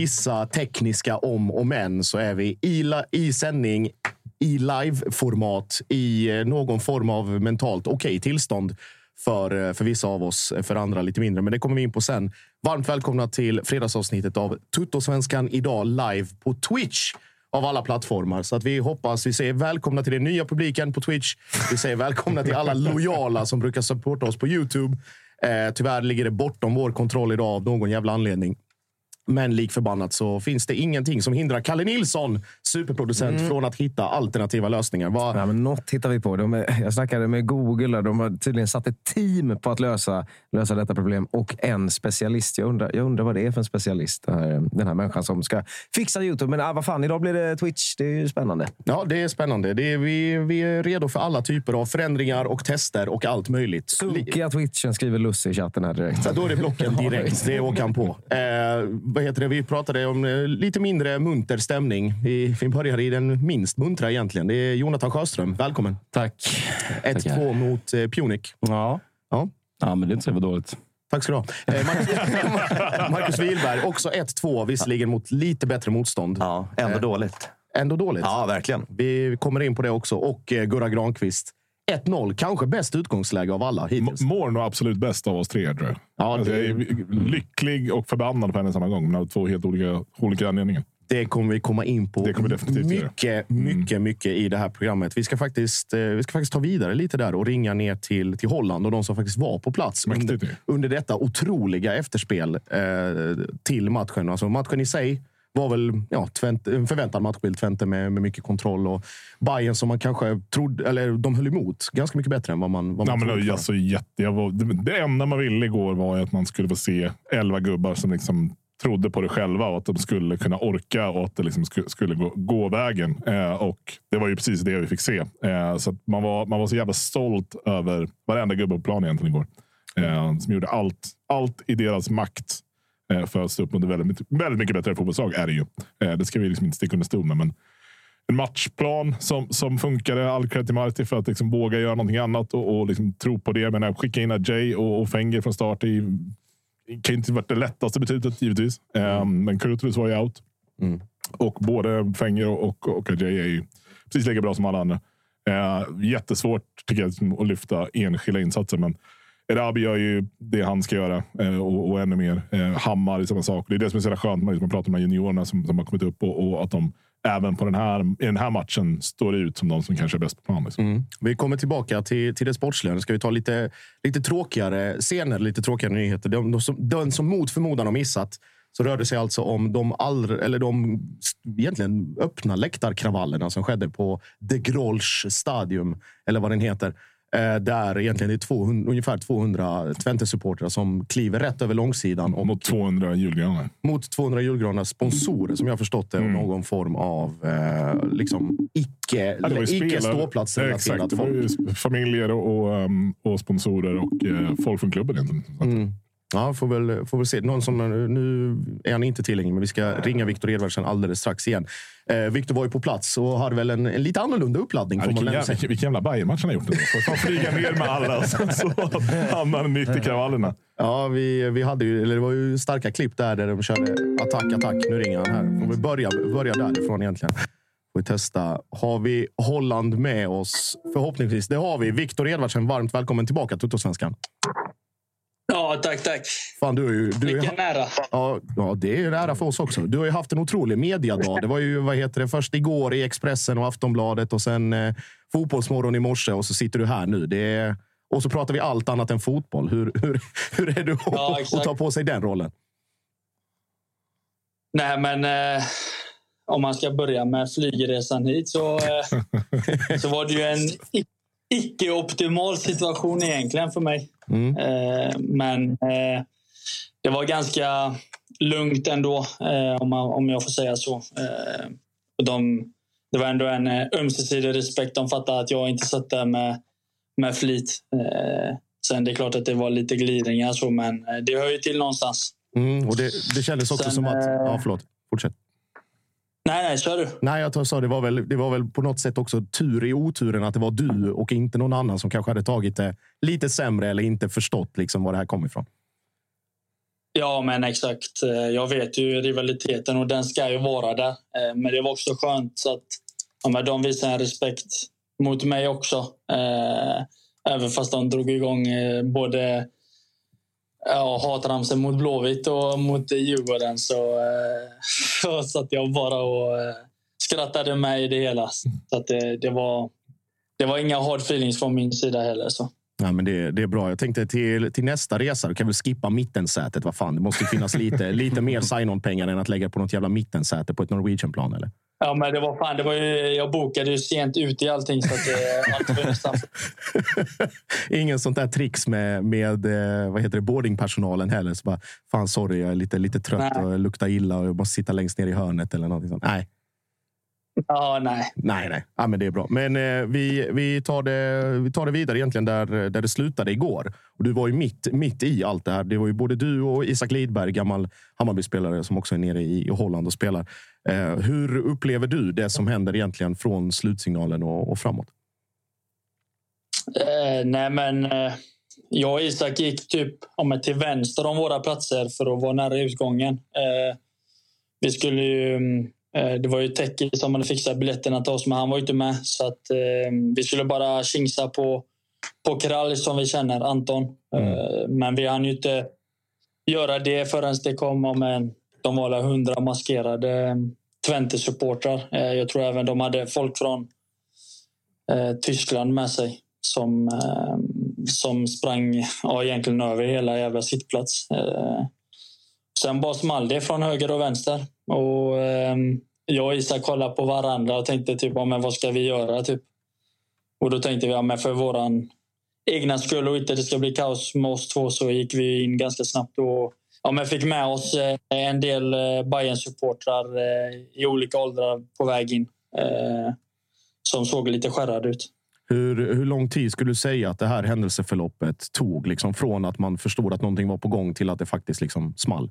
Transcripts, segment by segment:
vissa tekniska om och men så är vi i, i sändning i live-format i eh, någon form av mentalt okej tillstånd för, eh, för vissa av oss, eh, för andra lite mindre. Men det kommer vi in på sen. Varmt välkomna till fredagsavsnittet av Tuttosvenskan idag live på Twitch av alla plattformar. Så att vi hoppas, vi säger välkomna till den nya publiken på Twitch. Vi säger välkomna till alla lojala som brukar supporta oss på Youtube. Eh, tyvärr ligger det bortom vår kontroll idag av någon jävla anledning. Men lik förbannat så finns det ingenting som hindrar Kalle Nilsson, superproducent, från att hitta alternativa lösningar. Vad- Ja, men något hittar vi på. De är, jag snackade med Google. där. De har tydligen satt ett team på att lösa, lösa detta problem och en specialist. Jag undrar, jag undrar vad det är för en specialist, den här, den här människan som ska fixa Youtube. Men ah, vad fan, idag blir det Twitch. Det är ju spännande. Ja, det är spännande. Det är, vi, vi är redo för alla typer av förändringar och tester och allt möjligt. Sunkiga Twitchen skriver Lusse i chatten här direkt. Så då är det blocken direkt. Det åker han på. Eh, vad heter det? Vi pratade om eh, lite mindre munter stämning. Vi, vi börjar i den minst muntra egentligen. Det är Jonathan Sjöström. Välkommen. Tack. 1-2 mot eh, Punic. Ja. Ja. ja, men det är inte så jävla dåligt. Tack ska du ha. Eh, Marcus, Marcus Wihlberg, också 1-2, visserligen mot lite bättre motstånd. Ja, ändå Eh, dåligt. Ändå dåligt. Ja, verkligen. Vi kommer in på det också. Och Gurra Granqvist. 1-0, kanske bäst utgångsläge av alla hittills. Mår nog absolut bäst av oss tre, tror jag. Ja, alltså, det- jag är lycklig och förbannad på en och samma gång, men av två helt olika, olika anledningar. Det kommer vi komma in på Det kommer definitivt mycket, mycket, mycket i det här programmet. Vi ska, faktiskt, eh, vi ska faktiskt ta vidare lite där och ringa ner till, till Holland och de som faktiskt var på plats under, under detta otroliga efterspel eh, till matchen. Alltså matchen i sig var väl ja, Twente, en förväntad matchbild. Twente med, med mycket kontroll och Bayern som man kanske trodde, eller de höll emot ganska mycket bättre än vad man, vad Ja, man men trodde. för. alltså, jätte, jag var, det, det enda man ville igår var att man skulle få se elva gubbar som liksom trodde på det själva och att de skulle kunna orka och att det liksom skulle, skulle gå, gå vägen. Eh, och Det var ju precis det vi fick se. Eh, så man, var, man var så jävla stolt över varenda gubbe på plan egentligen igår. Eh, som gjorde allt, allt i deras makt för att stå upp mot ett väldigt, väldigt mycket bättre fotbollslag. Är det ju. Eh, det ska vi liksom inte sticka under stol med. Men en matchplan som, som funkade. All cred till Marti för att liksom våga göra någonting annat och, och liksom tro på det. Men att skicka in Jay och, och Fenger från start i, kan inte varit det lättaste beslutet givetvis. Um, men Kurtulus var ju out. Och både Fenger och, och, och Jay är ju precis lika bra som alla andra. Uh, jättesvårt tycker jag att lyfta enskilda insatser. Men Erabi gör ju det han ska göra eh, och, och ännu mer. Eh, Hammar är samma sak. Det är det som är så skönt. Man liksom pratar med juniorerna som, som har kommit upp och, och att de även på den här, i den här matchen står ut som de som kanske är bäst på plan. Liksom. Mm. Vi kommer tillbaka till, till det sportsliga. Nu ska vi ta lite, lite tråkigare scener, lite tråkigare nyheter. Den, de som, den som mot förmodan har missat så rör det sig alltså om de, allra, eller de egentligen öppna läktarkravallerna som skedde på De Grolsch Stadium, eller vad den heter. Eh, där egentligen det är 200, ungefär 200 Twente-supportrar som kliver rätt över långsidan. Och Mot 200 julgranar. mot 200 julgranar sponsorer som jag har förstått det. och Någon form av eh, liksom icke, Mm. Ja, icke ståplatsrelaterat Exakt, det var ju familjer och, och, um, och sponsorer och eh, folk från klubben egentligen. Mm. Ja, får väl, får väl se. Någon som, nu är han inte tillgänglig, men vi ska ringa Viktor Edvardsen alldeles strax igen. Eh, Viktor var ju på plats och hade väl en, en lite annorlunda uppladdning. Ja, vilken, jävla, vilken jävla Bayern-match han har gjort. fan flyga ner med alla och sen så hamnar han mitt i kravallerna. Ja, vi, vi hade ju, eller det var ju starka klipp där, där de körde attack, attack. Nu ringer han här. Får vi börja, börja därifrån egentligen. Får vi testa. Har vi Holland med oss? Förhoppningsvis. Det har vi. Viktor Edvardsen, varmt välkommen tillbaka till. Ja, tack, tack. Fan, du du är, Vilken ära. Ja, ja, det är en ära för oss också. Du har ju haft en otrolig mediadag. Det var ju vad heter det, först igår i Expressen och Aftonbladet och sen eh, Fotbollsmorgon i morse och så sitter du här nu. Det är, och så pratar vi allt annat än fotboll. Hur, hur, hur är du Ja, att exakt. ta på sig den rollen? Nej, men eh, om man ska börja med flygresan hit så, eh, så var det ju en icke-optimal situation egentligen för mig. Mm. Eh, men eh, det var ganska lugnt ändå, eh, om, man, om jag får säga så. Eh, de, det var ändå en eh, ömsesidig respekt. De fattade att jag inte satt där med, med flit. Eh, sen det är klart att det var lite glidningar, så, men det hör ju till någonstans. Mm, och det, det kändes också Sen, som att... Ja, förlåt. Fortsätt. Nej, nej, kör du. Nej, jag sa det var, väl, det var väl på något sätt också tur i oturen att det var du och inte någon annan som kanske hade tagit det lite sämre eller inte förstått liksom var det här kom ifrån. Ja, men exakt. Eh, Jag vet ju rivaliteten och den ska ju vara där. Eh, Men det var också skönt så att ja, men de visade en respekt mot mig också. Eh, Även fast de drog igång både ja, hatramsen mot Blåvitt och mot Djurgården så, eh, så satt jag bara och eh, skrattade med i det hela. Så att det, det, var, det var inga hard feelings från min sida heller. Så. Ja, men det, det är bra. Jag tänkte till, till nästa resa, du kan väl skippa mittensätet. Vad fan, det måste finnas lite, lite mer sign-on-pengar än att lägga på något jävla mittensäte på ett Norwegian-plan. Eller? Ja, men det var fan, det var ju, jag bokade ju sent ut i allting så att det, allt Ingen sånt där tricks med, med eh, vad heter det, boardingpersonalen heller. Så bara, fan sorry, jag är lite, lite trött Nej. och luktar illa och jag måste sitta längst ner i hörnet eller någonting sånt. Nej, Ja, nej. nej, nej. Ja, men det är bra. Men eh, vi, vi, tar det, vi tar det vidare egentligen där, där det slutade igår. Och du var ju mitt, mitt i allt det här. Det var ju både du och Isak Lidberg, gammal Hammarby-spelare som också är nere i, Holland och spelar. Eh, hur upplever du det som händer egentligen från slutsignalen och, och framåt? Eh, nej, men eh, jag och Isak gick typ om till vänster om våra platser för att vara nära utgången. Eh, vi skulle ju, mm, det var ju Teki som hade fixat biljetterna till oss, men han var ju inte med. Så att, eh, vi skulle bara tjingsa på, på Krall som vi känner, Anton. Eh, men vi hann ju inte göra det förrän det kom om en, de var hundra maskerade eh, Twente-supportrar. Eh, jag tror även de hade folk från eh, Tyskland med sig som, eh, som sprang ja, egentligen över hela jävla sittplats. Eh, sen bara small det från höger och vänster. Och, eh, jag och Isak kollade på varandra och tänkte typ, ja, men vad ska vi göra? Typ. Och då tänkte vi ja, men för våran egna skull och inte det ska bli kaos med oss två så gick vi in ganska snabbt och ja, men fick med oss eh, en del eh, Bayern-supportrar eh, i olika åldrar på väg in. Eh, som såg lite skärrade ut. Hur, hur lång tid skulle du säga att det här händelseförloppet tog? Liksom från att man förstod att någonting var på gång till att det faktiskt liksom small?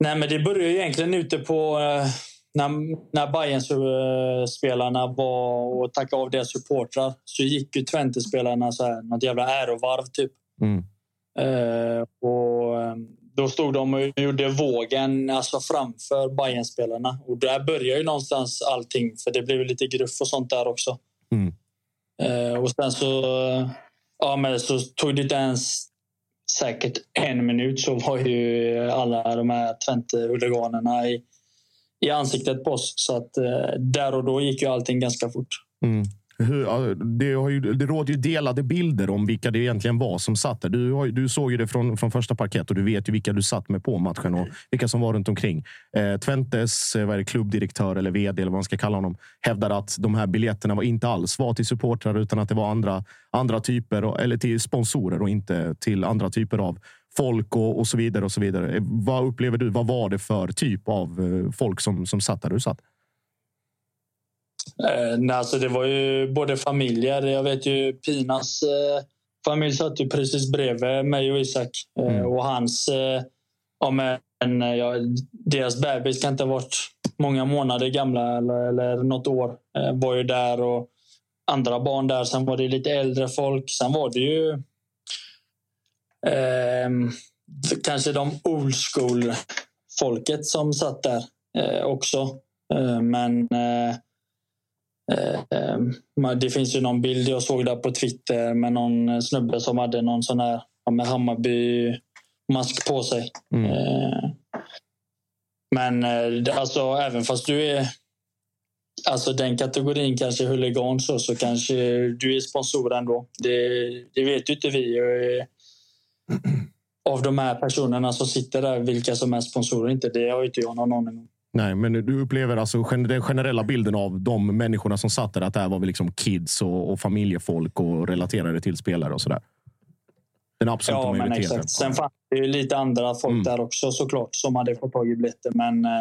Nej, men det började ju egentligen ute på eh, när, när Bayern-spelarna var och tackade av deras supportrar så gick ju Twente-spelarna så här, något jävla ärovarv typ. Mm. Eh, och eh, då stod de och gjorde vågen alltså framför Bayern-spelarna. Och där började ju någonstans allting för det blev lite gruff och sånt där också. Mm. Eh, och sen så, ja, men så tog det inte ens säkert en minut så var ju alla de här Twente-huliganerna i, i ansiktet på oss. Så att eh, där och då gick ju allting ganska fort. Mm. Det, har ju, det råder ju delade bilder om vilka det egentligen var som satt där. Du, har, du såg ju det från, från första parkett och du vet ju vilka du satt med på matchen och vilka som var runt omkring. Eh, Twentes eh, vad är det, klubbdirektör eller vd eller vad man ska kalla honom hävdar att de här biljetterna var inte alls var till supportrar utan att det var andra, andra typer eller till sponsorer och inte till andra typer av folk och, och så vidare. och så vidare. Eh, vad upplever du? Vad var det för typ av eh, folk som, som satt där du satt? Eh, nej, alltså det var ju både familjer. Jag vet ju Pinas eh, familj satt ju precis bredvid mig och Isak. Eh, mm. Och hans... Eh, ja, men, ja, deras bebis kan inte ha varit många månader gamla eller, eller något år. Eh, var ju där och andra barn där. Sen var det lite äldre folk. Sen var det ju eh, kanske de old school folket som satt där eh, också. Eh, men eh, Eh, eh, det finns ju någon bild jag såg där på Twitter med någon snubbe som hade någon sån här med Hammarby-mask på sig. Mm. Eh, men alltså, även fast du är alltså den kategorin kanske huligan så, så kanske du är sponsor ändå. Det, det vet ju inte vi. Av de här personerna som sitter där, vilka som är sponsorer inte, det har inte jag någon aning om. Nej, men du upplever alltså den generella bilden av de människorna som satt där, att det här var vi liksom kids och, och familjefolk och relaterade till spelare och sådär. Den absoluta ja, majoriteten. Men exakt. Sen fanns det ju lite andra folk mm. där också såklart som hade fått tag i biljetter. Men eh,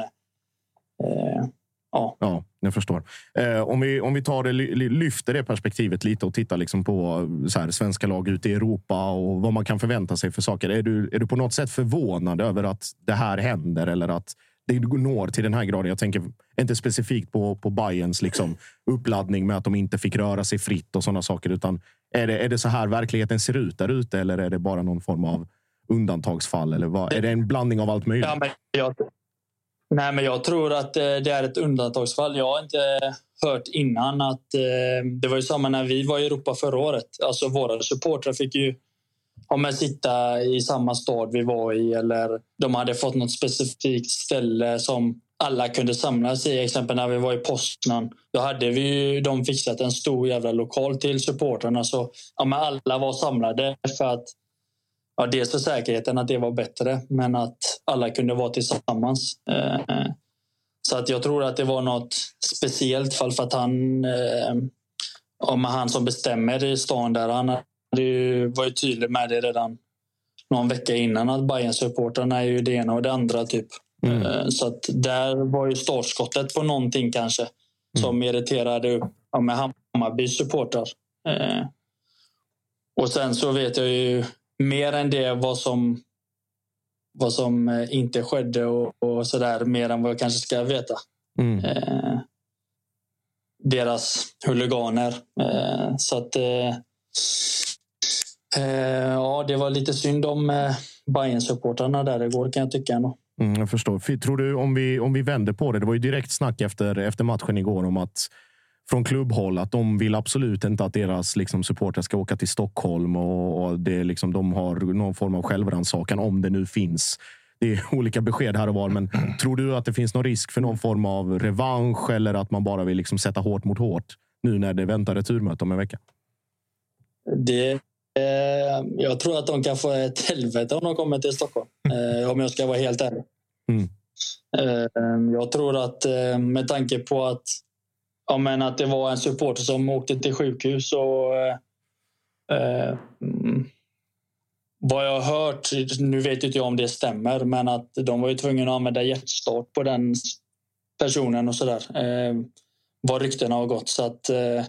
eh, ja. ja, jag förstår. Eh, om, vi, om vi tar det, lyfter det perspektivet lite och tittar liksom på så här, svenska lag ute i Europa och vad man kan förvänta sig för saker. Är du, är du på något sätt förvånad över att det här händer eller att det når till den här graden. Jag tänker inte specifikt på, på Bayerns liksom uppladdning med att de inte fick röra sig fritt och sådana saker. Utan är det, är det så här verkligheten ser ut där ute eller är det bara någon form av undantagsfall? Eller vad? Är det en blandning av allt möjligt? Ja, men jag, nej, men jag tror att eh, det är ett undantagsfall. Jag har inte hört innan att eh, det var ju samma när vi var i Europa förra året. Alltså våra supportrar fick ju om jag sitta i samma stad vi var i eller de hade fått något specifikt ställe som alla kunde samlas i. Exempel när vi var i Poznan. Då hade vi ju, de fixat en stor jävla lokal till supportrarna. Så ja, men alla var samlade för att ja, dels för säkerheten att det var bättre men att alla kunde vara tillsammans. Eh, så att jag tror att det var något speciellt fall för att han eh, han som bestämmer i stan där. Han det var ju tydligt med det redan någon vecka innan att bayern supportrarna är ju det ena och det andra. typ. Mm. Eh, så att där var ju startskottet på någonting kanske som mm. irriterade ja, med Hammarbys supportrar. Eh, och sen så vet jag ju mer än det vad som vad som eh, inte skedde och, och så där mer än vad jag kanske ska veta. Mm. Eh, deras huliganer. Eh, så att ja, det var lite synd om eh, Bayern-supportrarna där igår kan jag tycka. Ändå. Mm, jag förstår. Tror du, om vi, om vi vänder på det, det var ju direkt snack efter, efter matchen igår om att från klubbhåll att de vill absolut inte att deras liksom, supportrar ska åka till Stockholm och, och det, liksom, de har någon form av självrannsakan om det nu finns. Det är olika besked här och var, men tror du att det finns någon risk för någon form av revansch eller att man bara vill liksom sätta hårt mot hårt nu när det väntar returmöte om en vecka? Det Eh, jag tror att de kan få ett helvete om de kommer till Stockholm. Eh, om jag ska vara helt ärlig. Mm. Eh, jag tror att med tanke på att, ja, men att det var en supporter som åkte till sjukhus och eh, vad jag har hört, nu vet inte jag om det stämmer, men att de var ju tvungna att använda hjärtstart på den personen och sådär. Eh, vad ryktena har gått. Så att eh,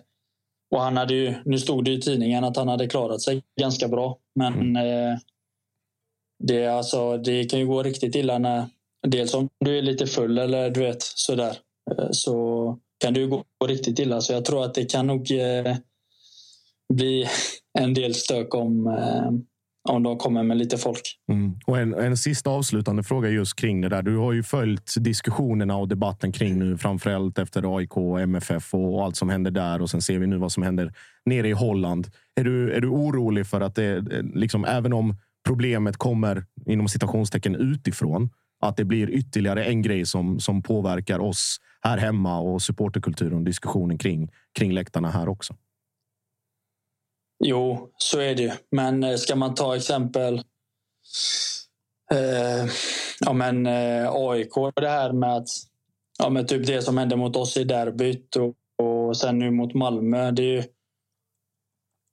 och han hade ju, nu stod det i tidningen att han hade klarat sig ganska bra. Men mm. eh, det, alltså, det kan ju gå riktigt illa när dels om du är lite full eller du vet sådär. Eh, så kan det ju gå riktigt illa. Så jag tror att det kan nog eh, bli en del stök om, eh, om de kommer med lite folk. Mm. Och en, en sista avslutande fråga just kring det där. Du har ju följt diskussionerna och debatten kring nu, framförallt efter AIK och MFF och allt som händer där. Och sen ser vi nu vad som händer nere i Holland. Är du, är du orolig för att det, liksom, även om problemet kommer inom citationstecken utifrån, att det blir ytterligare en grej som, som påverkar oss här hemma och supporterkulturen och diskussionen kring, kring läktarna här också. Jo, så är det ju. Men eh, ska man ta exempel eh, ja, men, eh, AIK, det här med att ja, men typ det som hände mot oss i derbyt och, och sen nu mot Malmö. Det är ju,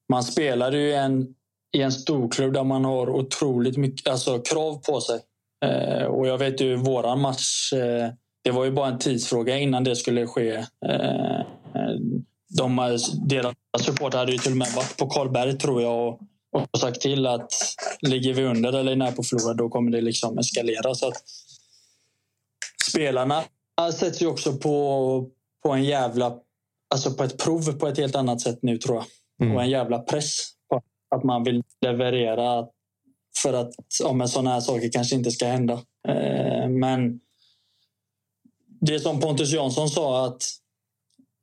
man spelar ju en, i en storklubb där man har otroligt mycket alltså, krav på sig. Eh, och jag vet ju våran match. Eh, det var ju bara en tidsfråga innan det skulle ske. Eh, de, deras support hade ju till och med varit på Karlberg tror jag och, och sagt till att ligger vi under eller när på förlora då kommer det liksom eskalera. Så att spelarna sätts ju också på, på en jävla alltså på ett prov på ett helt annat sätt nu tror jag. Mm. Och en jävla press på att man vill leverera för att ja, sådana här saker kanske inte ska hända. Eh, men det som Pontus Jansson sa att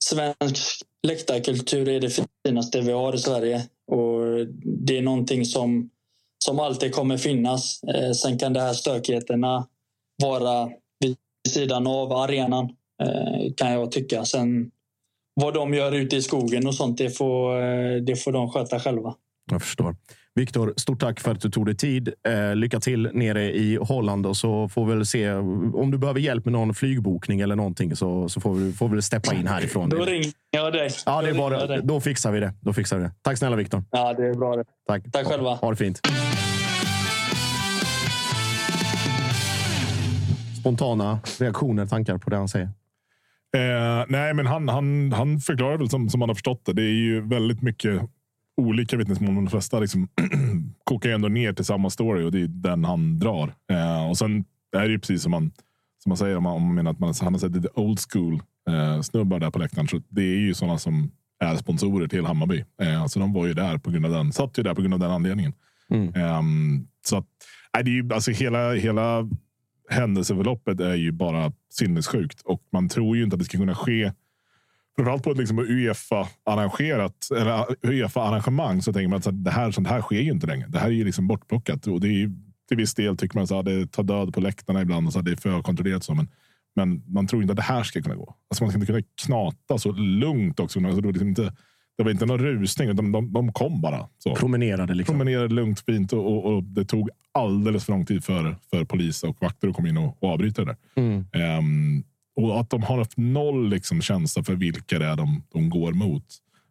svensk läktarkultur är det finaste vi har i Sverige. Och det är någonting som, som alltid kommer finnas. Eh, sen kan de här stökigheterna vara vid sidan av arenan, eh, kan jag tycka. Sen vad de gör ute i skogen och sånt, det får, eh, det får de sköta själva. Jag förstår. Viktor, stort tack för att du tog dig tid. Eh, lycka till nere i Holland och så får vi väl se om du behöver hjälp med någon flygbokning eller någonting så, så får vi, får vi steppa in härifrån. Då ringer jag dig. Ja, det är bara, då fixar vi det. Då fixar vi det. Tack snälla Viktor. Ja, det är bra det. Tack. Tack själva. Ha det fint. Spontana reaktioner, tankar på det han säger? Eh, nej, men han, han, han förklarar väl som, som man har förstått det. Det är ju väldigt mycket olika vittnesmål, men de flesta liksom kokar ändå ner till samma story och det är den han drar. Eh, och sen är det ju precis som man, som man säger om man, om man menar att man, han har sett lite old school eh, snubbar där på läktaren. Så det är ju sådana som är sponsorer till Hammarby. Eh, alltså de var ju där på grund av den, satt ju där på grund av den anledningen. Mm. Eh, så att, nej, det är ju, alltså hela, hela händelseförloppet är ju bara sinnessjukt och man tror ju inte att det ska kunna ske framförallt på ett liksom Uefa-arrangerat eller Uefa-arrangemang så tänker man att det här, sånt här sker ju inte längre. Det här är ju liksom bortplockat och det är till viss del tycker man att det tar död på läktarna ibland och så det är för kontrollerat så. Men, men man tror inte att det här ska kunna gå. Alltså man ska inte kunna knata så lugnt också. Alltså det, var liksom inte, det var inte någon rusning, utan de, de kom bara. Så. Promenerade. Liksom. Promenerade lugnt, fint och, och, och, det tog alldeles för lång tid för, för polis och vakter att komma in och, och avbryta det där. Mm. Um, och att de har haft noll liksom känsla för vilka det är de, de går mot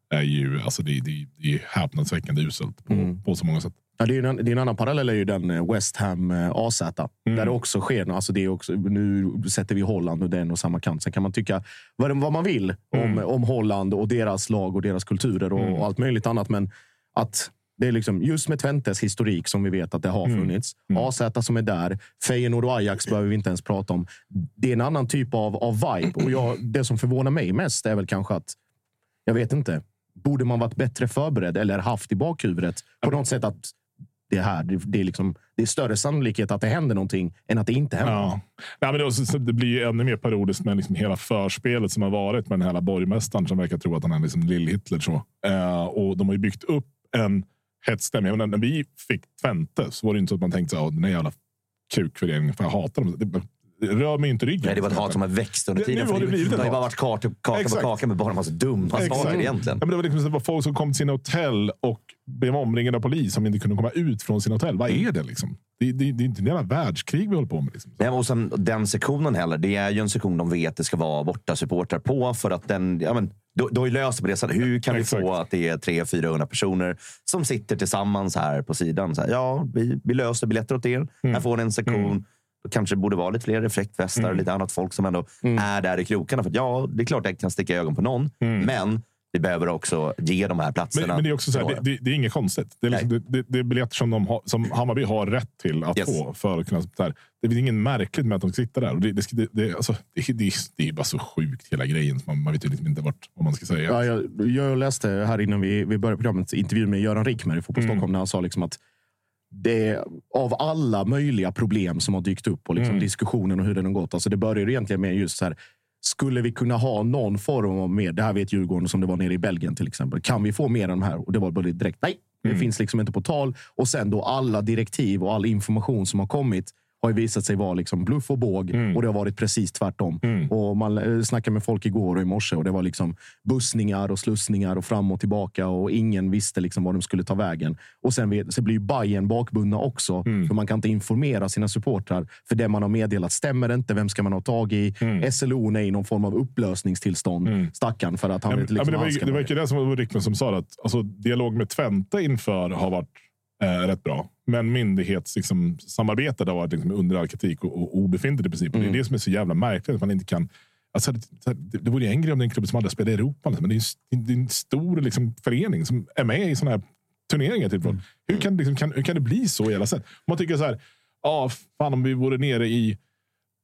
är ju alltså det, det, det är häpnadsväckande uselt på, mm. på så många sätt. Ja, det, är en, det är en annan parallell är ju den eh, West Ham eh, AZ. Mm. Där det också sker. Alltså det är också, nu sätter vi Holland och den och samma kant. Sen kan man tycka vad, vad man vill om, mm. om Holland och deras lag och deras kulturer och, mm. och allt möjligt annat. Men att det är liksom, just med Twentes historik som vi vet att det har mm. funnits. Mm. AZ som är där. Feyenoord och Ajax behöver vi inte ens prata om. Det är en annan typ av, av vibe. Och jag, det som förvånar mig mest är väl kanske att, jag vet inte, borde man varit bättre förberedd eller haft i bakhuvudet på något sätt att det här. Det, är liksom, det är större sannolikhet att det händer någonting än att det inte händer. Ja. Ja, men det, det blir ännu mer parodiskt med liksom hela förspelet som har varit med den här borgmästaren som verkar tro att han är liksom Lill-Hitler. Uh, och de har ju byggt upp en hetsstämning. När vi fick Twente så var det inte så att man tänkte att den här jävla kukföreningen, för jag hatar dem. Rör mig inte ryggen. Nej, det var ett hat som har växt under tiden. Det, har det, blivit det har ju bara varit kaka, kaka på kaka med bara en massa dumma saker egentligen. Ja, men det var liksom det folk som kom till sina hotell och blev omringade av polis som inte kunde komma ut från sina hotell. Vad är det liksom? Det, det, det är inte en världskrig vi håller på med. Liksom. Nej, och sen, den sektionen heller. Det är ju en sektion de vet det ska vara borta supportrar på för att den, ja, men, då, då är löst på det sättet. Hur kan vi få att det är 300-400 personer som sitter tillsammans här på sidan? Så här, ja, vi, vi löser biljetter åt er. Mm. Här får ni en sektion. Mm. Kanske borde vara lite fler reflektvästar mm. och lite annat folk som ändå mm. är där i krokarna. För ja, det är klart att det kan sticka ögon på någon. Mm. Men vi behöver också ge de här platserna. Men, men det är också så här, det, det, är inget konstigt. Det är, liksom, det, det, är biljetter som, de har, som Hammarby har rätt till att yes. få. För att kunna, där. Det är inget märkligt med att de sitter där. Det, det, det, alltså, det, det, det är bara så sjukt hela grejen. Man, man vet ju liksom inte vart, vad man ska säga. Ja, jag, jag läste här innan vi, vi började programmet intervju med Göran Rickmer i Fotboll mm. Stockholm. När han sa liksom att det, av alla möjliga problem som har dykt upp och liksom mm. diskussionen och hur den har gått. Alltså det börjar egentligen med just så här skulle vi kunna ha någon form av mer? Det här vet Djurgården som det var nere i Belgien till exempel. Kan vi få mer av de här? Och det var bara direkt nej. Det mm. finns liksom inte på tal. Och sen då alla direktiv och all information som har kommit har ju visat sig vara liksom bluff och båg och det har varit precis tvärtom. Och man eh, snackade med folk igår och i morse och det var liksom bussningar och slussningar och fram och tillbaka och ingen visste liksom var de skulle ta vägen. Och sen, så blir ju Bayern bakbundna också, för man kan inte informera sina supportrar. För det man har meddelat stämmer inte. Vem ska man ha tag i? SLO är i någon form av upplösningstillstånd, stackarn, för att han Ja, vet men, ja, liksom men det, var, det var ju det som var Rickman som sa att alltså, dialog med Twente inför har varit eh, rätt bra. Men myndighetssamarbetet liksom, samarbetet har varit liksom, under all kritik och, och obefintligt i princip. Och Det är det som är så jävla märkligt. Att man inte kan, alltså, det, det, det vore en grej om det är en klubb som aldrig spelar i Europa. liksom, Men det är, det är en stor liksom, förening som är med i sådana här turneringar. Typ. Hur, kan, det liksom, kan, hur kan det bli så i hela sätt? Man tycker så här, ah, fan om vi vore nere i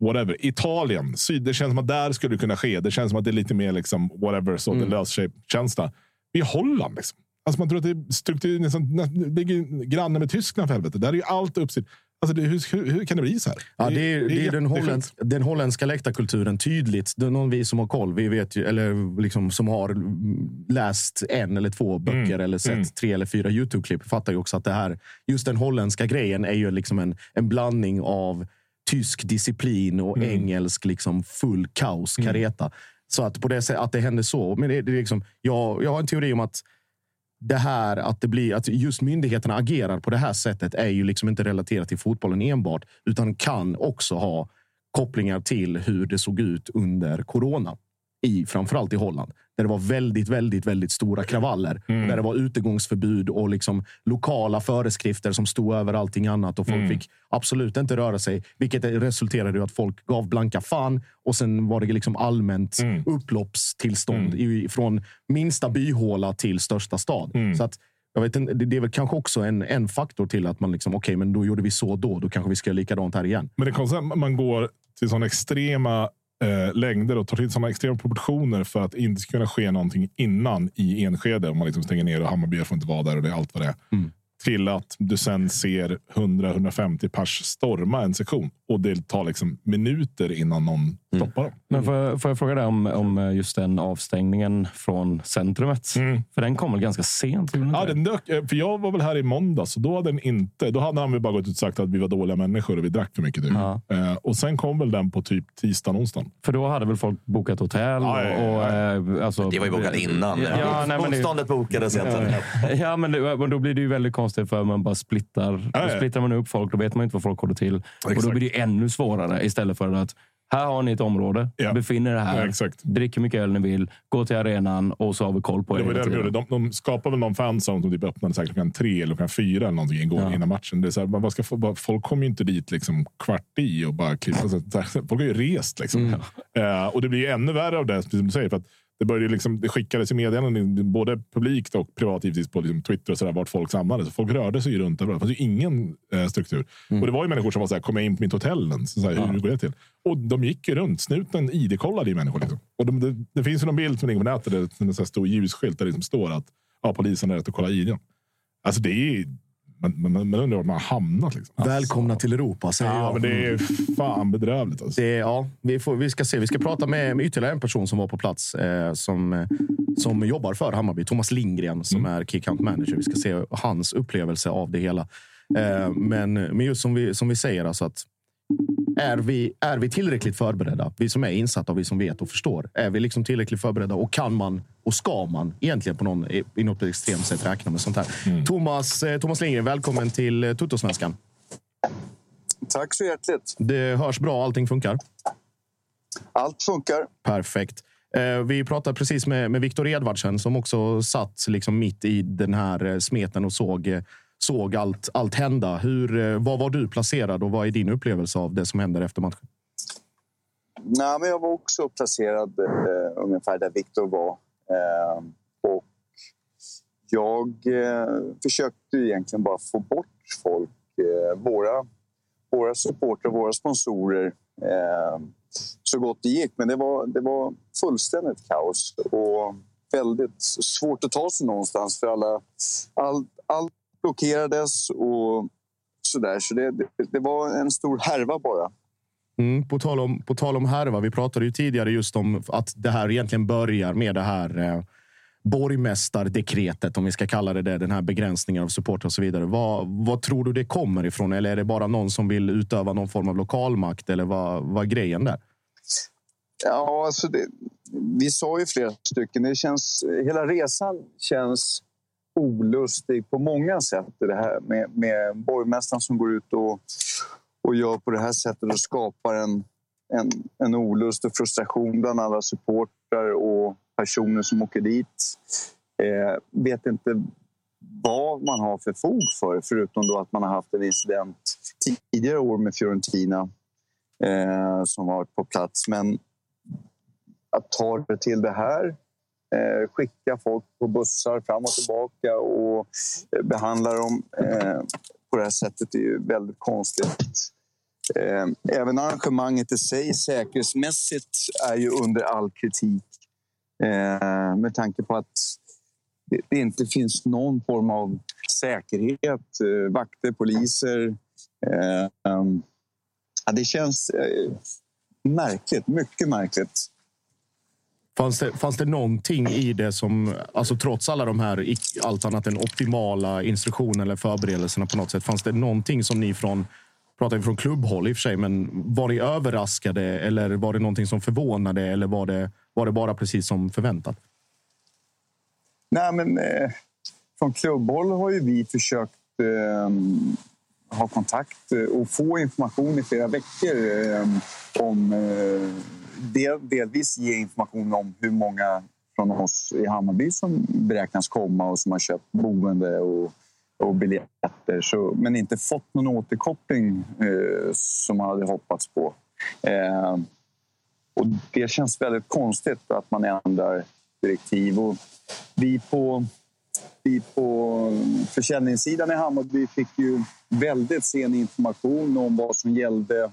whatever. Italien, syd, det känns som att där skulle det kunna ske. Det känns som att det är lite mer liksom whatever, så löser sig känsla. Är Holland. Liksom. Alltså man tror att det är struktur, nästan, nä- ligger granne med Tyskland för helvete. Där är ju allt uppsitt. Alltså det, hur, hur, hur kan det bli så här? Ja, det är, det är den, jättesjukt. holländsk, den holländska läktarkulturen tydligt. Det är någon vi som har koll, vi vet ju, eller liksom som har mm, läst en eller två böcker eller sett tre eller fyra Youtube-klipp fattar ju också att det här, just den holländska grejen är ju liksom en, en blandning av tysk disciplin och engelsk liksom full kaos, kareta. Så att på det sättet, att det händer så. Men det, det är liksom, jag, jag har en teori om att det här att det blir att just myndigheterna agerar på det här sättet är ju liksom inte relaterat till fotbollen enbart, utan kan också ha kopplingar till hur det såg ut under corona. I, framförallt i Holland. Där det var väldigt, väldigt, väldigt stora kravaller. Där det var utegångsförbud och liksom lokala föreskrifter som stod över allting annat. Och folk fick absolut inte röra sig. Vilket resulterade i att folk gav blanka fan. Och sen var det liksom allmänt upploppstillstånd i, från minsta byhåla till största stad. Så att jag vet, det är väl kanske också en, en faktor till att man liksom, okej, men då gjorde vi så då. Då kanske vi ska göra likadant här igen. Men det att man går till sådana extrema eh, längder och tar till sådana extrema proportioner för att inte ska kunna ske någonting innan i Enskede. Om man liksom stänger ner och Hammarby får inte vara där och det är allt vad det är. Mm. Till att du sen ser 100-150 pers storma en sektion. Och det tar liksom minuter innan någon stoppar dem. Men får jag, får jag fråga dig om, om just den avstängningen från centrumet? För den kom väl ganska sent? Ja, den dök, eh, för jag var väl här i måndags och då hade den inte. Då hade han väl bara gått ut och sagt att vi var dåliga människor och vi drack för mycket. Typ. Ja. Eh, och sen kom väl den på typ tisdagen, onsdagen. För då hade väl folk bokat hotell? Ja, ja, och, eh, alltså, Det var ju bokat innan. Ja, ja, nej, men det- Motståndet bokades egentligen. Ja, men, det, men då blir det ju väldigt konstigt för man bara splittar. Ja, ja. splittrar man upp folk, då vet man inte vad folk håller till. Och då Exakt. blir det ännu svårare istället för att här har ni ett område, Ja. befinner er här, Ja, exakt. drick hur mycket öl ni vill, gå till arenan och så har vi koll på er Det var det de, gjorde. de, de skapade väl någon fanzone som typ öppnade här klockan tre eller klockan fyra eller någonting igår Ja. innan matchen. Det är så här, man ska få, folk kommer ju inte dit liksom kvart i och bara klippa. Här, folk har ju rest. Liksom. Eh, och det blir ju ännu värre av det, precis som du säger. För att det, började liksom, det skickades i meddelanden, både publikt och privat givetvis, på liksom Twitter och så där, vart folk samlades. Folk rörde sig ju runt överallt. Det fanns ju ingen eh, struktur. Och det var ju människor som var så här, kommer jag in på mitt hotell? Så så här, Hur går det till? Och de gick ju runt. Snuten ID-kollade ju människor. Liksom. Och de, det, det finns ju någon bild som ligger på nätet där det är en stor ljusskylt där det liksom står att ja, polisen har rätt att kolla IDn. Alltså det är... Man, man, man undrar var man har hamnat. Liksom. Välkomna till Europa, säger Ja, jag. men det är fan bedrövligt. Alltså. Det, ja, vi, får, vi ska se. Vi ska prata med, med ytterligare en person som var på plats eh, som, eh, som jobbar för Hammarby. Thomas Lindgren som är key account manager. Vi ska se hans upplevelse av det hela. Eh, men, men just som vi, som vi säger, alltså att är vi, är vi tillräckligt förberedda? Vi som är insatta och vi som vet och förstår. Är vi liksom tillräckligt förberedda och kan man och ska man egentligen på någon, i något extremt sätt räkna med sånt här? Thomas, eh, Thomas Lindgren, välkommen till eh, Tuttosvenskan. Tack så hjärtligt. Det hörs bra, allting funkar. Allt funkar. Perfekt. Eh, Vi pratade precis med, med Viktor Edvardsen som också satt liksom mitt i den här smeten och såg, såg allt, allt hända. Hur, eh, var var du placerad och vad är din upplevelse av det som händer efter matchen? Nej, men jag var också placerad eh, ungefär där Viktor var. Eh, och jag eh, försökte egentligen bara få bort folk. Eh, våra, våra supportrar, våra sponsorer. Eh, så gott det gick. Men det var, det var fullständigt kaos. Och väldigt svårt att ta sig någonstans. För alla, all, allt blockerades och sådär. Så det, det, var en stor härva bara. Mm, på, tal om, på tal om härva, vi pratade ju tidigare just om att det här egentligen börjar med det här eh, borgmästardekretet, om vi ska kalla det det, den här begränsningen av supporter och så vidare. Vad, vad tror du det kommer ifrån? Eller är det bara någon som vill utöva någon form av lokalmakt? Eller vad, vad är grejen där? Ja, alltså det, vi sa ju flera stycken. Det känns, hela resan känns olustig på många sätt. Det här med, med borgmästaren som går ut och, och gör på det här sättet och skapar en, en, en olust och frustration bland alla supportrar och personer som åker dit. Eh, vet inte vad man har för fog för förutom då att man har haft en incident tidigare år med Fiorentina eh, som varit på plats. Men att ta det till det här eh, skicka folk på bussar fram och tillbaka och eh, behandla dem eh, på det här sättet är ju väldigt konstigt. Eh, även arrangemanget i sig säkerhetsmässigt är ju under all kritik eh, med tanke på att det inte finns någon form av säkerhet, eh, vakter, poliser. Eh, eh, det känns eh, märkligt, mycket märkligt. Fanns det, fanns det någonting i det som, alltså trots alla de här allt annat än optimala instruktionerna eller förberedelserna på något sätt, fanns det någonting som ni från pratar vi från klubbhåll i och för sig, men var ni överraskade eller var det någonting som förvånade eller var det, var det bara precis som förväntat? Nej, men eh, från klubbhåll har ju vi försökt eh, ha kontakt eh, och få information i flera veckor eh, om eh, del, delvis ge information om hur många från oss i Hammarby som beräknas komma och som har köpt boende och, och biljetter. Så, men inte fått någon återkoppling eh, som man hade hoppats på. Eh, och det känns väldigt konstigt att man ändrar direktiv. Och vi på, vi på försäljningssidan i Hammarby fick ju väldigt sen information om vad som gällde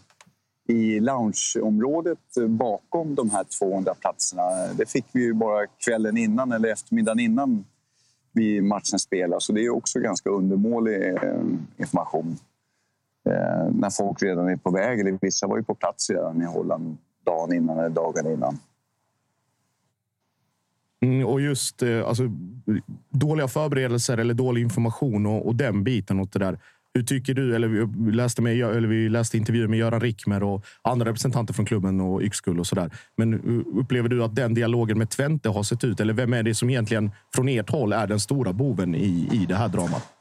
i loungeområdet eh, bakom de här 200 platserna. Det fick vi ju bara kvällen innan eller eftermiddagen innan vi matchen spelade. Så det är också ganska undermålig eh, information. Eh, när folk redan är på väg, eller vissa var ju på plats redan i Holland dagen innan eller dagen innan. Mm, och just alltså, dåliga förberedelser eller dålig information och, och den biten. Och det där. Hur tycker du? Eller vi läste, med, eller vi läste intervjuer med Göran Rickmer och andra representanter från klubben och Yxkull och sådär. Men upplever du att den dialogen med Twente har sett ut? Eller vem är det som egentligen från ert håll är den stora boven i, i det här dramat?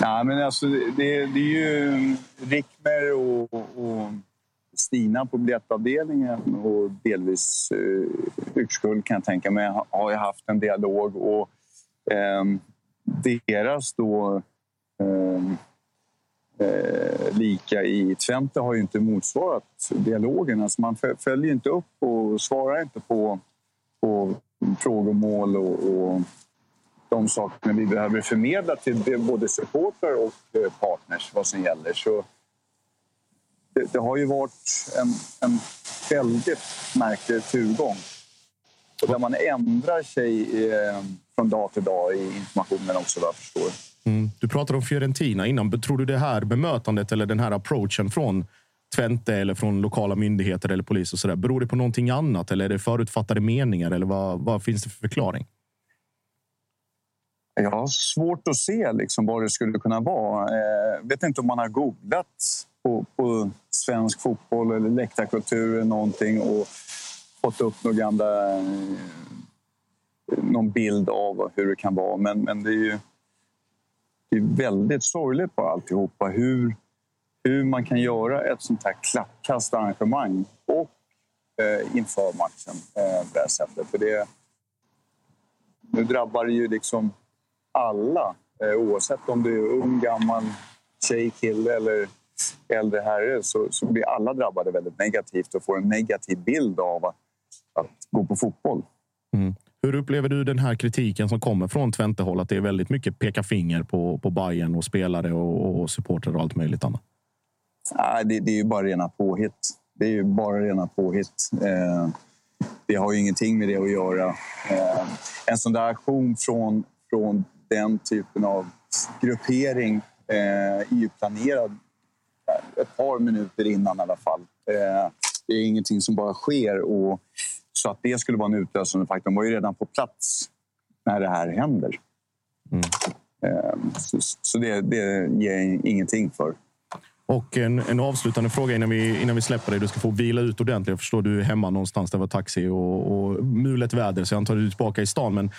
Ja, men alltså, det, det är ju mm, Rickmer och, och Stina på biljettavdelningen och delvis eh, Yxkull kan jag tänka mig har ju haft en dialog. och eh, Deras då Ehm, eh, lika i Twente har ju inte motsvarat dialogen. Alltså man följer inte upp och svarar inte på, på frågomål och, och de sakerna vi behöver förmedla till både supportrar och eh, partners vad som gäller. Så det, det har ju varit en, en väldigt märklig turgång. Och där man ändrar sig eh, från dag till dag i informationen också, vad jag förstår. Mm. Du pratade om Fiorentina innan. Tror du det här bemötandet eller den här approachen från Twente eller från lokala myndigheter eller polis och så där, beror det på någonting annat eller är det förutfattade meningar eller vad, vad finns det för förklaring? Jag har svårt att se liksom vad det skulle kunna vara. Jag eh, vet inte om man har googlat på, på svensk fotboll eller läktarkultur eller någonting och fått upp några gamla, eh, någon bild av hur det kan vara. Men, men det är ju det är väldigt sorgligt på alltihopa. Hur, hur man kan göra ett sånt här klappkastarrangemang och eh, inför matchen eh, på det här sättet. För det, nu drabbar det ju liksom alla, eh, oavsett om du är ung, gammal, tjej, kille eller äldre herre så, så blir alla drabbade väldigt negativt och får en negativ bild av att, att gå på fotboll. Mm. Hur upplever du den här kritiken som kommer från Twente-håll? Att det är väldigt mycket peka finger på, på Bayern och spelare och, och supportrar och allt möjligt annat. Nej, det, det är ju bara rena påhitt. Det är ju bara rena påhitt. Eh, det har ju ingenting med det att göra. Eh, en sån där aktion från, från den typen av gruppering eh, är ju planerad ett par minuter innan i alla fall. Eh, det är ingenting som bara sker. Och så att det skulle vara en utlösande faktor. De var ju redan på plats när det här händer. Mm. Så, så det, det ger ingenting för. Och en, en avslutande fråga innan vi, innan vi släpper dig. Du ska få vila ut ordentligt. Jag förstår du är hemma någonstans. Det var taxi och, och mulet väder, så jag antar att du är tillbaka i stan. Men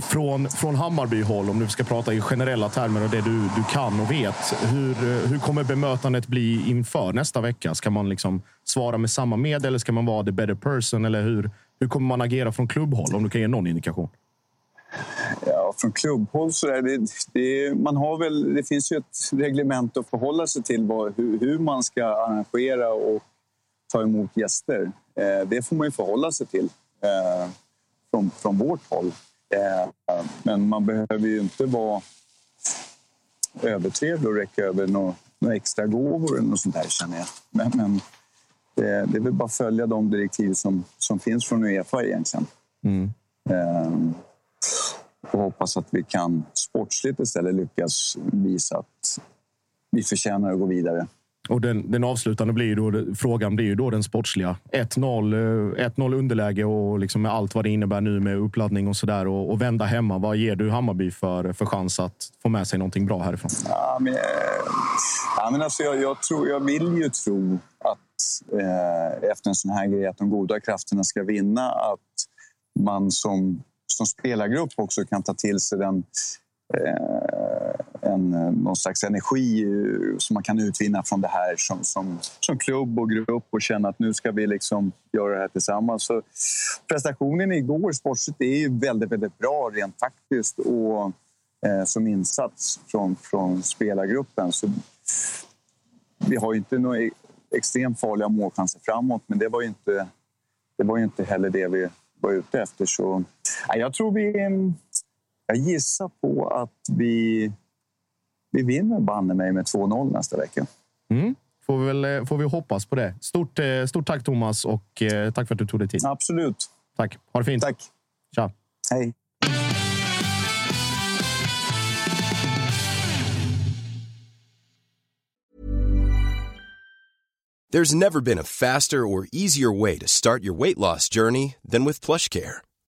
från, från Hammarby-håll, om du ska prata i generella termer och det du, du kan och vet. Hur, hur kommer bemötandet bli inför nästa vecka? Ska man liksom svara med samma medel eller ska man vara the better person? Eller hur, hur kommer man agera från klubbhåll? Om du kan ge någon indikation. Ja, från klubbhåll så är det, det, man har väl, det finns ju ett reglement att förhålla sig till vad, hur, hur, man ska arrangera och ta emot gäster. Eh, det får man ju förhålla sig till eh, från, från vårt håll. Eh, men man behöver ju inte vara övertrevlig och räcka över några, några extra gåvor eller något sånt där känner jag. Men, men det, det är väl bara att följa de direktiv som, som finns från Uefa egentligen. Mm. Eh, och hoppas att vi kan sportsligt istället lyckas visa att vi förtjänar att gå vidare. Och den, den avslutande blir då, frågan blir ju då den sportsliga. 1-0 eh, underläge och liksom med allt vad det innebär nu med uppladdning och sådär och, och vända hemma. Vad ger du Hammarby för, för chans att få med sig någonting bra härifrån? Ja, men, ja, men alltså jag, jag, tror, jag vill ju tro att eh, efter en sån här grej att de goda krafterna ska vinna. Att man som, som spelargrupp också kan ta till sig den Eh, en, eh, någon slags energi eh, som man kan utvinna från det här som, som, som klubb och grupp och känna att nu ska vi liksom göra det här tillsammans. Så prestationen igår sportsligt är ju väldigt, väldigt bra rent faktiskt och eh, som insats från, från spelargruppen. Så vi har ju inte några extremt farliga målchanser framåt men det var ju inte, det var ju inte heller det vi var ute efter. Så, jag tror vi jag gissar på att vi, vi vinner banne mig med 2-0 nästa vecka. Mm. Får, vi väl, eh, får vi hoppas på det. Stort, eh, stort tack Thomas och eh, tack för att du tog dig tid. Absolut. Tack. Ha det fint. Tack. Tja. Hej. There's never been a faster or easier way to start your weight loss journey than with PlushCare.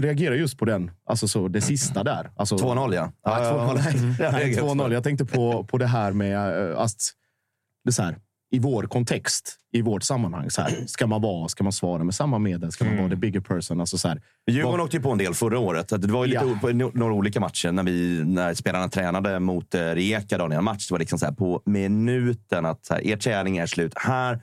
reagerar just på den, alltså så, det sista där. Alltså, 2-0 ja. ja, 2-0. Mm. Jag Nej, reagerar 2-0. Jag tänkte på, på det här med eh, att det är så här, i vår kontext, i vårt sammanhang. Så här, ska, man vara, ska man svara med samma medel? Ska man vara the bigger person? Alltså så här, Djurgården åkte ju på en del förra året. Det var ju lite Ja. o- några olika matcher när, vi, när spelarna tränade mot eh, Rijeka dagen innan match. Det var liksom så här på minuten att så här, er träning är slut. Här,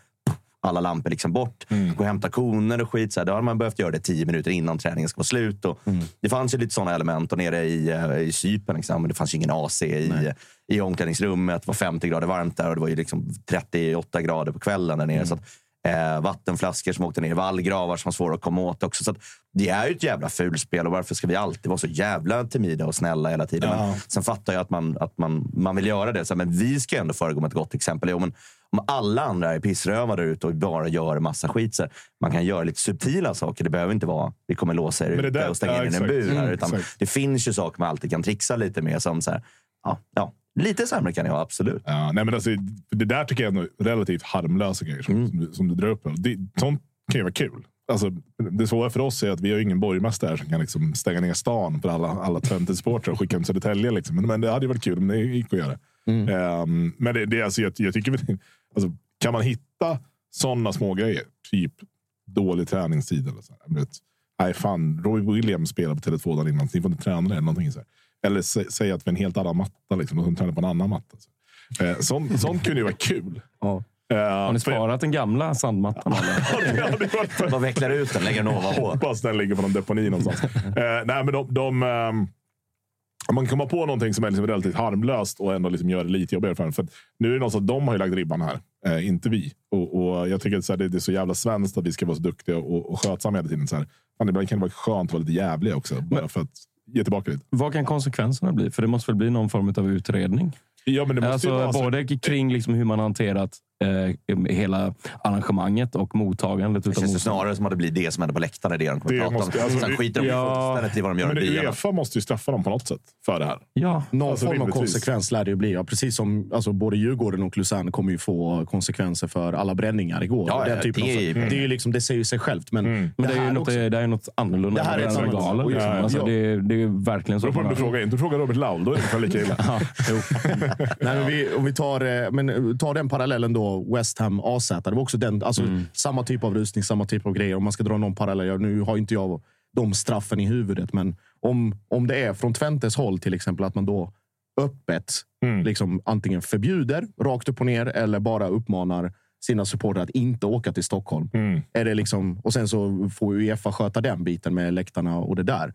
alla lampor liksom bort. Gå och hämta koner och skit. Så här, då hade man behövt göra det tio minuter innan träningen ska vara slut. Och Det fanns ju lite sådana element. Och nere i, eh, i Cypern, liksom, men det fanns ju ingen AC i, i omklädningsrummet. Det var 50 grader varmt där och det var ju liksom 38 grader på kvällen där nere. Så att, eh, vattenflaskor som åkte ner i vallgravar som var svåra att komma åt också. Så att, det är ju ett jävla fulspel och varför ska vi alltid vara så jävla timida och snälla hela tiden? Ja. Men sen fattar jag att man, att man, man vill göra det. Så, här, men vi ska ändå föregå med ett gott exempel. Jo, men om alla andra är pissrövar där ute och bara gör massa skit. Så man kan göra lite subtila saker. Det behöver inte vara vi kommer låsa er ute där- och stänga ja, er i en bur. Här, Mm, utan exakt. det finns ju saker man alltid kan trixa lite med. Som så här, ja, ja, lite sämre kan jag absolut. Ja, nej, men alltså, det där tycker jag är relativt harmlösa grejer som, som, du, som du drar upp. Det, sånt kan ju vara kul. Alltså, det svåra för oss är att vi har ingen borgmästare som kan liksom stänga ner stan för alla, alla Twente-supportrar och skicka dem till Södertälje. Liksom. Men, men det hade ju varit kul om det gick att göra. Ehm, men det, det, är alltså, jag, jag tycker alltså, kan man hitta sådana små grejer, typ dålig träningstid eller så här, vet, Nej, fan, Roy Williams spelar på Tele2 dagen innan, så ni får inte träna eller någonting. Så här. Eller sä, säga att vi är en helt annan matta, liksom, och de tränar på en annan matta. Så. Eh, sånt, sånt kunde ju vara kul. Ja. Eh, Har ni för- sparat den gamla sandmattan? Eller? Bara vecklar ut den, lägger den ovanpå. Hoppas den ligger på någon deponi någonstans. eh, nej, men de, de, ehm, om man kommer på någonting som är liksom relativt harmlöst och ändå liksom gör det lite jobbigare för en. För nu är det något så att de har ju lagt ribban här, eh, inte vi. Och, och Jag tycker att så här, det, det är så jävla svenskt att vi ska vara så duktiga och, och skötsamma hela tiden. Så här. Fan, ibland kan det vara skönt att vara lite jävliga också. Bara för att ge tillbaka lite. Vad kan konsekvenserna bli? För det måste väl bli någon form av utredning? Ja, men det måste ju alltså, vara så- både kring liksom hur man hanterat eh, hela arrangemanget och mottagandet. Det känns snarare som att det blir det som händer på läktaren. Det är det de kommer Det prata måste- om. alltså, Sen det- skiter de Ja. fullständigt i vad de gör Men i byarna. Uefa måste ju straffa dem på något sätt för det här. Ja. Någon Alltså, form av konsekvens lär det ju bli. Ja, precis som alltså, både Djurgården och Luzern kommer ju få konsekvenser för alla bränningar igår. Ja, ja, typen det av, är- det, är liksom, det säger ju sig självt. Men, Men det, är ju här något, också- det är något annorlunda Det här är ett regaler. Liksom. ja, Alltså, ja. det, är- det är verkligen så. Då får du fråga in. Du frågar Robert Laul, då är det ungefär lika illa. Ja, jo. Nej, men vi, om vi tar, eh, men, eh, tar den parallellen då, West Ham AZ. Det var också den, alltså, samma typ av rusning, samma typ av grejer. Om man ska dra någon parallell. Nu har inte jag de straffen i huvudet, men om, om det är från Twentes håll till exempel att man då öppet liksom, antingen förbjuder rakt upp och ner eller bara uppmanar sina supportrar att inte åka till Stockholm. Är det liksom, och sen så får Uefa sköta den biten med läktarna och det där.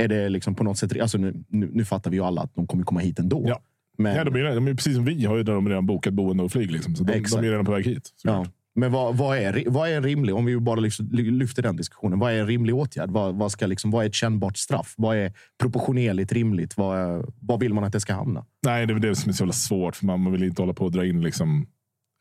Är det liksom på något sätt... Alltså nu, nu, nu fattar vi ju alla att de kommer komma hit ändå. Ja. Men, Ja, de, är, de är precis som vi, har ju de redan bokat boende och flyg. Liksom. Så de, Exakt. de är redan på väg hit. Ja. Men vad, vad, är, vad är en rimlig, om vi bara lyfter den diskussionen, vad är en rimlig åtgärd? Vad, vad, ska liksom, vad är ett kännbart straff? Vad är proportionerligt rimligt? Vad, vad vill man att det ska hamna? Nej, det är det som är så jävla svårt. För man, man vill inte hålla på och dra in liksom,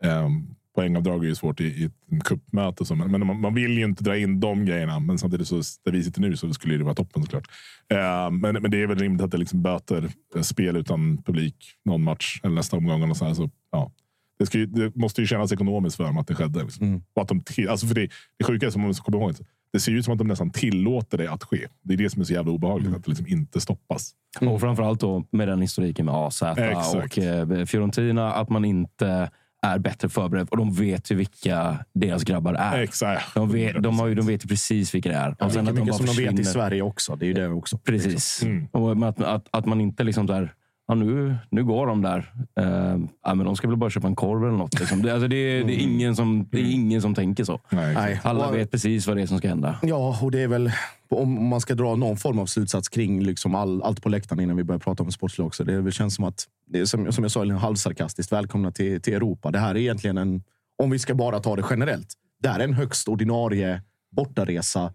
um, poängavdrag är ju svårt i, i ett kuppmöte. så, Men, man, man vill ju inte dra in de grejerna. Men samtidigt, så, där vi sitter nu, så skulle det vara toppen såklart. Eh, men, men det är väl rimligt att det liksom böter spel utan publik någon match eller nästa omgång. Och så här, så, ja. det, ska ju, det måste ju kännas ekonomiskt för dem att det skedde. Liksom. Och att de till, alltså för det, det sjuka är som om man ska komma ihåg. Det ser ut som att de nästan tillåter det att ske. Det är det som är så jävla obehagligt. Att det liksom inte stoppas. Och framförallt då med den historiken med AZ Exakt. och eh, Fiorentina. Att man inte är bättre förberedd. Och de vet ju vilka deras grabbar är. Exakt. De vet, de har ju, de vet ju precis vilka det är. Ja, Och sen lika att de mycket som de vet i försvinner. Sverige också. Det är ju det också. Precis. Mm. Och att, att, att man inte liksom där, ja, nu, nu går de där. Uh, ja, men de ska väl bara köpa en korv eller något. Liksom. Det, alltså det, är- det, är ingen som, det är ingen som tänker så. Nej. Alla vet precis vad det är som ska hända. Ja, och det är väl om man ska dra någon form av slutsats kring liksom all, allt på läktaren innan vi börjar prata om sportslig också. Det känns som att, det är som, som jag sa, halvsarkastiskt, välkomna till, till Europa. Det här är egentligen en, om vi ska bara ta det generellt, det här är en högst ordinarie bortaresa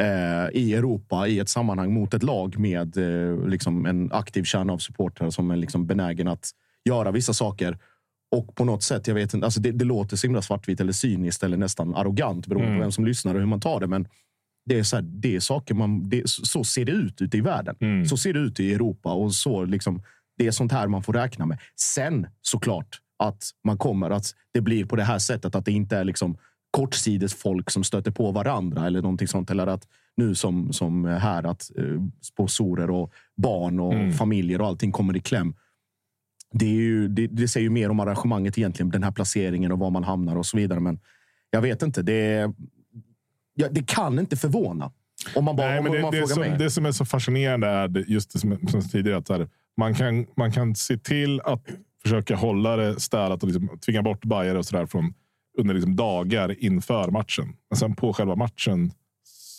eh, i Europa i ett sammanhang mot ett lag med eh, liksom en aktiv kärna av supportrar som är liksom benägen att göra vissa saker. Och på något sätt, jag vet inte, alltså det, det låter så himla svartvitt eller cyniskt eller nästan arrogant beroende på vem som lyssnar och hur man tar det. Men det är, så här, det är saker man... Det, så ser det ut ute i världen. Så ser det ut i Europa. och så liksom, Det är sånt här man får räkna med. Sen såklart att man kommer att det blir på det här sättet. Att det inte är liksom kortsides folk som stöter på varandra eller någonting sånt. Eller att nu som, som här att eh, sponsorer och barn och familjer och allting kommer i kläm. Det, är ju, det, det säger ju mer om arrangemanget egentligen. Den här placeringen och var man hamnar och så vidare. Men jag vet inte. Det, ja, det kan inte förvåna. Om man bara Nej, om men det, man det, som, mig. det som är så fascinerande är just det som, som tidigare. Att här, man, kan, man kan se till att försöka hålla det städat och liksom tvinga bort bajare och sådär från under liksom dagar inför matchen. Men sen på själva matchen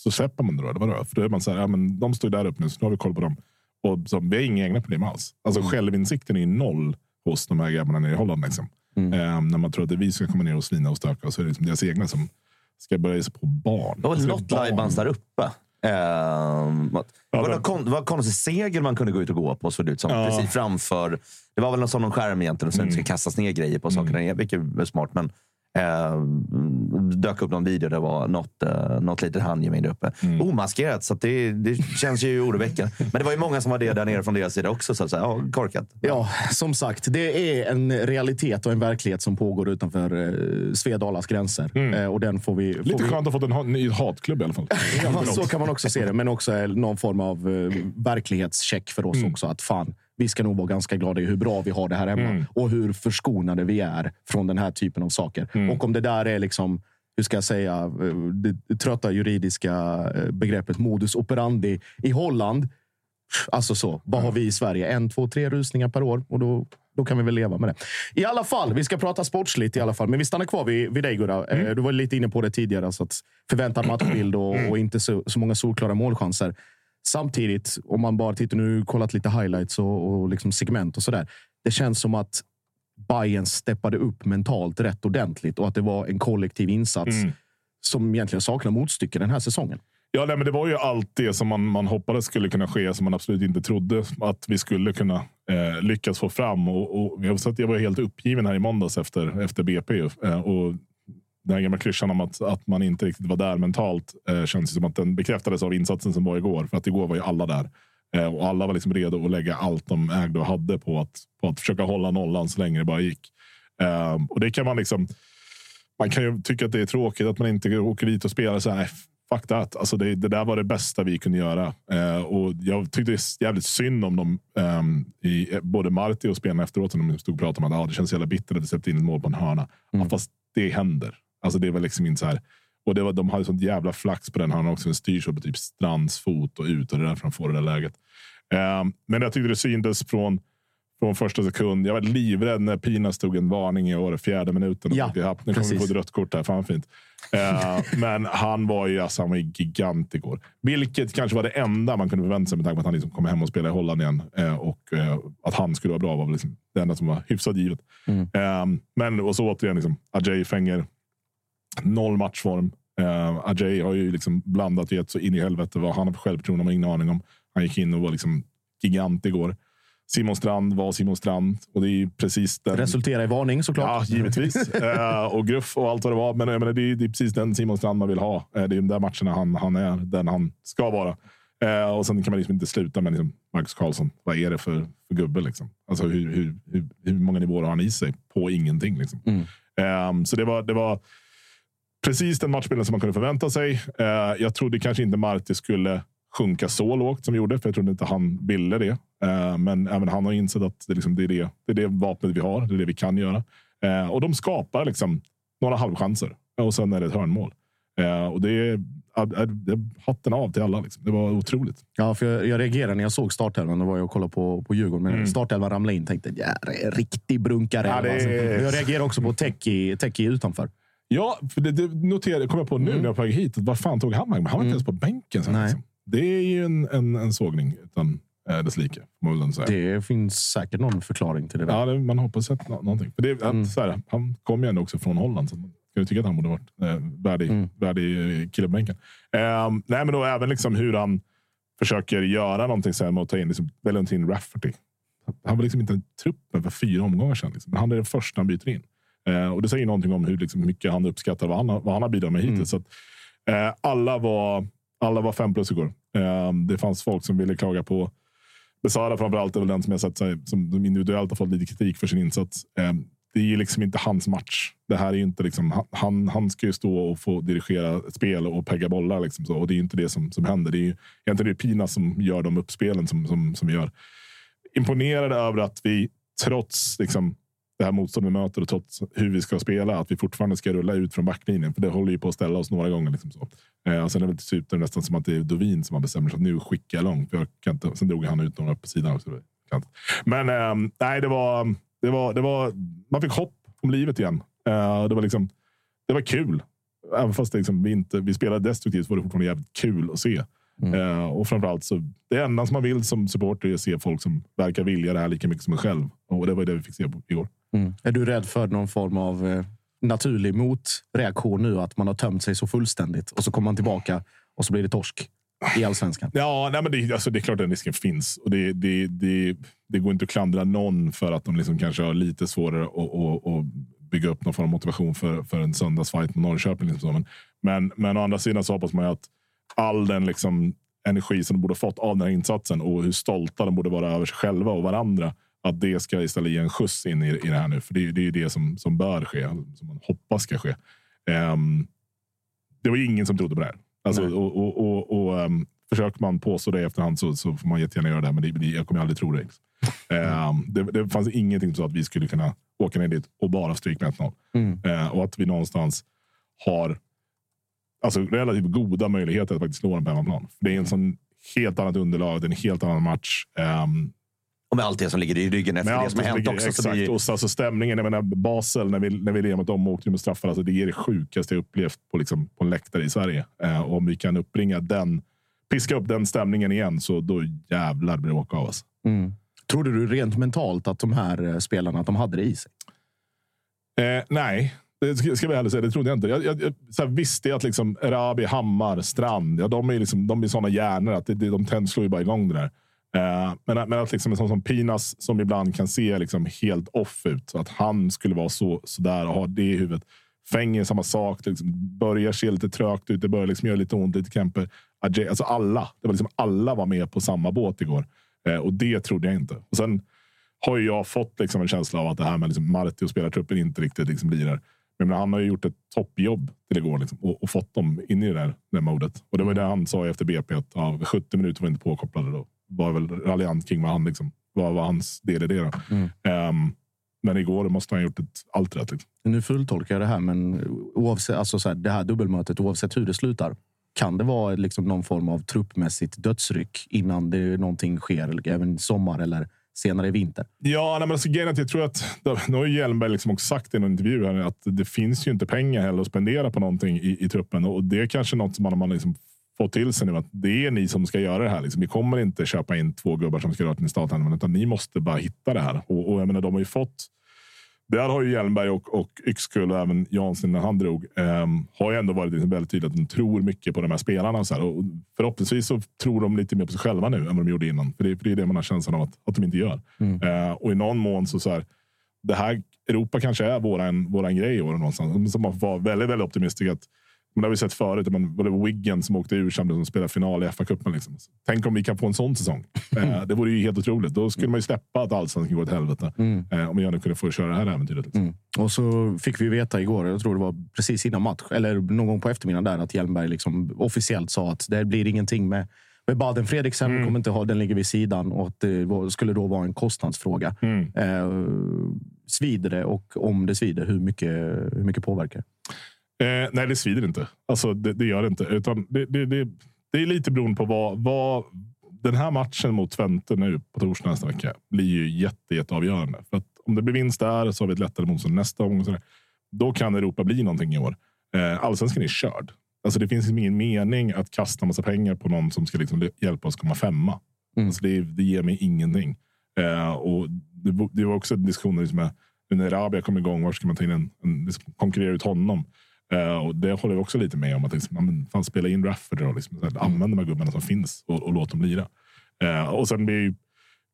så släpper man det då. Eller vadå? För då är man så här, ja, men de står ju där uppe nu, så nu har vi koll på dem. Och så, vi har inga egna problem alls. Alltså Mm. självinsikten är noll hos de här grabbarna nere i Holland. Liksom. Mm. Ehm, när man tror att det är vi som ska komma ner och svina och stöka. Och så är det liksom deras egna som ska börja sig på barn. Det var Alltså, något livebands där uppe. Ehm, vad- det var, någon kon, det var konstig seger man kunde gå ut och gå på, såg det ut som. Ja. Precis framför. Det var väl någon sån någon skärm egentligen, det inte Mm. ska kastas ner grejer på saker där nere, vilket är smart. Men eh, dök upp någon video där det var något, eh, något litet handgemäng där uppe. Mm. Omaskerat, så att det, det känns ju oroväckande. Men det var ju många som var det där nere från deras sida också. Så att säga, ja, korkat. Ja, som sagt, det är en realitet och en verklighet som pågår utanför eh, Svedalas gränser. Eh, och den får vi... Får Lite vi... skönt att ha fått en ha- ny hatklubb i alla fall. Ja, så kan man också se det. Men också eh, någon form av eh, verklighetscheck för oss Mm. också. Att fan, vi ska nog vara ganska glada i hur bra vi har det här hemma Mm. och hur förskonade vi är från den här typen av saker. Mm. Och om det där är liksom, hur ska jag säga, eh, det trötta juridiska eh, begreppet modus operandi i Holland. Alltså så, vad har vi i Sverige? En, två, tre rusningar per år och då, då kan vi väl leva med det. I alla fall, vi ska prata sportsligt i alla fall. Men vi stannar kvar vid, vid dig Gurra. Eh, Du var lite inne på det tidigare. Alltså att förväntad matchbild och, och inte så, så många solklara målchanser. Samtidigt, om man bara tittar nu kollat lite highlights och, och liksom segment och sådär. Det känns som att Bayern steppade upp mentalt rätt ordentligt och att det var en kollektiv insats Mm. som egentligen saknar motstycke den här säsongen. Ja, nej, men det var ju allt det som man, man hoppades skulle kunna ske, som man absolut inte trodde att vi skulle kunna eh, lyckas få fram. Och, och jag, var helt uppgiven här i måndags efter, efter BP. Eh, och den här gamla klyschan om att, att man inte riktigt var där mentalt eh, känns som att den bekräftades av insatsen som var igår. För att igår var ju alla där. Eh, och alla var liksom redo att lägga allt de ägde och hade på att, på att försöka hålla nollan så länge det bara gick. Eh, och det kan man liksom man kan ju tycka att det är tråkigt att man inte åker dit och spelar så här. "Nej, Fuck that. Alltså det, det där var det bästa vi kunde göra. Eh, och jag tyckte det är jävligt synd om dem. ehm, i, både Marti och spelarna efteråt. När de stod och pratade om att ah, det känns jävla bittert att de släppte in ett mål på en hörna. Ja, fast det händer. Alltså det var liksom inte så här. Och det var, de hade sånt jävla flax på den hörnan också. Den styrs på typ Strands fot och ut. Och det är därför de får det där läget. Ehm, men jag tyckte det syntes från från första sekund. Jag var livrädd när Pina stod en varning i år, fjärde minuten. Och Ja, tänkte, "Ja, nu kommer vi få ett rött kort här. Fan fint. Eh, men han var ju alltså, han var gigant igår. Vilket kanske var det enda man kunde förvänta sig med tanke på att han liksom kom hem och spelade i Holland igen. Eh, och eh, att han skulle vara bra var väl liksom det enda som var hyfsat givet. Eh, men och så återigen, liksom, Ajay Fenger. Noll matchform. Uh, Ajay har ju liksom blandat och gett så in i helvete vad han har för självförtroende. har ingen aning om. Han gick in och var liksom gigant igår. Simon Strand var Simon Strand. Och det är precis den... Resultera i varning såklart. Ja, givetvis. Eh, och gruff och allt vad det var. Men jag menar, det, är, det är precis den Simon Strand man vill ha. Eh, det är de där matcherna han, han är den han ska vara. Eh, och sen kan man liksom inte sluta med liksom, Marcus Karlsson. Vad är det för, för gubbe? Liksom? Alltså, hur, hur, hur, hur många nivåer har han i sig på ingenting? Liksom. Eh, så det var, det var precis den matchbilden som man kunde förvänta sig. Eh, jag trodde kanske inte Marti skulle sjunka så lågt som vi gjorde, för jag trodde inte han ville det. Eh, men även han har insett att det, liksom, det, är det, det är det vapnet vi har. Det är det vi kan göra. Eh, och de skapar liksom några halvchanser och sen är det ett hörnmål. Och det är, hatten av till alla. Liksom. Det var otroligt. Ja, för jag, jag reagerade när jag såg startelvan. Då var jag och kollade på, på Djurgården. Men Mm. startelvan ramlade in. Tänkte, ja, riktig brunkare. Ja, det är- alltså. Jag reagerar också på Teki utanför. Ja, för det, det noterade, kom jag på nu när jag var på väg hit. Att vad fan tog han vägen? Han var inte ens på bänken. Sen, liksom. Det är ju en, en, en sågning utan eh, dess like. Det finns säkert någon förklaring till det där. Ja, det, man hoppas att nå- någonting. För det, att, Mm. så här, han kom ju ändå också från Holland. Så man kan ju tycka att han borde varit eh, värdig, Mm. värdig eh, kille på bänken. Eh, nej, men då även liksom hur han försöker göra någonting sen med att ta in liksom, Valentin Rafferty. Han var liksom inte i truppen för fyra omgångar sedan. Liksom. Men han är den första han byter in. Eh, och Det säger någonting om hur liksom, mycket han uppskattar vad han, har- vad han har bidragit med hittills. Så att, eh, alla, var, alla var fem plus igår. Eh, det fanns folk som ville klaga på Besara framförallt är väl den som jag sett sig, som som individuellt har fått lite kritik för sin insats. Eh, det är ju liksom inte hans match. Det här är inte liksom, han- han, ska ju stå och få dirigera spel och pegga bollar. Liksom så, och det är inte det som, som händer. Det är ju egentligen det Pina som gör de uppspelen som, som, som vi gör. Imponerade över att vi trots liksom, det här motståndet vi möter och trots hur vi ska spela, att vi fortfarande ska rulla ut från backlinjen. För det håller ju på att ställa oss några gånger. Liksom så. Eh, och sen är det till slut nästan som att det är Dovin som har bestämt sig att nu skickar jag långt. För jag kan inte, sen drog han ut några på sidan också. Men eh, nej, det var, det var, det var, man fick hopp om livet igen. Eh, det, var liksom, det var kul. Även fast det liksom, vi, inte, vi spelade destruktivt så var det fortfarande jävligt kul att se. Eh, och framförallt så det enda som man vill som supporter är att se folk som verkar vilja det här lika mycket som en själv. Och det var det vi fick se på igår. Mm. Är du rädd för någon form av eh, naturlig motreaktion nu? Att man har tömt sig så fullständigt och så kommer man tillbaka och så blir det torsk? i allsvenskan? Ja, nej, men det, alltså, det är klart att den risken finns. Och det, det, det, det går inte att klandra någon för att de liksom kanske har lite svårare att, att, att bygga upp någon form av motivation för, för en söndagsfight mot Norrköping. Liksom så. Men, men, men å andra sidan så hoppas man ju att all den liksom energi som de borde fått av den här insatsen och hur stolta de borde vara över sig själva och varandra. Att det ska istället ge en skjuts in i, i det här nu. För det, är- det är ju det som, som bör ske, som man hoppas ska ske. Ehm, det var ingen som trodde på det här. Alltså, Nej. och, och, och, och, ehm, försöker man påstå det i efterhand så, så får man jättegärna göra det. Men det, det, jag kommer aldrig tro det. Ehm, det. Det fanns ingenting som sa att vi skulle kunna åka ner dit och bara stryka med 1-0. Mm. Eh, och att vi någonstans har alltså, relativt goda möjligheter att faktiskt slå dem på hemmaplan. Det är en sån helt annat underlag, det är en helt annan match. Ehm, Och med allt det som ligger i ryggen efter med det som har hänt ligger- också. Så Exakt. blir, Och så, alltså stämningen, jag menar Basel, när vi, när vi led mot dem och åkte med straffar. Alltså, det är det sjukaste jag upplevt på, liksom, på en läktare i Sverige. Eh, och om vi kan uppbringa den, piska upp den stämningen igen, så då jävlar blir det åka av oss. Mm. Trodde du rent mentalt att de här eh, spelarna att de hade det i sig? Eh, nej, det ska, ska vi ärligt säga. Det trodde jag inte. Jag, jag, jag så här, visste jag att liksom, Erabi, Hammar, Strand, ja, de är, liksom, de är såna hjärnor att det, det, de tänd, slår ju bara igång det där. Eh, men, att- men att liksom, en sån som Pinas, som ibland kan se liksom, helt off ut, att han skulle vara så, så där och ha det i huvudet. Fänger samma sak, det liksom, börjar se lite trögt ut, det börjar liksom göra lite ont, lite krämpor. Alltså alla, det var liksom alla var med på samma båt igår. Eh, och det trodde jag inte. Och sen har jag fått liksom en känsla av att det här med liksom Marti och spelartruppen inte riktigt liksom blir där. Men han har ju gjort ett toppjobb till igår liksom, och, och fått dem in i det där, det modet. Och det var det han sa efter BP att ja, 70 minuter var inte påkopplade. Då var väl raljant kring vad, han, liksom, vad var hans del i det. Då. Ehm, men igår måste han ha gjort ett, allt rätt. Liksom. Nu fulltolkar jag det här, men oavsett, alltså så här, det här dubbelmötet, oavsett hur det slutar, kan det vara liksom någon form av truppmässigt dödsryck innan det någonting sker, eller även i sommar eller senare i vinter? Ja, nej, men alltså, grejen jag tror att nu har Hjelmberg liksom också sagt i en intervju här att det finns ju inte pengar heller att spendera på någonting i, i truppen och det är kanske något som man, man liksom fått till sig nu att det är ni som ska göra det här. Liksom. Vi kommer inte köpa in två gubbar som ska röra till i starten, utan ni måste bara hitta det här. Och, och jag menar, de har ju fått där har ju Hjelmberg och, och Yxkull och även Jansson när han drog, ehm, har ju ändå varit liksom väldigt tydligt att de tror mycket på de här spelarna. Och så här. Och förhoppningsvis så tror de lite mer på sig själva nu än vad de gjorde innan. För det, för det är det man har känslan av att, att de inte gör. Eh, och i någon mån så, så här, det här Europa kanske är våran, våran grej i år någonstans. Som var väldigt, väldigt optimistisk att men det har vi sett förut. Var det var Wiggen som åkte ur som spelade final i FA-cupen. Liksom. Tänk om vi kan få en sån säsong. Eh, det vore ju helt otroligt. Då skulle man ju släppa att allsvenskan går åt helvete. Eh, om vi gärna kunde få köra det här äventyret. Liksom. Mm. Och så fick vi veta igår, jag tror det var precis innan match, eller någon gång på eftermiddagen där, att Hjelmberg liksom officiellt sa att det blir ingenting med, med Baden Fredriksen. Mm. Kommer inte ha, den ligger vid sidan och att det skulle då vara en kostnadsfråga. Mm. Eh, svider det och om det svider, hur mycket, hur mycket påverkar Eh, nej, det svider inte. Alltså, det, det gör det inte. Utan det, det, det, det är lite beroende på vad, vad... Den här matchen mot Twente nu på torsdag nästa vecka blir ju jätte, jätte avgörande. För att om det blir vinst där så har vi ett lättare motstånd nästa gång. Då kan Europa bli någonting i år. Eh, Allsvenskan är körd. Alltså, det finns liksom ingen mening att kasta massa pengar på någon som ska liksom hjälpa oss komma femma. Alltså, det, det ger mig ingenting. Eh, och det, var- det var också diskussioner liksom med när Rabia kom igång. Var ska man ta in en, en liksom konkurrera ut honom? Uh, och det håller jag också lite med om. att liksom, man, fan, Spela in Rafferty och Liksom, mm. Använd de här gubbarna som finns och, och låt dem lira. Uh, och sen blir jag ju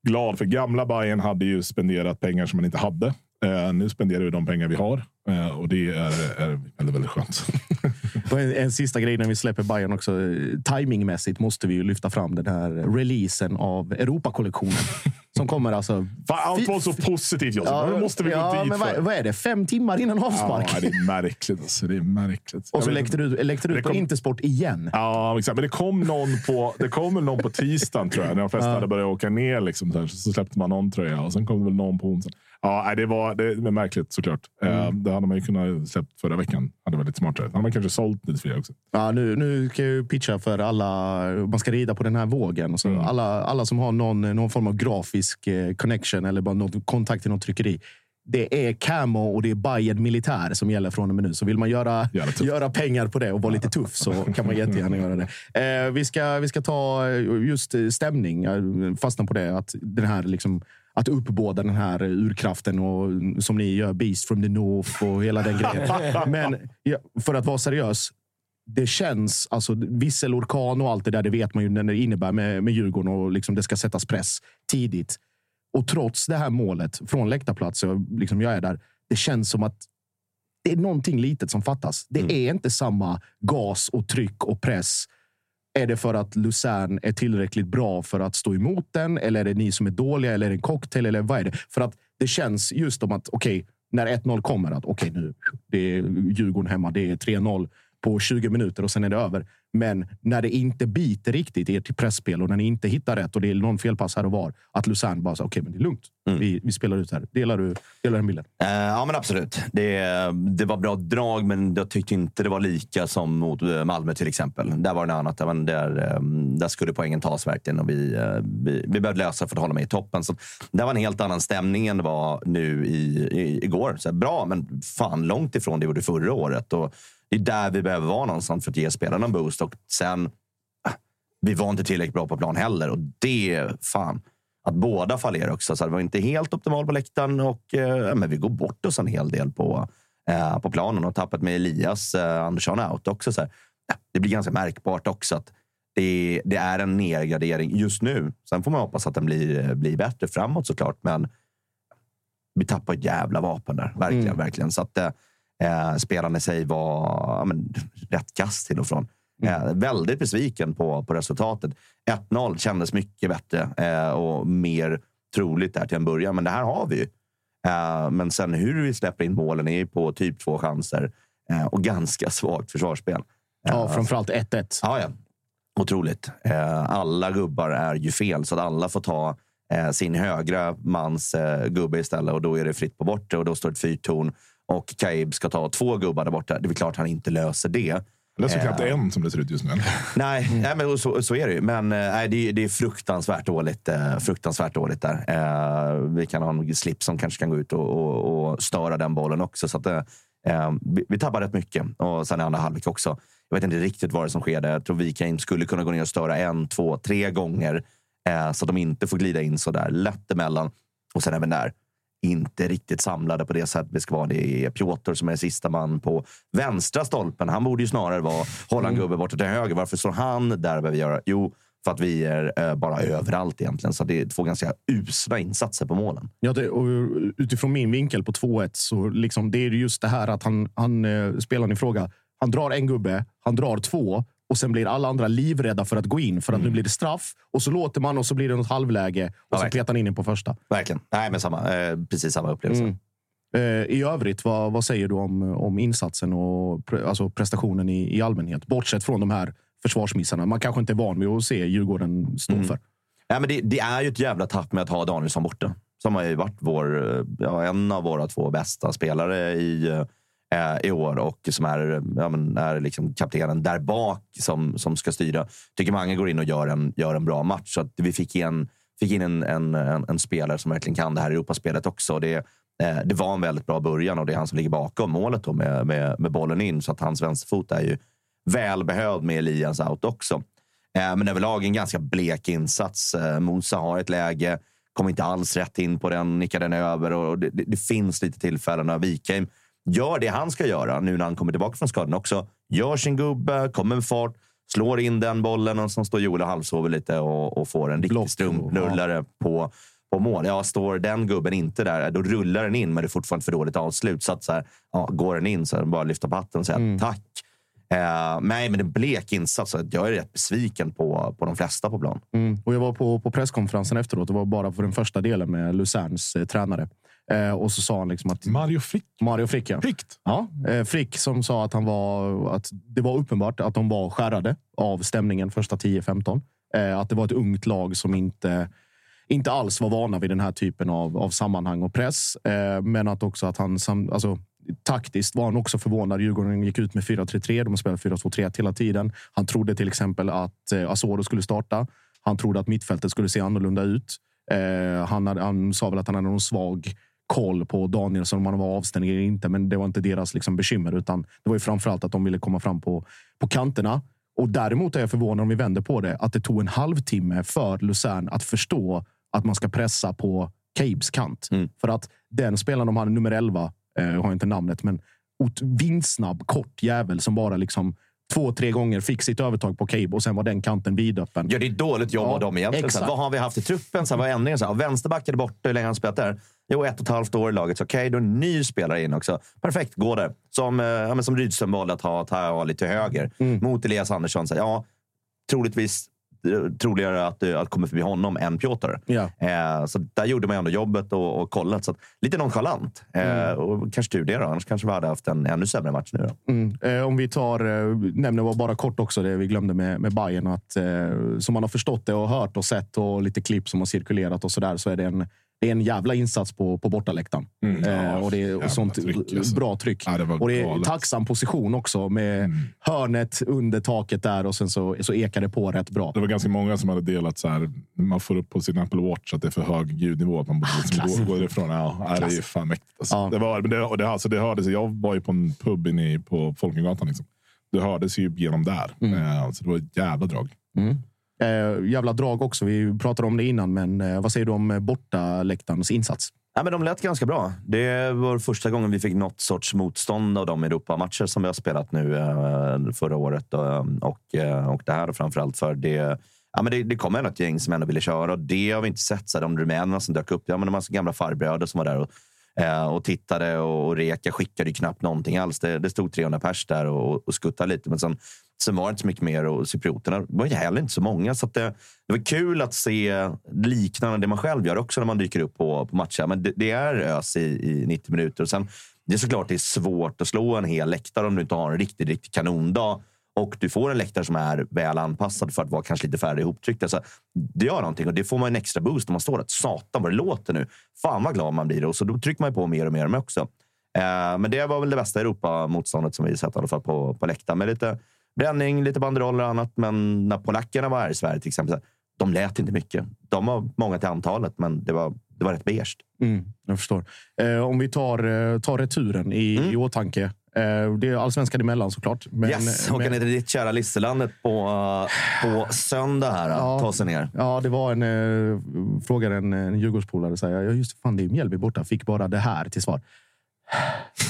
glad för gamla Bayern hade ju spenderat pengar som man inte hade. Uh, nu spenderar vi de pengar vi har och det är, är väldigt, väldigt skönt. Och en, en sista grej när vi släpper Bayern också. Timingmässigt måste vi ju lyfta fram den här releasen av Europakollektionen. som kommer alltså... Fan, allt var så positivt Josef. Ja, Vad måste vi gå ja, dit men vad, vad är det? Fem timmar innan avspark? Ja, det är märkligt. Alltså. Det är märkligt. Och så läckte du, läckte du Det ut på kom- Intersport igen. Ja, exakt. Men det kom någon på, det kom väl någon på tisdagen tror jag. När de flesta Ja. hade börjat åka ner. Liksom, så släppte man någon tröja och sen kom det väl någon på onsdagen. Ja, det var det är märkligt såklart. Eh, det hade man ju kunnat släppt förra veckan. hade varit lite smartare. Hade man kanske sålt lite fler också. Ja, nu, nu ska jag ju pitcha för alla. Man ska rida på den här vågen. Så alla, alla som har någon, någon form av grafisk eh, connection eller bara något kontakt till något tryckeri. Det är Camo och det är Bayern Militär som gäller från och med nu. Så vill man göra, göra pengar på det och vara lite tuff så kan man jättegärna göra det. Eh, vi, ska, vi ska ta just stämning. Jag fastnar på det. Att den här liksom, att uppbåda den här urkraften och som ni gör, Beast from the North och hela den grejen. Men ja, för att vara seriös, det känns, alltså visselorkan och allt det där, det vet man ju när det innebär med, med Djurgården och liksom det ska sättas press tidigt. Och trots det här målet från läktarplats, och liksom jag är där, det känns som att det är någonting litet som fattas. Det är inte samma gas och tryck och press. Är det för att Luzern är tillräckligt bra för att stå emot den? Eller är det ni som är dåliga? Eller är det en cocktail? Eller vad är det? För att det känns just som att, okej, okay, när 1-0 kommer, att okej, okay, nu det är Djurgården hemma, det är 3-0 på 20 minuter och sen är det över. Men när det inte biter riktigt i ert pressspel och när ni inte hittar rätt och det är någon felpass här och var, att Luzern bara säger okej, okay, men det är lugnt. Mm. Vi, vi spelar ut här. Delar du delar den bilden? Uh, ja, men absolut. Det, det var bra drag, men jag tyckte inte det var lika som mot eh, Malmö till exempel. Där var det något annat. Men där, ehm, där skulle poängen tas verkligen och vi, eh, vi, vi behövde lösa för att hålla med i toppen. Så det var en helt annan stämning än det var nu i, i, igår. Så bra, men fan långt ifrån det vi gjorde förra året. Och det är där vi behöver vara någonstans för att ge spelarna en boost. Och sen, äh, vi var inte tillräckligt bra på plan heller. Och det, fan, att båda fallerar också. Så det var inte helt optimalt på läktaren och eh, men vi går bort oss en hel del på, eh, på planen. Och tappet med Elias eh, Andersson out också. Så här, det blir ganska märkbart också att det, det, är en nedgradering just nu. Sen får man hoppas att den blir, blir bättre framåt såklart. Men vi tappar ett jävla vapen där. Verkligen, mm. verkligen. Så att, eh, Eh, spelaren i sig var ja, men, rätt kass till och från. Mm. Eh, väldigt besviken på, på resultatet. 1-0 kändes mycket bättre eh, och mer troligt där till en början. Men det här har vi ju. Eh, men sen hur vi släpper in målen är ju på typ två chanser eh, och ganska svagt försvarsspel. Ja, framförallt 1-1. Ja, ja. Otroligt. Eh, alla gubbar är ju fel, så att alla får ta sin högra mans gubbe istället och då är det fritt på bortre och då står ett fyrtorn och Kaib ska ta två gubbar där borta. Det är klart han inte löser det. Det är knappt en som det ser ut just nu. Nej, mm. nej men så, så är det ju. Men eh, nej, det, är, det är fruktansvärt dåligt, eh, fruktansvärt dåligt där. Eh, vi kan ha en slip som kanske kan gå ut och, och, och störa den bollen också. Så att, eh, vi, vi tappar rätt mycket. Och sen i andra halvlek också. Jag vet inte riktigt vad det som sker där. Jag tror Wikheim skulle kunna gå ner och störa en, två, tre gånger. Eh, så att de inte får glida in så där lätt emellan. Och sen även där inte riktigt samlade på det sätt vi ska vara. Det är Piotr som är sista man på vänstra stolpen. Han borde ju snarare vara en mm. gubbe borta till höger. Varför står han där behöver göra? Jo, för att vi är eh, bara överallt egentligen. Så det är två ganska usla insatser på målen. Ja, det, och utifrån min vinkel på 2-1 så liksom, det är just det här att han, han eh, spelaren i fråga, han drar en gubbe, han drar två och sen blir alla andra livrädda för att gå in för att mm. nu blir det straff. Och så låter man och så blir det något halvläge och ja, så petar in den på första. Verkligen. Nej, men samma, eh, precis samma upplevelse. Mm. Eh, I övrigt, vad, vad säger du om, om insatsen och pre, alltså prestationen i, i allmänhet? Bortsett från de här försvarsmissarna. Man kanske inte är van vid att se Djurgården stå mm. för. Ja, men det, det, är ju ett jävla tapp med att ha Danielsson borta. Som har ju varit vår, ja, en av våra två bästa spelare i eh, i år och som är, ja, men, är liksom kaptenen där bak som, som ska styra. Tycker Mange går in och gör en, gör en bra match. Så att vi fick in, fick in en, en, en, en spelare som verkligen kan det här Europaspelet också. Det, eh, det var en väldigt bra början och det är han som ligger bakom målet då med, med, med bollen in. Så att hans vänsterfot är ju välbehövd med Elias out också. Eh, men överlag en ganska blek insats. Eh, Musa har ett läge, kommer inte alls rätt in på den, nickar den över och det, det, det finns lite tillfällen. Wikheim gör det han ska göra nu när han kommer tillbaka från skadan också. Gör sin gubbe, kommer med fart, slår in den bollen och så står Joel och halvsover lite och, och får en riktig strumprullare ja. på, på mål. Ja, står den gubben inte där, då rullar den in, men det är fortfarande för dåligt avslut. Så att så här, ja, går den in så är bara lyfta på hatten och säga mm. tack. Eh, nej, men en blek insats. Jag är rätt besviken på, på de flesta på plan. Mm. Och jag var på, på presskonferensen efteråt. Det var bara för den första delen med Luzerns eh, tränare. Eh, och så sa han liksom att... Mario Frick? Mario Frick, ja. Frikt. Ja, eh, Frick som sa att, han var, att det var uppenbart att de var skärrade av stämningen första 10-15. Eh, att det var ett ungt lag som inte, inte alls var vana vid den här typen av, av sammanhang och press. Men att också att han... Alltså, taktiskt var han också förvånad. Djurgården gick ut med 4-3-3. De spelade 4-2-3 hela tiden. Han trodde till exempel att eh, Asoro skulle starta. Han trodde att mittfältet skulle se annorlunda ut. Han, hade, han sa väl att han hade någon svag koll på Danielsson om han var avstängd eller inte. Men det var inte deras liksom, bekymmer, utan det var ju framförallt att de ville komma fram på, på kanterna. Och däremot är jag förvånad om vi vänder på det, att det tog en halvtimme för Luzern att förstå att man ska pressa på Cabes kant. Mm. För att den spelaren de hade, nummer 11, eh, har inte namnet, men vindsnabb, kort jävel som bara liksom två, tre gånger, fick sitt övertag på Cable och sen var den kanten vidöppen. Ja, det är dåligt jobb Ja, av dem egentligen. Exakt. vad har vi haft i truppen? Så här, vad är ändringen? Så här, vänsterback är borta. Hur länge har han spelat där? Jo, ett och ett halvt år i laget. Okej, då är en ny spelare in också. Perfekt, gå där. Som, eh, ja, men som Rydström valde att ha Taha lite höger. Mm. Mot Elias Andersson. Så ja, troligtvis eh, troligare att, eh, att komma förbi honom än Piotr. Ja. Eh, så där gjorde man ändå jobbet och, och kollat. Så att, lite nonchalant. Eh, Mm. och kanske tur det då. Annars kanske vi hade haft en ännu sämre match nu. Mm. Eh, om vi tar, eh, nämner bara kort också det vi glömde med, med Bayern att eh, som man har förstått det och hört och sett och lite klipp som har cirkulerat och så där så är det en, det är en jävla insats på, på bortaläktaren. Mm, eh, och det är jävla sånt tryck, alltså. bra tryck. Ja, det och det är galet. tacksam position också med hörnet under taket där och sen så, så ekar det på rätt bra. Det var ganska många som hade delat så här. Man får upp på sin Apple Watch att det är för hög ljudnivå. Att man borde liksom gå, gå ifrån. Ja, nej, det är fan mäktigt. Alltså. Ja. Det, var, det, och det, alltså, det hördes. Jag var ju på en pub inne på Folkungagatan. Liksom. Det hördes ju genom där. Eh, så det var ett jävla drag. Eh, jävla drag också. Vi pratade om det innan, men eh, vad säger du om eh, bortaläktarens insats? Ja, men de lät ganska bra. Det var första gången vi fick något sorts motstånd av de Europamatcher som vi har spelat nu eh, förra året eh, och, och, och det här framförallt för det. Ja, men det, det kom ändå ett gäng som ändå ville köra och det har vi inte sett. Så här, de rumänerna som dök upp, ja, men de har gamla farbröder som var där och, eh, och tittade och, och Reka skickade ju knappt någonting alls. Det, det stod 300 pers där och, och skuttade lite, men sen, sen var det inte så mycket mer och cyprioterna var ju heller inte så många. Så att det, det var kul att se liknande det man själv gör också när man dyker upp på, på matcher. Men det, det är ös i, i 90 minuter. Och sen, det är såklart det är svårt att slå en hel läktare om du inte har en riktigt, riktig kanondag. Och du får en läktare som är väl anpassad för att vara kanske lite färre ihoptryckt. Alltså, det gör någonting och det får man en extra boost när man står där. Satan vad det låter nu. Fan vad glad man blir. Och så då trycker man ju på mer och mer med också. Eh, men det var väl det bästa Europa-motståndet som vi sett i alla fall på, på läktaren. Med lite bränning, lite banderoller och annat. Men när polackerna var här i Sverige till exempel, de lät inte mycket. De var många till antalet, men det var, det var rätt beige. Mm, jag förstår. Eh, om vi tar, eh, tar returen i, i åtanke. Eh, det är allsvenskan emellan såklart. Men, Mm. yes, åka men- ner till ditt kära Listerlandet på, på söndag här. Ja. Ta sig ner. Ja, det var en... Eh, frågade en, en Djurgårdspolare. Ja, just fan, det är Mjällby borta. Fick bara det här till svar.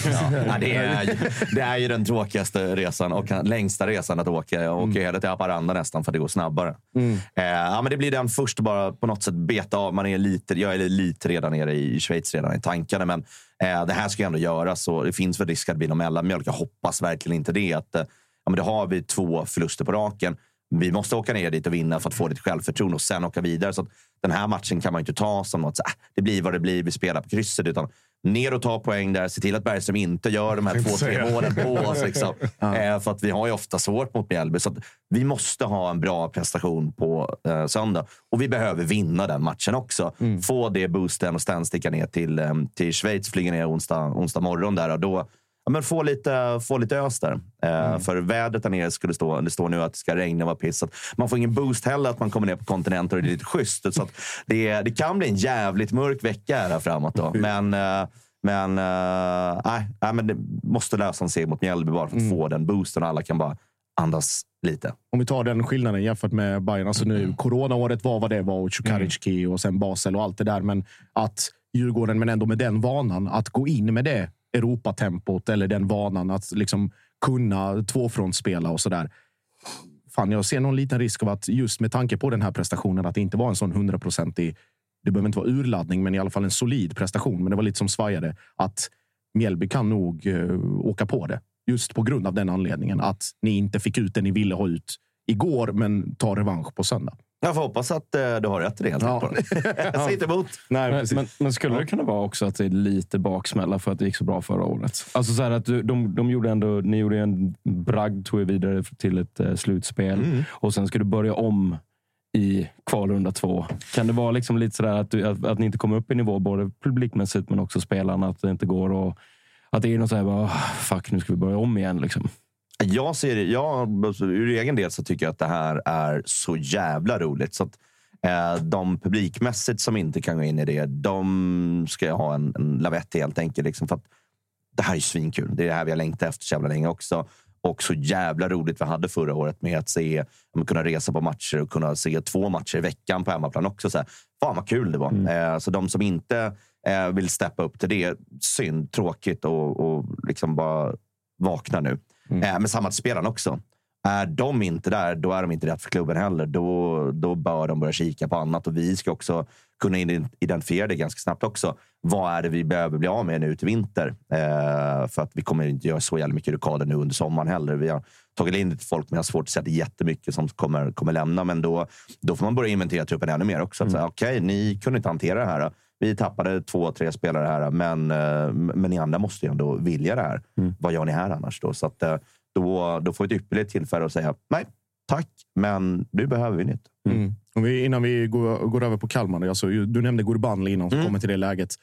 Ja, det, är, ju- det är ju den tråkigaste resan och längsta resan att åka. Jag åker hela till Haparanda nästan för det går snabbare. Mm. Eh, ja, men det blir den först bara på något sätt beta av. Man är lite, jag är lite redan nere i Schweiz redan i tankarna. Men eh, det här ska ju ändå göras och det finns väl risk att det blir någon mellanmjölk. Jag hoppas verkligen inte det. Att, eh, ja, men då har vi två förluster på raken. Vi måste åka ner dit och vinna för att få lite självförtroende och sen åka vidare. Så att den här matchen kan man inte ta som något så, äh, det blir vad det blir, vi spelar på krysset. Utan ner och ta poäng där. Se till att Bergström inte gör de här två, tre målen på oss. Liksom. Eh, för att vi har ju ofta svårt mot Mjällby. Så att vi måste ha en bra prestation på eh, söndag. Och vi behöver vinna den matchen också. Få det boosten och sen sticka ner till, eh, till Schweiz. Flyga ner onsdag, onsdag morgon där. Och då, ja, men få, lite, få lite ös där. Eh, För vädret där nere skulle stå, det står nu att det ska regna och vara piss. Man får ingen boost heller att man kommer ner på kontinenten och det är lite schysst. Så att det, det kan bli en jävligt mörk vecka här framåt. Då. Men, eh, men, eh, nej, men det måste lösa en seger mot Mjällby bara för att få den boosten och alla kan bara andas lite. Om vi tar den skillnaden jämfört med Bayern. Alltså nu, Coronaåret var vad det var och Cukaricki och sen Basel och allt det där. Men att Djurgården, men ändå med den vanan, att gå in med det Europatempot eller den vanan att liksom kunna tvåfrontsspela och så där. Fan, jag ser någon liten risk av att just med tanke på den här prestationen, att det inte var en sån hundraprocentig det behöver inte vara urladdning, men i alla fall en solid prestation. Men det var lite som svajade. Att Mjällby kan nog uh, åka på det. Just på grund av den anledningen. Att ni inte fick ut det ni ville ha ut igår, men tar revansch på söndag. Jag får hoppas att eh, du har rätt i det. Helt Ja. Jag säger inte emot. Nej, Men, men, men skulle det kunna vara också att det är lite baksmälla för att det gick så bra förra året? Alltså så här att du- de, de gjorde ändå, ni gjorde en bragd, tog er vidare till ett eh, slutspel och sen ska du börja om i kvalrunda två. Kan det vara liksom lite sådär att, du, att, att ni inte kommer upp i nivå, både publikmässigt men också spelarna, att det inte går och att det är något sådär, bara, "Ah, fuck nu ska vi börja om igen. Liksom. Jag ser jag, ur egen del så tycker jag att det här är så jävla roligt. Så att, eh, de publikmässigt som inte kan gå in i det, de ska jag ha en, en lavett helt enkelt. Liksom, för att det här är svinkul. Det är det här vi har längtat efter så jävla länge också. Och så jävla roligt vi hade förra året med att se, men kunna resa på matcher och kunna se två matcher i veckan på hemmaplan också. Så här, fan vad kul det var. Eh, så de som inte eh, vill steppa upp till det, synd, tråkigt och, och liksom bara vakna nu. Eh, men samma till spelarna också. Är de inte där, då är de inte rätt för klubben heller. Då, då bör de börja kika på annat. Och vi ska också kunna identifiera det ganska snabbt också. Vad är det vi behöver bli av med nu till vinter? Eh, för att vi kommer inte göra så jävla mycket rockader nu under sommaren heller. Vi har tagit in lite folk, men jag har svårt att säga jättemycket som kommer, kommer lämna. Men då, då får man börja inventera truppen ännu mer också. Mm. Okej, okay, ni kunde inte hantera det här. Vi tappade två, tre spelare här, men, eh, men ni andra måste ju ändå vilja det här. Mm. Vad gör ni här annars? Då? Så att, eh, då, då får vi ett ypperligt tillfälle att säga nej, tack, men nu behöver vi nytt. Mm. Vi, innan vi går, går över på Kalmar. Alltså, du nämnde Gurbanli innan, som mm. kommer till det läget.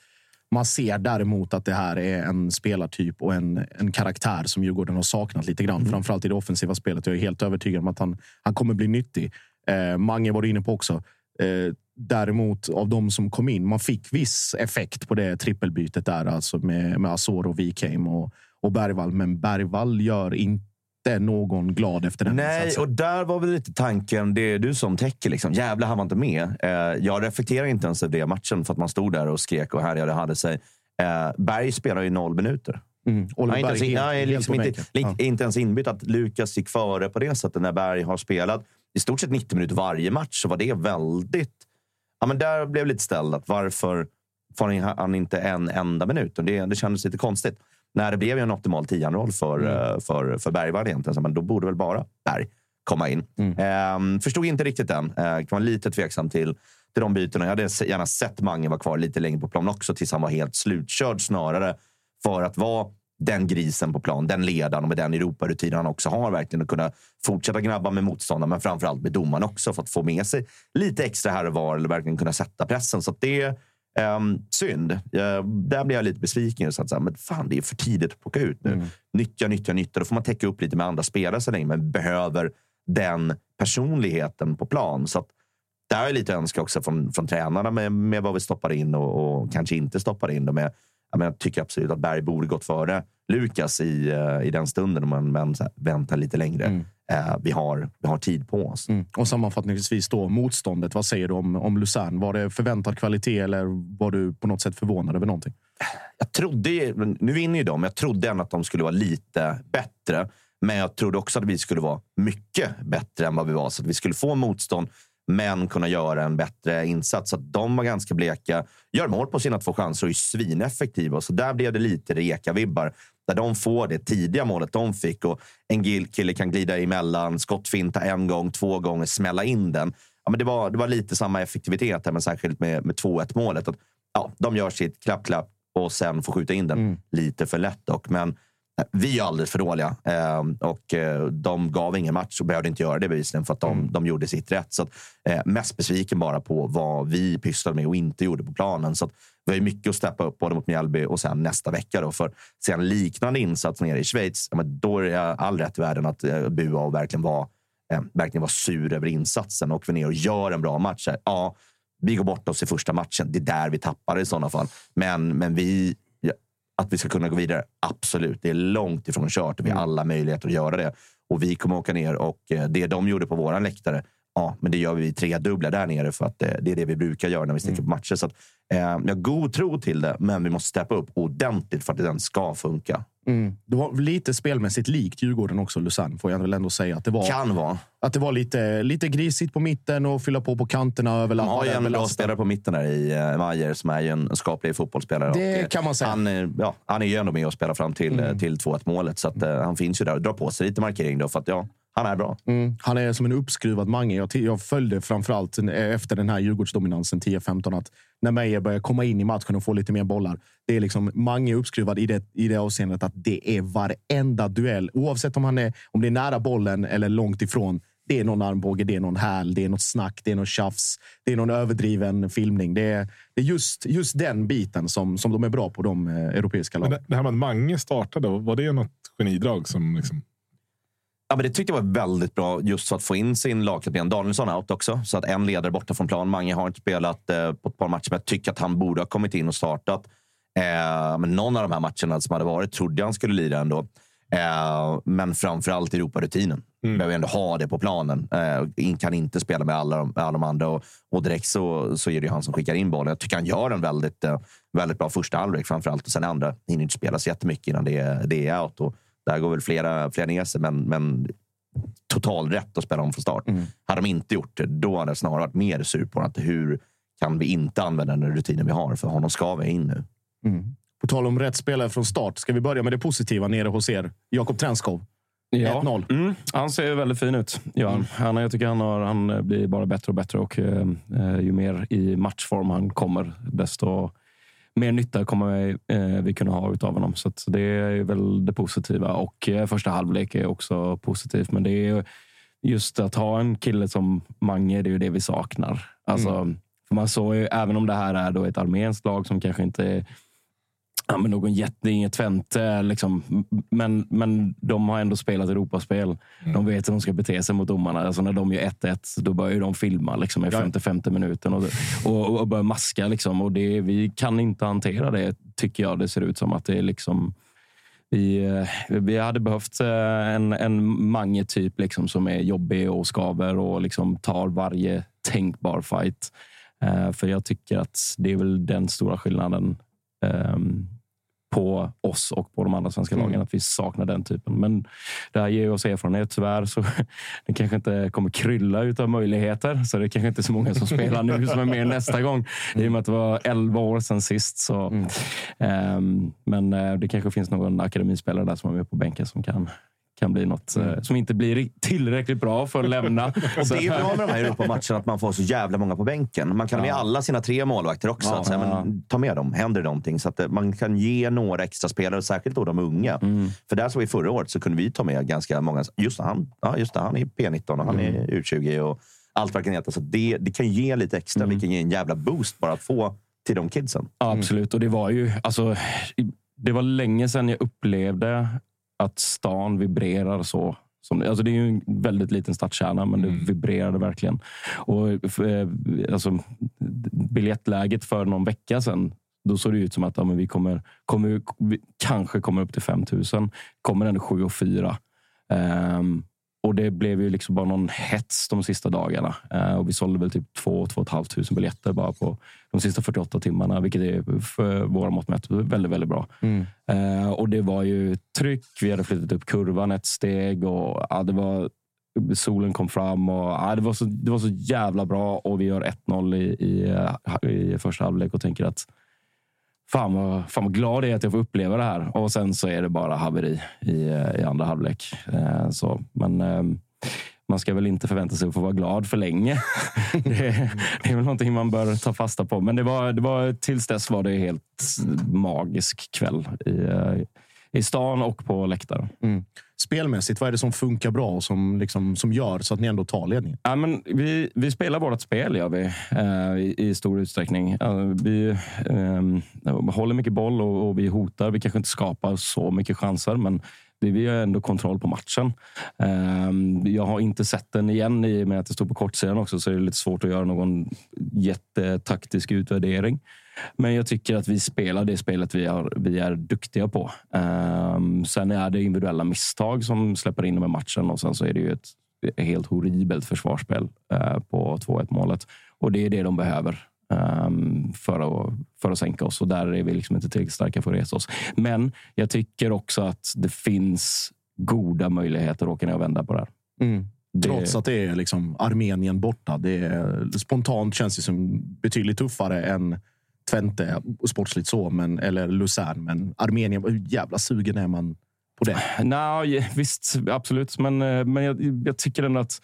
Man ser däremot att det här är en spelartyp och en, en karaktär som Djurgården har saknat lite grann. Mm. Framförallt i det offensiva spelet. Jag är helt övertygad om att han, han kommer bli nyttig. Eh, Mange var du inne på också. Eh, däremot av de som kom in, man fick viss effekt på det trippelbytet där, alltså med, med Azor och Wikheim och, och Bergvall. Men Bergvall gör inte någon glad efter den Nej, insatsen. och där var väl lite tanken, det är du som täcker. Liksom. Jävlar, han var inte med. Eh, jag reflekterar inte ens över det matchen för att man stod där och skrek och härjade och hade sig. Eh, Berg spelar ju noll minuter. Mm. Han är inte, ens, helt, nej, liksom inte, ja. inte ens inbytt att Lukas gick före på det sättet när Berg har spelat i stort sett 90 minuter varje match så var det väldigt... Ja, men där blev lite ställd att varför får han inte en enda minut? Det, det kändes lite konstigt. När det blev ju en optimal tian-roll för, mm. Eh, för, för Bergvall egentligen. Så, men då borde väl bara Berg komma in. Mm. Ehm, förstod inte riktigt den. Kan vara lite tveksam till, till de bytena. Jag hade gärna sett Mange vara kvar lite längre på plan också tills han var helt slutkörd snarare. För att vara den grisen på plan, den ledaren och med den Europarutin han också har. Verkligen att kunna fortsätta grabba med motståndare, men framförallt med domaren också för att få med sig lite extra här och var eller verkligen kunna sätta pressen. Så det är um, synd. Uh, där blir jag lite besviken. Så att, så men fan, det är för tidigt att plocka ut nu. Mm. Nyttja, nyttja, nyttja. Då får man täcka upp lite med andra spelare så länge, men behöver den personligheten på plan. Så att, där är lite önska också från, från tränarna med, med vad vi stoppar in och, och kanske inte stoppar in. med men jag tycker absolut att Berg borde gått före Lukas i, uh, i den stunden. Men, men här, vänta lite längre. Mm. Uh, vi, har, vi har tid på oss. Mm. Och sammanfattningsvis då, motståndet. Vad säger du om, om Luzern? Var det förväntad kvalitet eller var du på något sätt förvånad över någonting? Jag trodde, nu vinner ju de, jag trodde ändå att de skulle vara lite bättre. Men jag trodde också att vi skulle vara mycket bättre än vad vi var. Så att vi skulle få motstånd men kunna göra en bättre insats. Så de var ganska bleka. Gör mål på sina två chanser och är svineffektiva. Så där blev det lite Reka-vibbar. Där de får det tidiga målet de fick och en kille kan glida emellan, skottfinta en gång, två gånger, smälla in den. Ja, men det, var, det var lite samma effektivitet, här, men särskilt med, med 2-1 målet. Att, ja, de gör sitt klapp-klapp och sen får skjuta in den. Mm. Lite för lätt dock. Men vi är alldeles för dåliga eh, och eh, de gav ingen match och behövde inte göra det bevisligen för att de, mm. de gjorde sitt rätt. Så att, eh, mest besviken bara på vad vi pysslade med och inte gjorde på planen. Så att, vi har mycket att steppa upp både mot Mjällby och sen nästa vecka. Då, för se en liknande insats nere i Schweiz, ja, men då är det all rätt i världen att eh, bua och verkligen vara, eh, verkligen vara sur över insatsen. och vi ner och gör en bra match. Här. Ja, vi går bort oss i första matchen. Det är där vi tappar i sådana fall. Men, men vi att vi ska kunna gå vidare? Absolut. Det är långt ifrån kört och vi har mm. alla möjligheter att göra det. Och vi kommer åka ner och eh, det de gjorde på våran läktare, ja, men det gör vi tredubbla där nere för att eh, det är det vi brukar göra när vi sticker mm. på matcher. Så att, eh, jag har god tro till det, men vi måste steppa upp ordentligt för att den ska funka. Mm. Det var lite spelmässigt likt Djurgården också, Lausanne, får jag väl ändå säga. Att det var, kan vara. Att det var lite, lite grisigt på mitten och fylla på på kanterna. Överla- De har ju en bra spelare på mitten där i uh, Majer som är ju en skaplig fotbollsspelare. Det och, eh, kan man säga. Han, ja, han är ju ändå med och spelar fram till, mm. till 2-1 målet. Så att, uh, han finns ju där och drar på sig lite markering. Då, för att, ja, han är bra. Mm. Han är som en uppskruvad Mange. Jag, jag följde framförallt efter den här Djurgårdsdominansen 10-15 att när Meijer börjar komma in i matchen och få lite mer bollar. Det är liksom Mange uppskruvad i det, i det avseendet att det är varenda duell. Oavsett om, han är, om det är nära bollen eller långt ifrån. Det är någon armbåge, det är någon häl, det är något snack, det är något tjafs. Det är någon överdriven filmning. Det är, det är just, just den biten som, som de är bra på, de eh, europeiska lagen. Det, det här med att Mange startade, var det något genidrag som liksom Ja, men det tyckte jag var väldigt bra just för att få in sin lagkapten Danielsson out också. Så att en ledare borta från plan. Mange har inte spelat eh, på ett par matcher, men jag tycker att han borde ha kommit in och startat. Eh, men någon av de här matcherna som hade varit trodde jag han skulle lira ändå. Eh, men framförallt Europarutinen. Mm. Behöver ändå ha det på planen. Eh, kan inte spela med alla de, alla de andra. Och, och direkt så, så är det han som skickar in bollen. Jag tycker han gör en väldigt, eh, väldigt bra första halvlek framförallt. Och sen andra hinner inte spela så jättemycket innan det, det är out. Och, där går väl flera, flera ner sig, men, men total rätt att spela om från start. Hade de inte gjort det, då hade jag snarare varit mer sur på att hur kan vi inte använda den rutinen vi har? För honom ska vi in nu. På tal om rätt spelare från start. Ska vi börja med det positiva nere hos er? Jakob Trenskov. 1-0. Mm, han ser väldigt fin ut. Ja, han, jag tycker han, har, han blir bara bättre och bättre. Och, eh, eh, ju mer i matchform han kommer, desto mer nytta kommer vi, eh, vi kunna ha av honom. Så det är väl det positiva. Och eh, första halvlek är också positivt. Men det är just att ha en kille som Mange, det är ju det vi saknar. Alltså, för man såg ju, även om det här är då ett armenskt lag som kanske inte är ja, men någon jätte, inget Twente. Liksom. Men, men de har ändå spelat Europaspel. De vet hur de ska bete sig mot domarna. Alltså när de gör 1-1, då börjar de filma liksom, i 55 minuten och, och, och börjar maska. Liksom. Och det, vi kan inte hantera det, tycker jag. Det ser ut som att det är liksom... Vi, eh, vi hade behövt eh, en, en Mange-typ liksom, som är jobbig och skaver och liksom tar varje tänkbar fight. Eh, För jag tycker att det är väl den stora skillnaden ehm, på oss och på de andra svenska Mm. lagen. Att vi saknar den typen. Men det här ger oss erfarenhet. Tyvärr så det kanske inte kommer krylla utav möjligheter. Så det kanske inte är så många som spelar nu som är med nästa gång. I och med att det var 11 år sedan sist. Så, Mm. ehm, men eh, det kanske finns någon akademispelare där som är med på bänken som kan kan bli något eh, som inte blir tillräckligt bra för att lämna. Mm. Och det är bra med de här Europamatcherna att man får så jävla många på bänken. Man kan ha med Ja. alla sina tre målvakter också. Ja, att säga, ja. men, ta med dem, händer det någonting. Så att eh, man kan ge några extra spelare, särskilt då de unga. Mm. För där såg vi förra året så kunde vi ta med ganska många. Just han, ja, just det, han är P19 och han Mm. är U20 och allt vad det kan heta. Så det, det kan ge lite extra, Mm. det kan ge en jävla boost bara att få till de kidsen. Ja, absolut. Och det var ju alltså, det var länge sedan jag upplevde att stan vibrerar så. Som, alltså det är ju en väldigt liten stadskärna, men det vibrerade verkligen. Och, eh, alltså, biljettläget för någon vecka sedan, då såg det ut som att ja, vi, kommer, kommer, vi kanske kommer upp till 5 000. Kommer ändå 7 och 4. Ehm, och det blev ju liksom bara någon hets de sista dagarna. Eh, och vi sålde väl typ 2 2 500 biljetter bara på de sista 48 timmarna, vilket är för våra mått mätt väldigt, väldigt bra. Eh, och det var ju tryck. Vi hade flyttat upp kurvan ett steg och ja, det var solen kom fram och ja, det, var så, det var så jävla bra. Och vi gör 1-0 i, i, i första halvlek och tänker att fan vad, fan vad glad jag är att jag får uppleva det här. Och sen så är det bara haveri i, eh, i andra halvlek. Eh, så, men eh, man ska väl inte förvänta sig att få vara glad för länge. det, det är väl någonting man bör ta fasta på. Men det var, det var, tills dess var det helt magisk kväll i, eh, i stan och på läktaren. Mm. Spelmässigt, vad är det som funkar bra och som, liksom, som gör så att ni ändå tar ledningen? Ja, men vi, vi spelar vårt spel gör vi, eh, i, i stor utsträckning. Eh, vi eh, håller mycket boll och, och vi hotar. Vi kanske inte skapar så mycket chanser, men det, vi har ändå kontroll på matchen. Eh, jag har inte sett den igen i och med att det står på kortsidan också, så är det lite svårt att göra någon jättetaktisk utvärdering. Men jag tycker att vi spelar det spelet vi, har, vi är duktiga på. Um, sen är det individuella misstag som släpper in dem i matchen och sen så är det ju ett helt horribelt försvarsspel eh, på 2-1 målet. Och det är det de behöver ehm, för, att, för att sänka oss. Och där är vi liksom inte tillräckligt starka för att resa oss. Men jag tycker också att det finns goda möjligheter att åka ner och vända på det här. Mm. Det- Trots att det är liksom Armenien borta. Det är, spontant känns det som betydligt tuffare än Twente, sportsligt så, men, eller Luzern. Men Armenien, hur jävla sugen är man på det? No, visst, absolut. Men, eh, men jag, jag tycker ändå att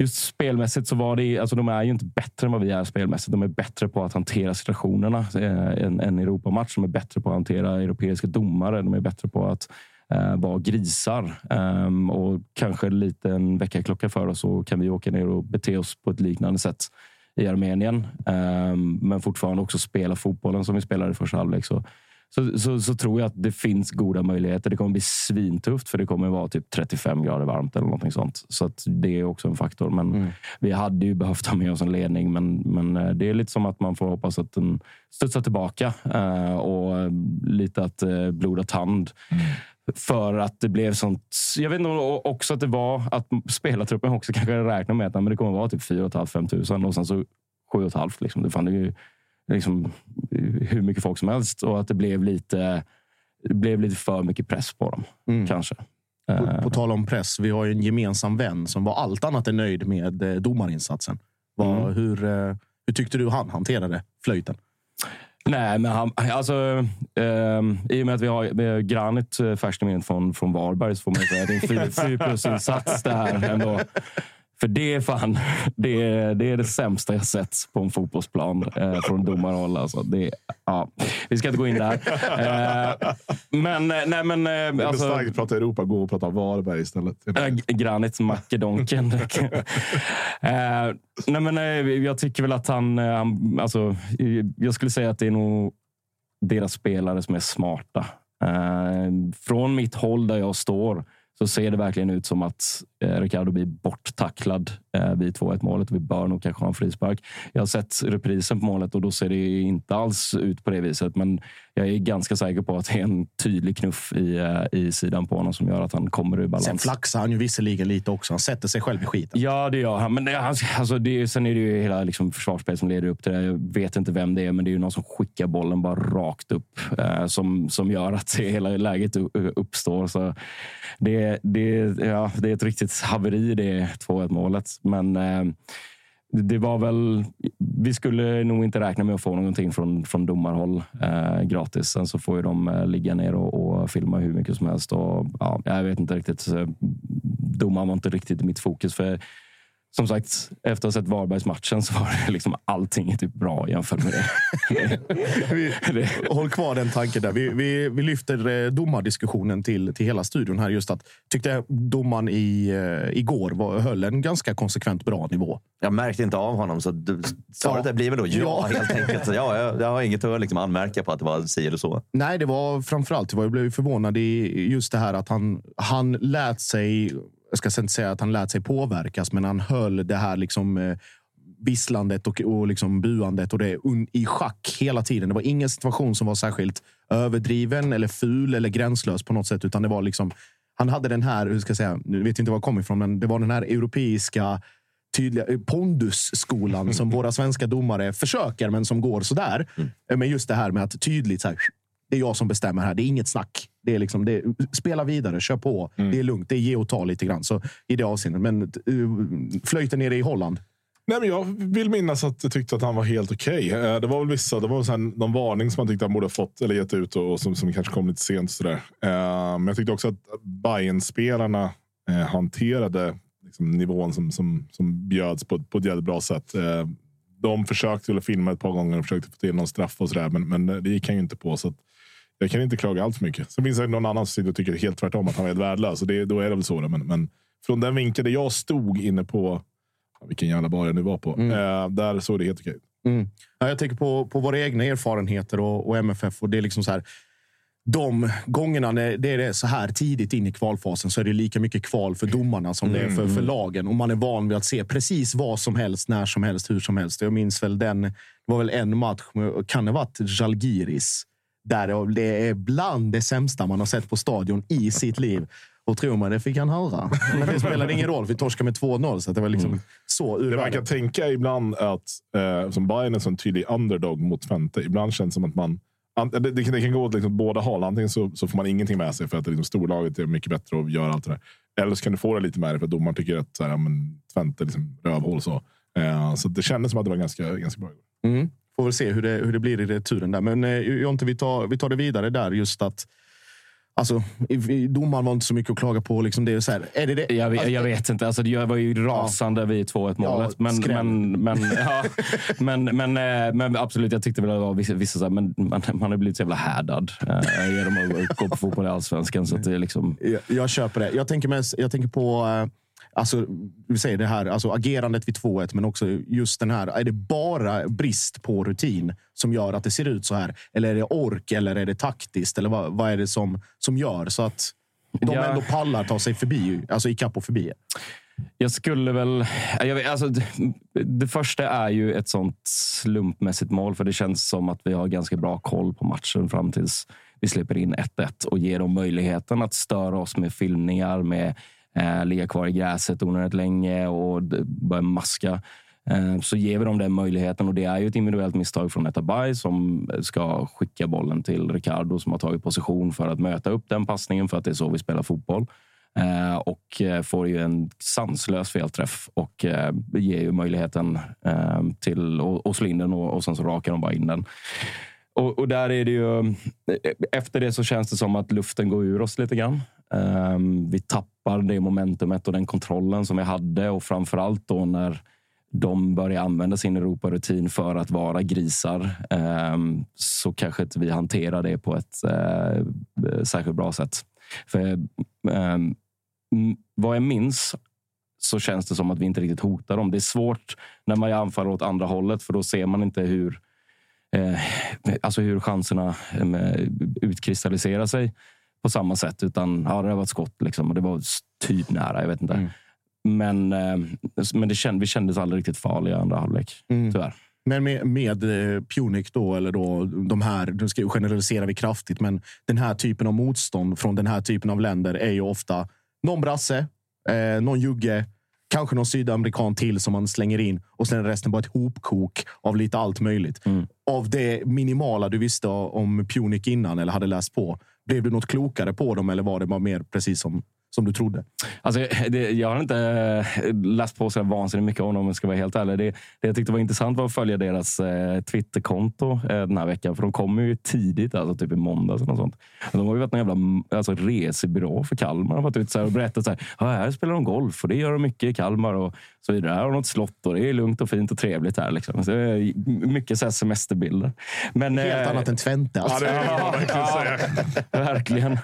just spelmässigt så var det... Alltså de är ju inte bättre än vad vi är spelmässigt. De är bättre på att hantera situationerna eh, än en Europamatch. De är bättre på att hantera europeiska domare. De är bättre på att eh, vara grisar. Ehm, och kanske lite en väckarklocka för oss så kan vi åka ner och bete oss på ett liknande sätt i Armenien. Ehm, men fortfarande också spela fotbollen som vi spelade i första halvlek. Så så, så, så tror jag att det finns goda möjligheter. Det kommer bli svintufft för det kommer vara typ 35 grader varmt eller någonting sånt. Så det är också en faktor. Men vi hade ju behövt ha med oss en ledning. Men, men eh, det är lite som att man får hoppas att den studsar tillbaka eh, och eh, lite att bloda tand. För att det blev sånt. Jag vet inte också att det var att spelartruppen också kanske räknar med att men det kommer vara typ 4 500 tusen och sen så 7 500. Liksom. Det, fan, det är ju liksom hur mycket folk som helst och att det blev lite, det blev lite för mycket press på dem. Kanske. På, på tal om press, vi har ju en gemensam vän som var allt annat än nöjd med eh, domarinsatsen. Vad, Mm. hur, eh, hur tyckte du han hanterade flöjten? Nej, men han, alltså, ehm, I och med att vi har, Granit eh, färskt i minnet från, från Varberg så får man ju säga att det är en fy- plus-insats det här ändå. För det är fan det är, det är det sämsta jag sett på en fotbollsplan eh, från domarhåll. Alltså, det, ja, vi ska inte gå in där. Eh, men, eh, nej, men, Det eh, är alltså, starkt att prata Europa, gå och prata Varberg istället. Äh, Granit Makedonken. eh, nej men, eh, jag tycker väl att han, eh, han... Alltså, eh, jag skulle säga att det är nog deras spelare som är smarta. Eh, från mitt håll där jag står så ser det verkligen ut som att eh, Ricardo blir borttacklad eh, vid 2-1 målet. Vi bör nog kanske ha en frispark. Jag har sett reprisen på målet och då ser det inte alls ut på det viset. Men jag är ganska säker på att det är en tydlig knuff i, eh, i sidan på honom som gör att han kommer ur balans. Sen flaxar han ju visserligen lite också. Han sätter sig själv i skiten. Ja, det gör han. Men det, alltså det, sen är det ju hela liksom försvarsspelet som leder upp till det. Jag vet inte vem det är, men det är ju någon som skickar bollen bara rakt upp eh, som, som gör att det, hela läget uppstår. Så det, det, ja, det är ett riktigt haveri, det 2-1 målet. Men eh, det var väl... Vi skulle nog inte räkna med att få någonting från, från domarhåll eh, gratis. Sen så får ju de eh, ligga ner och, och filma hur mycket som helst. Och, ja, jag vet inte riktigt. Eh, domaren var inte riktigt i mitt fokus. För som sagt, efter att ha sett Varbergsmatchen så var det liksom allting är typ bra jämfört med det. vi, håll kvar den tanken där. Vi, vi, vi lyfter eh, domardiskussionen till, till hela studion här. Just att tyckte domaren i, eh, igår var, höll en ganska konsekvent bra nivå. Jag märkte inte av honom, så du, svaret Ja. blir väl då ja, Ja. helt enkelt. Så ja, jag, jag har inget att liksom anmärka på att det var si eller så. Nej, det var framförallt, jag blev förvånad i just det här att han, han lät sig, jag ska inte säga att han lät sig påverkas, men han höll det här liksom eh, visslandet och, och liksom buandet och det i schack hela tiden. Det var ingen situation som var särskilt överdriven eller ful eller gränslös på något sätt, utan det var liksom han hade den här, hur ska jag säga, nu vet jag inte var det kom ifrån, men det var den här europeiska tydliga eh, pondusskolan som våra svenska domare försöker, men som går sådär. Eh, Men just det här med att tydligt så här, det är jag som bestämmer här. Det är inget snack. Det är liksom, det är, spela vidare, kör på. Det är lugnt. Det är ge och ta lite grann. Så i det avseendet. Men uh, flöjten nere i Holland. Nej, men jag vill minnas att jag tyckte att han var helt okej. Eh, Det var väl vissa, det var så här, någon varning som man tyckte han borde ha fått eller gett ut och, och som, som kanske kom lite sent. Sådär. Eh, Men jag tyckte också att bayern spelarna eh, hanterade liksom, nivån som, som, som bjöds på, på ett jävligt bra sätt. Eh, De försökte väl filma ett par gånger och försökte få till någon straff och sådär, men, men det gick han ju inte på. Så att jag kan inte klaga allt för mycket. Sen finns det någon annan som tycker helt tvärtom att han helt värdelös. Det, då är det väl så. Men, men från den vinkeln där jag stod inne på vilken jävla bar jag nu var på. Eh, där såg det helt okej. Mm. Ja, jag tänker på, på våra egna erfarenheter och, och MFF. Och det är liksom så här, de gångerna när det är så här tidigt in i kvalfasen så är det lika mycket kval för domarna som det är för, för lagen. Och man är van vid att se precis vad som helst, när som helst, hur som helst. Jag minns väl den, det var väl en match, kan det ha varit Žalgiris? Där det är bland det sämsta man har sett på stadion i sitt liv. Och tror man det fick han höra. Men det spelade ingen roll. Vi torskade med 2-0. Så det var liksom så ur Det kan tänka ibland att eh, som Bayern är en sån tydlig underdog mot Twente. Ibland känns det som att man an- det, det, kan, det kan gå åt liksom båda håll. Antingen så, så får man ingenting med sig för att det liksom, storlaget är mycket bättre och gör allt det där. Eller så kan du få det lite med dig för att domaren tycker att så här, ja, men, Twente är liksom rövhål. Så. Eh, så det kändes som att det var ganska, ganska bra. Mm. Får väl se hur det, hur det blir i returen där. Men eh, Jonte, vi tar, vi tar det vidare där. Just att Alltså, domaren var inte så mycket att klaga på. Liksom det är, så här, är det det? Jag, vet- jag vet inte. Alltså, jag var ju rasande vid 2-1 målet. Ja, men, men, men, ja, men, men, eh, men absolut, jag tyckte väl att det var vissa, vissa så här, men man, man har blivit så jävla härdad eh, genom att gå på fotboll i allsvenskan. Så att det är liksom, Jag, jag köper det. Jag tänker, mest, jag tänker på eh, alltså, vi säger det här, alltså, agerandet vid 2-1, men också just den här. Är det bara brist på rutin som gör att det ser ut så här? Eller är det ork eller är det taktiskt? Eller vad, vad är det som, som gör så att de Ja. ändå pallar ta sig förbi, alltså ikapp och förbi? Jag skulle väl... Jag vet, alltså, det, första är ju ett sånt slumpmässigt mål, för det känns som att vi har ganska bra koll på matchen fram tills vi släpper in 1-1 och ger dem möjligheten att störa oss med filmningar, med eh, ligga kvar i gräset onödigt länge och börja maska. Eh, så ger vi dem den möjligheten och det är ju ett individuellt misstag från Etabay som ska skicka bollen till Ricardo som har tagit position för att möta upp den passningen för att det är så vi spelar fotboll. Eh, och eh, får ju en sanslös felträff och eh, ger ju möjligheten eh, till att slå in den och, och sen så rakar de bara in den. Och, och där är det ju... Eh, efter det så känns det som att luften går ur oss lite grann. Eh, vi tappar det momentumet och den kontrollen som vi hade och framför allt då när de börjar använda sin Europarutin för att vara grisar ehm, så kanske inte vi hanterar det på ett eh, särskilt bra sätt. För ehm, vad jag minns så känns det som att vi inte riktigt hotar dem. Det är svårt när man anfaller åt andra hållet för då ser man inte hur eh, alltså hur chanserna eh, utkristalliserar sig på samma sätt. Utan ja, det var ett skott liksom, och det var typ nära. Jag vet inte. Men, eh, men det känd, vi kändes aldrig riktigt farliga i andra halvlek. Tyvärr. Men med, med eh, Punic då, eller då de här, nu ska generaliserar vi kraftigt, men den här typen av motstånd från den här typen av länder är ju ofta någon brasse, eh, någon jugge, kanske någon sydamerikan till som man slänger in och sen resten bara ett hopkok av lite allt möjligt. Av det minimala du visste om Punic innan eller hade läst på, blev du något klokare på dem eller var det bara mer precis som, som du trodde? Alltså, det, jag har inte eh, läst på så vansinnigt mycket om dem om jag ska vara helt ärlig. Det, det jag tyckte var intressant var att följa deras eh, Twitterkonto eh, den här veckan. För de kommer ju tidigt, alltså typ i måndags. Eller något sånt. De har ju varit en jävla alltså, resebyrå för Kalmar. De har varit ute så och berättat så här, "Ja, här spelar de golf och det gör de mycket i Kalmar. Och så vidare. Här har de ett slott och det är lugnt och fint och trevligt här. Liksom. Så det är mycket så semesterbilder. Men, Helt eh, annat än Twente. Alltså. Ja, det kan man verkligen säga. Verkligen.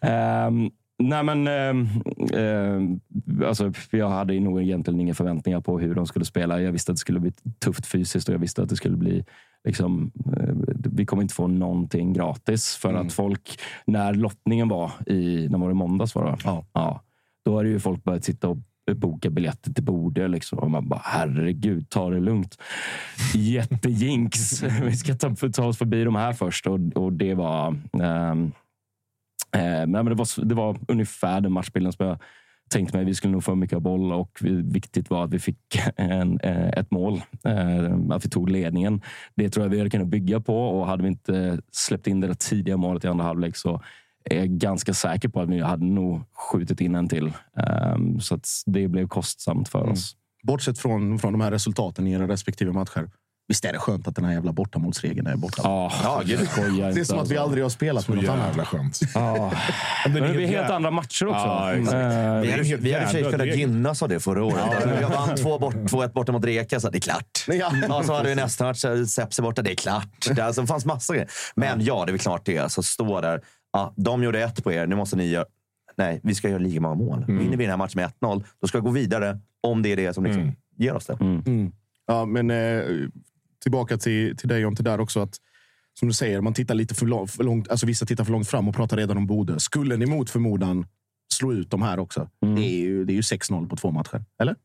Ehm, nej men, ehm, ehm, alltså, jag hade nog egentligen inga förväntningar på hur de skulle spela. Jag visste att det skulle bli tufft fysiskt och jag visste att det skulle bli Liksom, eh, vi kommer inte få någonting gratis. För att folk, när lottningen var i, när var det måndags? Var det? Ja. då har ju folk börjat sitta och boka biljetter till Borde. Liksom. Och man bara, herregud, ta det lugnt. Jättejinx. vi ska ta, ta oss förbi de här först. Och, och det var... ehm, Eh, men det, var, det var ungefär den matchbilden som jag tänkte mig. Vi skulle nog få mycket boll och vi, viktigt var att vi fick en, eh, ett mål. Eh, att vi tog ledningen. Det tror jag vi hade kunnat bygga på och hade vi inte släppt in det där tidiga målet i andra halvlek så är jag ganska säker på att vi hade nog skjutit in en till. Eh, så det blev kostsamt för oss. Bortsett från, från de här resultaten i era respektive matcher. Visst är det skönt att den här jävla bortamålsregeln är borta? Ja, ja gud. Det är inte, som att vi alltså. aldrig har spelat med något annat. Jävla skönt. Ja. Men det blir helt andra matcher också. Ja, exakt. Eh, Vi hade, i och för sig kunnat gynnas av det förra året. Vi vann 2-1 bort, 2-1 borta mot Rijeka, så det är klart. Ja. Ja, så hade vi nästa match, Sepsi borta, det är klart. Det alltså, fanns massor grejer. Men ja, det är väl klart det. Alltså, stå där. Ja, de gjorde ett på er, nu måste ni göra... Nej, vi ska göra lika många mål. Vinner vi den här matchen med 1-0, då ska vi gå vidare om det är det som liksom ger oss det. Mm. Ja, men eh, tillbaka till, till dig Jonte där också. Att, som du säger, man tittar lite för långt, för långt. Alltså vissa tittar för långt fram och pratar redan om Bodö. Skulle ni mot förmodan slå ut de här också? Det är ju, det är ju 6-0 på två matcher. Eller?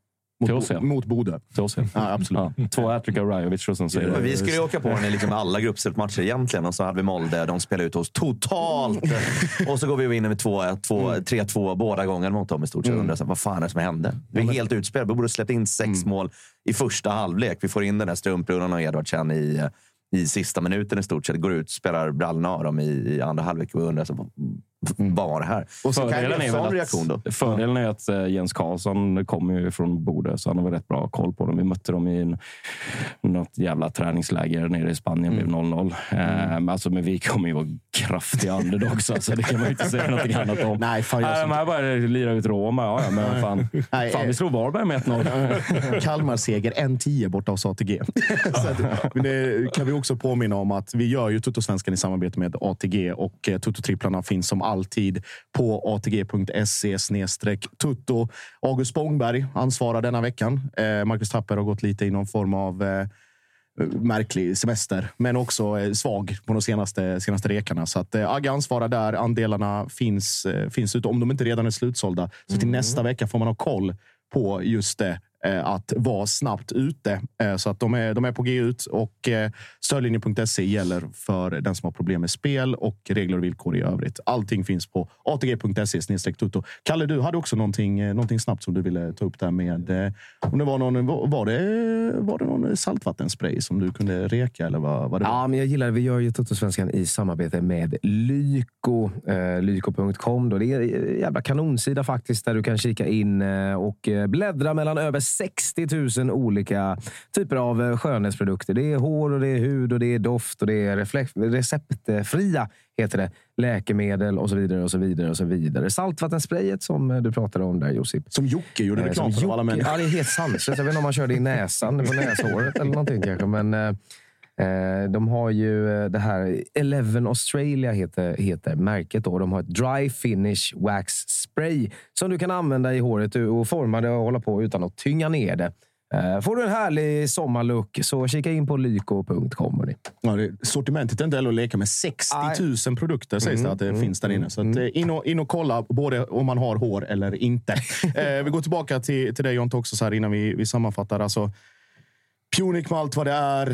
Mot, Bo- mot Bodö. Till ja. Absolut. Ja, två hattrick av Rajovic och sen så det... Vi skulle ju åka på den i liksom alla gruppspelsmatcher egentligen. Och så hade vi Molde, de spelade ut oss totalt. och så går vi vinner med 2-1, 2 3-2 båda gångerna mot dem i stort sett. Här, vad fan är det som hände? Vi är helt utspelade. Vi borde släppt in sex mål i första halvlek. Vi får in den där strumprunnan och Edvardsen i, i sista minuten i stort sett. Går ut, spelar brallorna av dem i, i andra halvlek. Och undrar så, det här? Och så kan Fördelen jag är, reaktion då. att, fördelen är att eh, Jens Karlsson kommer ju från Bode, så han har väl rätt bra koll på dem. Vi mötte dem i en, något jävla träningsläger nere i Spanien. blev 0-0. Eh, men alltså, men vi kommer ju vara kraftiga underdogs. Alltså, det kan man ju inte säga något annat om. Nej, fan, jag men här bara lira ut Roma. Ja, ja, men fan, Nej, fan, eh. vi slog Varberg med 1-0. Kalmar-seger 1-10 borta hos ATG. att, men det kan vi också påminna om att vi gör ju Tuttosvenskan i samarbete med ATG och eh, Tuttotripplarna finns som alltid på atg.se tutto. August Spångberg ansvarar denna veckan. Eh, Marcus Tapper har gått lite i någon form av eh, märklig semester, men också eh, svag på de senaste, senaste rekarna. Så att eh, Agge ansvarar där. Andelarna finns, eh, finns ute, om de inte redan är slutsålda. Så till nästa vecka får man ha koll på just det. Eh, att vara snabbt ute. Eh, så att de är, de är på G ut och eh, stödlinjen.se gäller för den som har problem med spel och regler och villkor i övrigt. Allting finns på atg.se tutto. Kalle, du hade också någonting, någonting snabbt som du ville ta upp där med om det var någon, var det, var det någon saltvattenspray som du kunde reka eller vad, vad det var? Ja, men jag gillar det. Vi gör ju Tuttosvenskan i samarbete med Lyko. Lyko.com. Det är en jävla kanonsida faktiskt där du kan kika in och bläddra mellan över 60 000 olika typer av eh, skönhetsprodukter. Det är hår, och det är hud, och det är doft och det är receptfria heter det. Läkemedel och så vidare. och så vidare och så vidare. Saltvattensprayet som eh, du pratade om där Josip. Som Jocke gjorde Eh, reklam för alla människor. Ja, det är helt sanslöst. Jag vet inte om man kör det i näsan, på näshåret eller någonting kanske. Men, de har ju eh, det här, Eleven Australia heter, heter märket. Då. De har ett Dry Finish Wax Spray som du kan använda i håret och forma det och hålla på utan att tynga ner det. Eh, Får du en härlig sommarlook så kika in på lyko.com. Ja, det, sortimentet är inte heller att leka med. 60 000 produkter sägs det Mm, att det mm, finns där inne. Så eh, in, och, in och kolla både om man har hår eller inte. eh, vi går tillbaka till, till dig Jonte också så här innan vi, vi sammanfattar. Alltså, Punic med allt vad det är.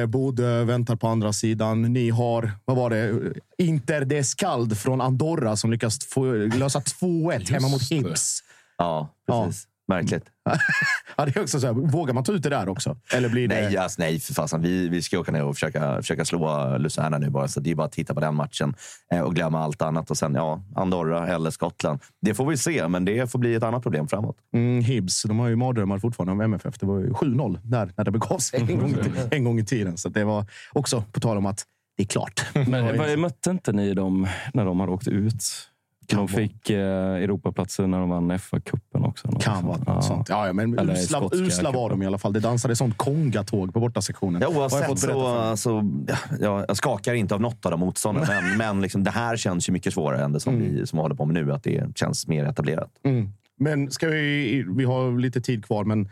Eh, Bodö väntar på andra sidan. Ni har, vad var det? Inter de Skald från Andorra som lyckas få, lösa 2-1 hemma mot Hibs. Ja, precis. Märkligt. ja, det är också så här, vågar man ta ut det där också? Eller blir det... Nej, alltså, nej för fasen. Vi, vi ska åka ner och försöka, försöka slå Luzerna nu bara. Så det är bara att titta på den matchen eh, och glömma allt annat. Och sen ja, Andorra eller Skottland. Det får vi se, men det får bli ett annat problem framåt. Mm, Hibs, de har ju mardrömmar fortfarande om MFF. Det var ju 7-0 där när det begav sig en gång, i- en gång i tiden. Så det var också på tal om att det är klart. Men mötte inte ni dem när de hade åkt ut? De fick eh, Europaplatser när de vann FA-cupen också. något Kan vara något sånt. Ja, ja, men Eller usla, usla var de i alla fall. Det dansade sånt kongatåg på bortasektionen. Ja, oavsett så, så ja, ja, jag skakar inte av något av de motståndarna. men men liksom, det här känns ju mycket svårare än det som, vi, som vi håller på med nu. Att det känns mer etablerat. Mm. Men ska vi, vi har lite tid kvar, men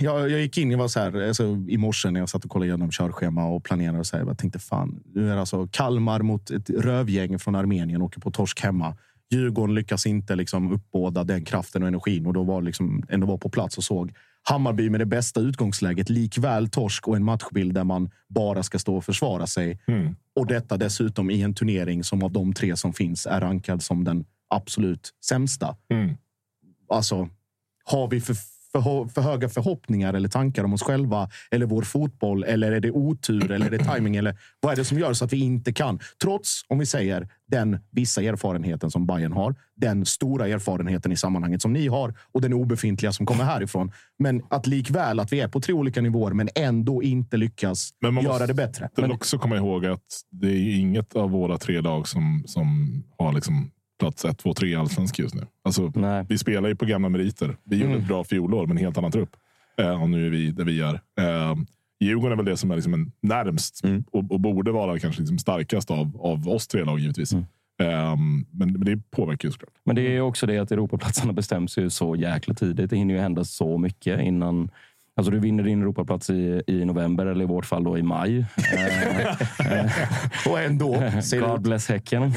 jag, jag gick in, jag var så här, alltså, i morse när jag satt och kollade igenom körschema och planerade. Och så här, jag tänkte fan, nu är det alltså Kalmar mot ett rövgäng från Armenien åker på torsk hemma. Djurgården lyckas inte liksom uppbåda den kraften och energin och då var liksom ändå var på plats och såg Hammarby med det bästa utgångsläget. Likväl torsk och en matchbild där man bara ska stå och försvara sig. Och detta dessutom i en turnering som av de tre som finns är rankad som den absolut sämsta. Alltså, har vi för, för, för höga förhoppningar eller tankar om oss själva eller vår fotboll? Eller är det otur eller är det timing? Eller vad är det som gör så att vi inte kan? Trots, om vi säger, den vissa erfarenheten som Bayern har, den stora erfarenheten i sammanhanget som ni har och den obefintliga som kommer härifrån. Men att likväl att vi är på tre olika nivåer men ändå inte lyckas Men man göra måste det bättre. väl också komma ihåg att det är inget av våra tre lag som, som har liksom plats 1, 2, 3 i allsvensk just nu. Alltså, vi spelar ju på gamla meriter. Vi gjorde Mm. ett bra fjolår med en helt annan trupp. Eh, och nu är vi där vi är. Eh, Djurgården är väl det som är liksom en närmst och, och borde vara kanske liksom starkast av, av oss tre lag givetvis. Eh, men, men det påverkar ju såklart. Men det är också det att Europaplatserna bestäms ju så jäkla tidigt. Det hinner ju hända så mycket innan Alltså du vinner din Europaplats i, i november, eller i vårt fall då i maj. och ändå God bless Häcken. eh,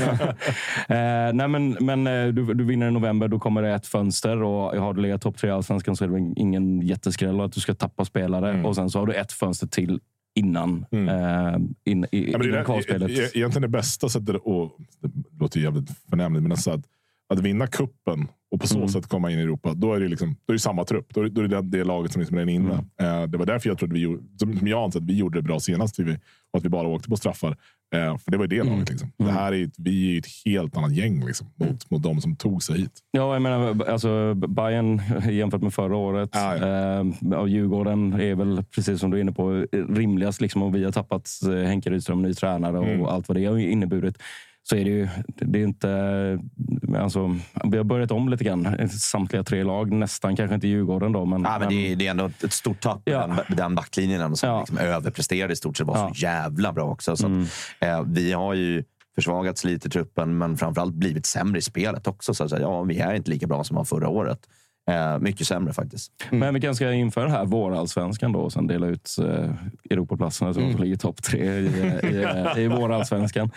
nej men men eh, du, du vinner i november, då kommer det ett fönster. Och har du legat topp tre i Allsvenskan så är det ingen jätteskräll att du ska tappa spelare. Och sen så har du ett fönster till innan, eh, in, i, Ja, innan är kvalspelet. egentligen det bästa sättet, och det låter jävligt förnämligt, men alltså att, att vinna kuppen och på så Mm. sätt komma in i Europa, då är det, liksom, då är det samma trupp. Då är, då är det det, laget som liksom är inne. Mm. Eh, det var därför jag trodde vi gjorde, som jag anser att vi gjorde det bra senast vi, och att vi bara åkte på straffar. Eh, för det var ju Mm. det laget. Liksom. Det här är, vi är ett helt annat gäng liksom, mot, mot de som tog sig hit. Ja, jag menar, alltså Bayern jämfört med förra året. Eh, och Djurgården är väl, precis som du är inne på, rimligast. Liksom, och vi har tappat eh, Henke Rydström, ny tränare och Mm. allt vad det har inneburit. Så är det ju det är inte... Alltså, vi har börjat om lite grann. Samtliga tre lag. Nästan, kanske inte Djurgården då. Men, Ja, men det, är, det är ändå ett stort tapp med den, den backlinjen som liksom överpresterade i stort sett. var så jävla bra också. Så att, eh, vi har ju försvagats lite i truppen, men framförallt blivit sämre i spelet också. Så att, ja, vi är inte lika bra som var förra året. Eh, mycket sämre faktiskt. Men vi kanske ska införa det här vårallsvenskan då och sen dela ut eh, Europaplatserna så de som ligger topp tre i, i, i, i vårallsvenskan.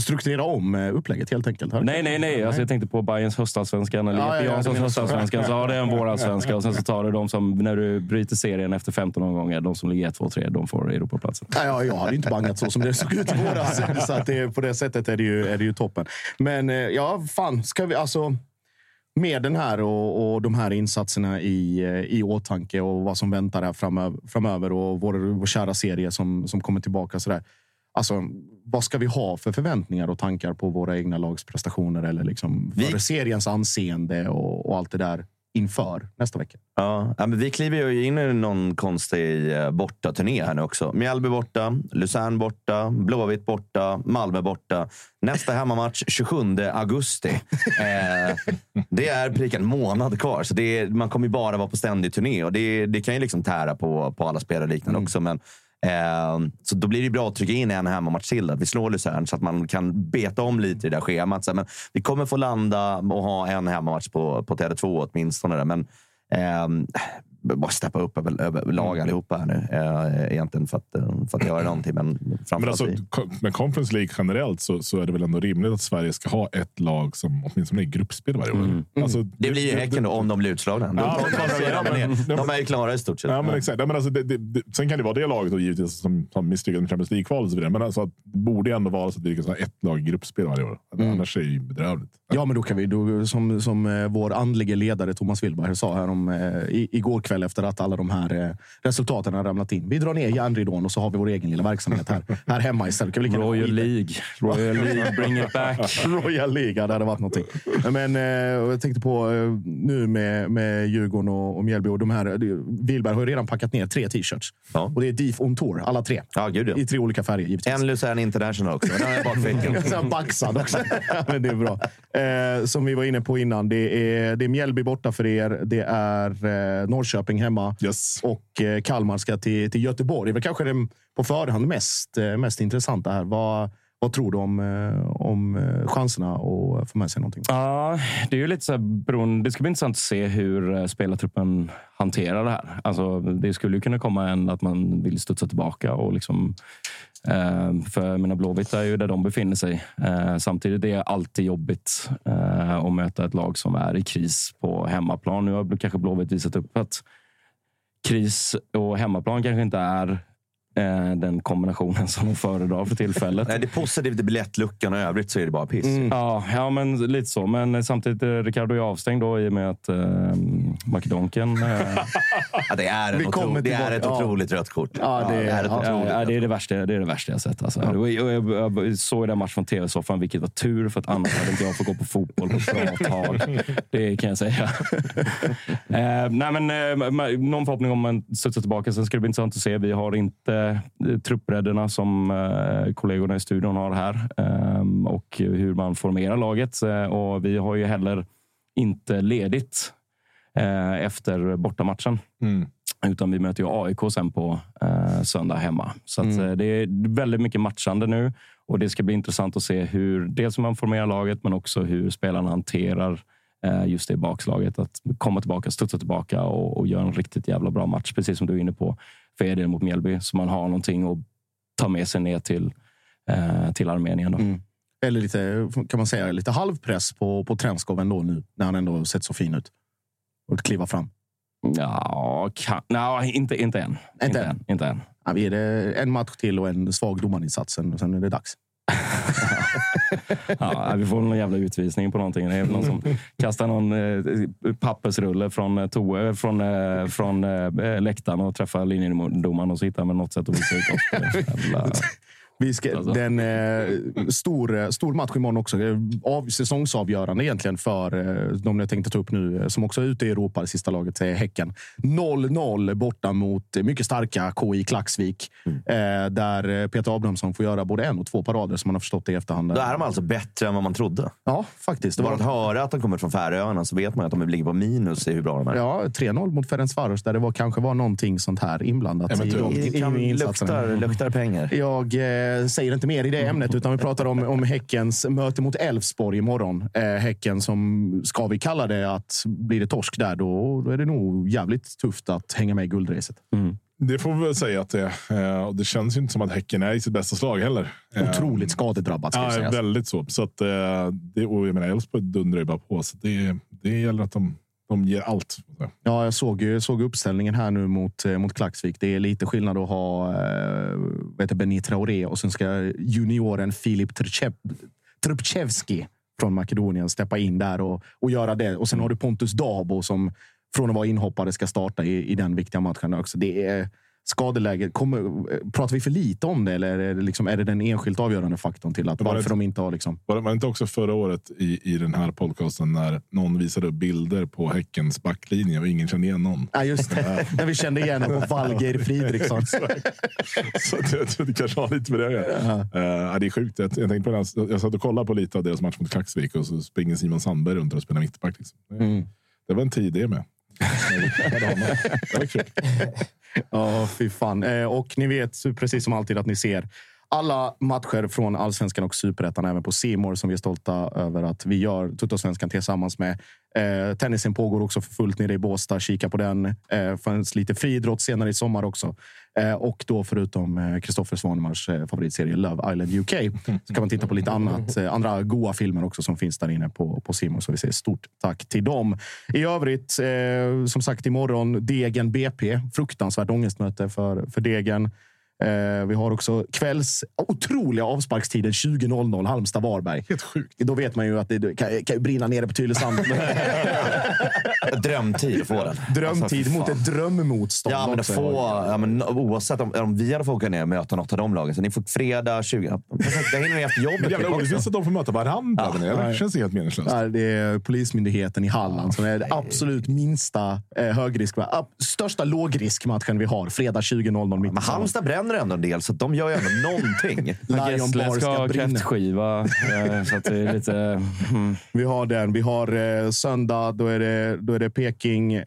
Strukturera om eh, upplägget helt enkelt. Nej, nej, nej. Alltså, jag tänkte på Bayerns höstallsvenskan eller Ja, Jeppe ja, Janssons höstallsvenskan. Så har det en vårallsvenska och sen så tar du de som, när du bryter serien efter 15 omgångar, de som ligger 1, 2, 3, de får Europaplatsen. Nej, ja, jag hade inte bangat så som det såg ut i våras. Så att det, på det sättet är det, ju, är det ju toppen. Men eh, ja, fan. Ska vi, alltså, med den här och, och de här insatserna i, eh, i åtanke och vad som väntar här framöver, framöver och vår, vår kära serie som, som kommer tillbaka. Så där. Alltså, vad ska vi ha för förväntningar och tankar på våra egna lags prestationer eller liksom för seriens anseende och, och allt det där inför nästa vecka? Ja, men vi kliver ju in i någon konstig eh, bortaturné här nu också. Mjällby borta, Luzern borta, Blåvitt borta, Malmö borta. Nästa hemmamatch 27 augusti. Eh, det är prick en månad kvar, så är, man kommer bara vara på ständig turné. Och det, det kan ju liksom tära på, på alla spelare och liknande också. Men, eh, så då blir det bra att trycka in en hemmamatch till. Att vi slår Luzern så att man kan beta om lite i det där schemat. Så, men vi kommer få landa och ha en hemmamatch på, på Tele2 åtminstone. Där. Men eh, bara steppa upp över, över lag allihopa här nu. Eh, egentligen för att, eh, för att göra någonting. Men Men alltså, vi. Conference League generellt så, så är det väl ändå rimligt att Sverige ska ha ett lag som åtminstone är i gruppspel varje år. Alltså, Det blir ju Häcken då, om de blir utslagna. De, Ja, de, men- de, de, men- de, de är ju klara i stort sett. Ja, men exakt. Ja, men alltså, det, det, det, sen kan det vara det laget då, givetvis som, som misslyckades med Champions League-kvalet och så vidare. Men alltså, att det borde ändå vara så att vi kan ha ett lag i gruppspel varje år. Annars är det ju bedrövligt. Ja, men då kan vi, då, som, som eh, vår andlige ledare Thomas Wilberg sa här om, eh, i, igår kväll efter att alla de här eh, resultaten har ramlat in. Vi drar ner järnridån och så har vi vår egen lilla verksamhet här, här hemma istället. Royal League. Royal League, bring it back. Royal League, ja, det hade varit någonting. Men eh, jag tänkte på eh, nu med, med Djurgården och, och Mjällby och de här. Wilberg har ju redan packat ner tre t-shirts. Och det är DIF on tour, alla tre. Ja, gud, ja. I tre olika färger givetvis. En Luzern International också. Den är bakfickan. Baxad också. Ja, men det är bra. Eh, som vi var inne på innan. Det är, det är Mjällby borta för er. Det är eh, Norrköping hemma. Och eh, Kalmar ska till, till Göteborg. Det är väl kanske den på förhand mest, eh, mest intressanta här. Vad, vad tror du om, eh, om chanserna att få med sig någonting? Ja, det är ju lite så här beroende. Det ska bli intressant att se hur spelartruppen hanterar det här. Alltså, det skulle ju kunna komma en att man vill studsa tillbaka och liksom Eh, för mina Blåvitt är ju där de befinner sig. Eh, samtidigt är det alltid jobbigt eh, att möta ett lag som är i kris på hemmaplan. Nu har kanske Blåvitt visat upp att kris och hemmaplan kanske inte är den kombinationen som de föredrar för tillfället. Nej, det är positivt i biljettluckan och övrigt så är det bara piss. Ja, ja, men lite så. Men samtidigt, eh, Ricardo är avstängd då i och med att eh, Makedonken... Eh, Ja, det är, en otro, det är ett. Ja. otroligt rött kort. Ja, det, är ett ja, otroligt ja, rött det, är det, värsta, det är det värsta jag sett. Alltså. Jag, jag, jag såg den matchen från tv-soffan, vilket var tur, för att annars hade inte jag fått gå på fotboll på bra tag. Det kan jag säga. eh, nej, men, eh, någon förhoppning om att studsa tillbaka. Sen ska det bli intressant att se. Vi har inte eh, truppbredderna som eh, kollegorna i studion har här eh, och hur man formerar laget. Eh, och vi har ju heller inte ledigt eh, efter bortamatchen. Utan vi möter ju AIK sen på eh, söndag hemma. Så att, Mm. eh, det är väldigt mycket matchande nu. Och Det ska bli intressant att se hur dels hur man formerar laget, men också hur spelarna hanterar eh, just det bakslaget. Att komma tillbaka, studsa tillbaka och, och göra en riktigt jävla bra match. Precis som du är inne på för er del mot Mjällby. Så man har någonting att ta med sig ner till, eh, till Armenien. Då. Eller lite, kan man säga, lite halvpress på, på Trenskov ändå nu, när han ändå sett så fin ut. Och kliva fram. Ja, kan, nej, inte, inte än. Inte, än. Inte än. Ja, vi är det en match till och en svag domarinsats, sen är det dags. Ja, vi får någon jävla utvisning på någonting. Det är någon som kastar någon eh, pappersrulle från, eh, från, eh, från eh, läktaren och träffar linjedomaren och så hittar väl något sätt att visa ut oss. Jävla- Vi ska, Alltså. Den eh, stor, eh, stor match imorgon också. Eh, Av, säsongsavgörande egentligen för eh, de jag tänkte ta upp nu, eh, som också är ute i Europa, det sista laget, är Häcken. 0-0 borta mot mycket starka KI Klaxvik. Mm. Eh, där Peter Abrahamsson får göra både en och två parader, som man har förstått det i efterhand. Då är de alltså bättre än vad man trodde. Ja, faktiskt. Det var att höra att de kommer från Färöarna så vet man att de ligger på minus i hur bra de är. Ja, 3-0 mot Ferencvaros där det var, kanske var någonting sånt här inblandat. i, Eventuellt. i, Det i luktar- luktar pengar. Jag eh, säger inte mer i det ämnet, utan vi pratar om, om Häckens möte mot Elfsborg imorgon. Eh, häcken som, ska vi kalla det att blir det torsk där, då, då är det nog jävligt tufft att hänga med i guldracet. Det får vi väl säga att det är. Eh, och Det känns ju inte som att Häcken är i sitt bästa slag heller. Eh, Otroligt skadedrabbat ska Ja, sägas. väldigt så. så att, eh, det, och jag menar, Elfsborg dundrar ju bara på. Så det, det gäller att de, de ger allt. Ja, jag såg, jag såg uppställningen här nu mot, eh, mot Klaxvik. Det är lite skillnad att ha äh, Benny Traoré och sen ska junioren Filip Trpcev- från Makedonien steppa in där och, och göra det. Och sen har du Pontus Dabo som från att vara inhoppare ska starta i, i den viktiga matchen också. Det är skadeläget. Kommer, eh, pratar vi för lite om det eller är det, liksom, är det den enskilt avgörande faktorn till att Det var varför ett- de inte har liksom... Var det var det inte också förra året i, i den här podcasten när någon visade upp bilder på Häckens backlinje och ingen kände igen någon? Ja, just det. När vi kände igen honom på Valgeir Fridriksson. Så tror det kanske har lite med det att göra. Ja, det är sjukt. Jag, jag, tänkte på det här, jag satt och kollade på lite av deras match mot Klaxvik och så springer Simon Sandberg runt och spelar mittback. Liksom. Det, Mm. det var en tid det med. Ja, fy fan. Eh, och ni vet precis som alltid att ni ser alla matcher från allsvenskan och superettan även på Simor som vi är stolta över att vi gör Tuttosvenskan tillsammans med. Eh, tennisen pågår också för fullt nere i Båstad. Kika på den. Eh, finns lite friidrott senare i sommar också. Eh, och då förutom eh, Kristoffer eh, Svanemars eh, favoritserie Love Island UK så kan man titta på lite annat, eh, andra goa filmer också som finns där inne på, på Simor. Så vi säger stort tack till dem. I övrigt, eh, som sagt, imorgon Degen BP. Fruktansvärt ångestmöte för, för Degen. Eh, vi har också kvälls otroliga avsparkstiden 20.00 Halmstad-Varberg. Helt sjukt. Då vet man ju att det kan, kan ju brinna nere på Tylösand. Drömtid att få den. Drömtid Alltså, mot ett drömmotstånd. Ja, men också. få, ja, men oavsett om, om vi hade fått åka ner och möta något av de lagen. Så ni får fredag 20. Det hinner ni efter jobbet. Jävla orättvist att de får möta varandra. Ja. där det känns helt meningslöst. Ja, det är Polismyndigheten i Halland som är den absolut minsta eh, högrisk. Största lågriskmatchen vi har. Fredag 20.00 mitt i Men sommaren. Halmstad bränner ändå en del, så de gör ju ändå någonting. Gessle ska ha kräftskiva. eh, så att det är lite... Mm. Vi har den. Vi har eh, söndag. Då är det, då är det Peking, eh,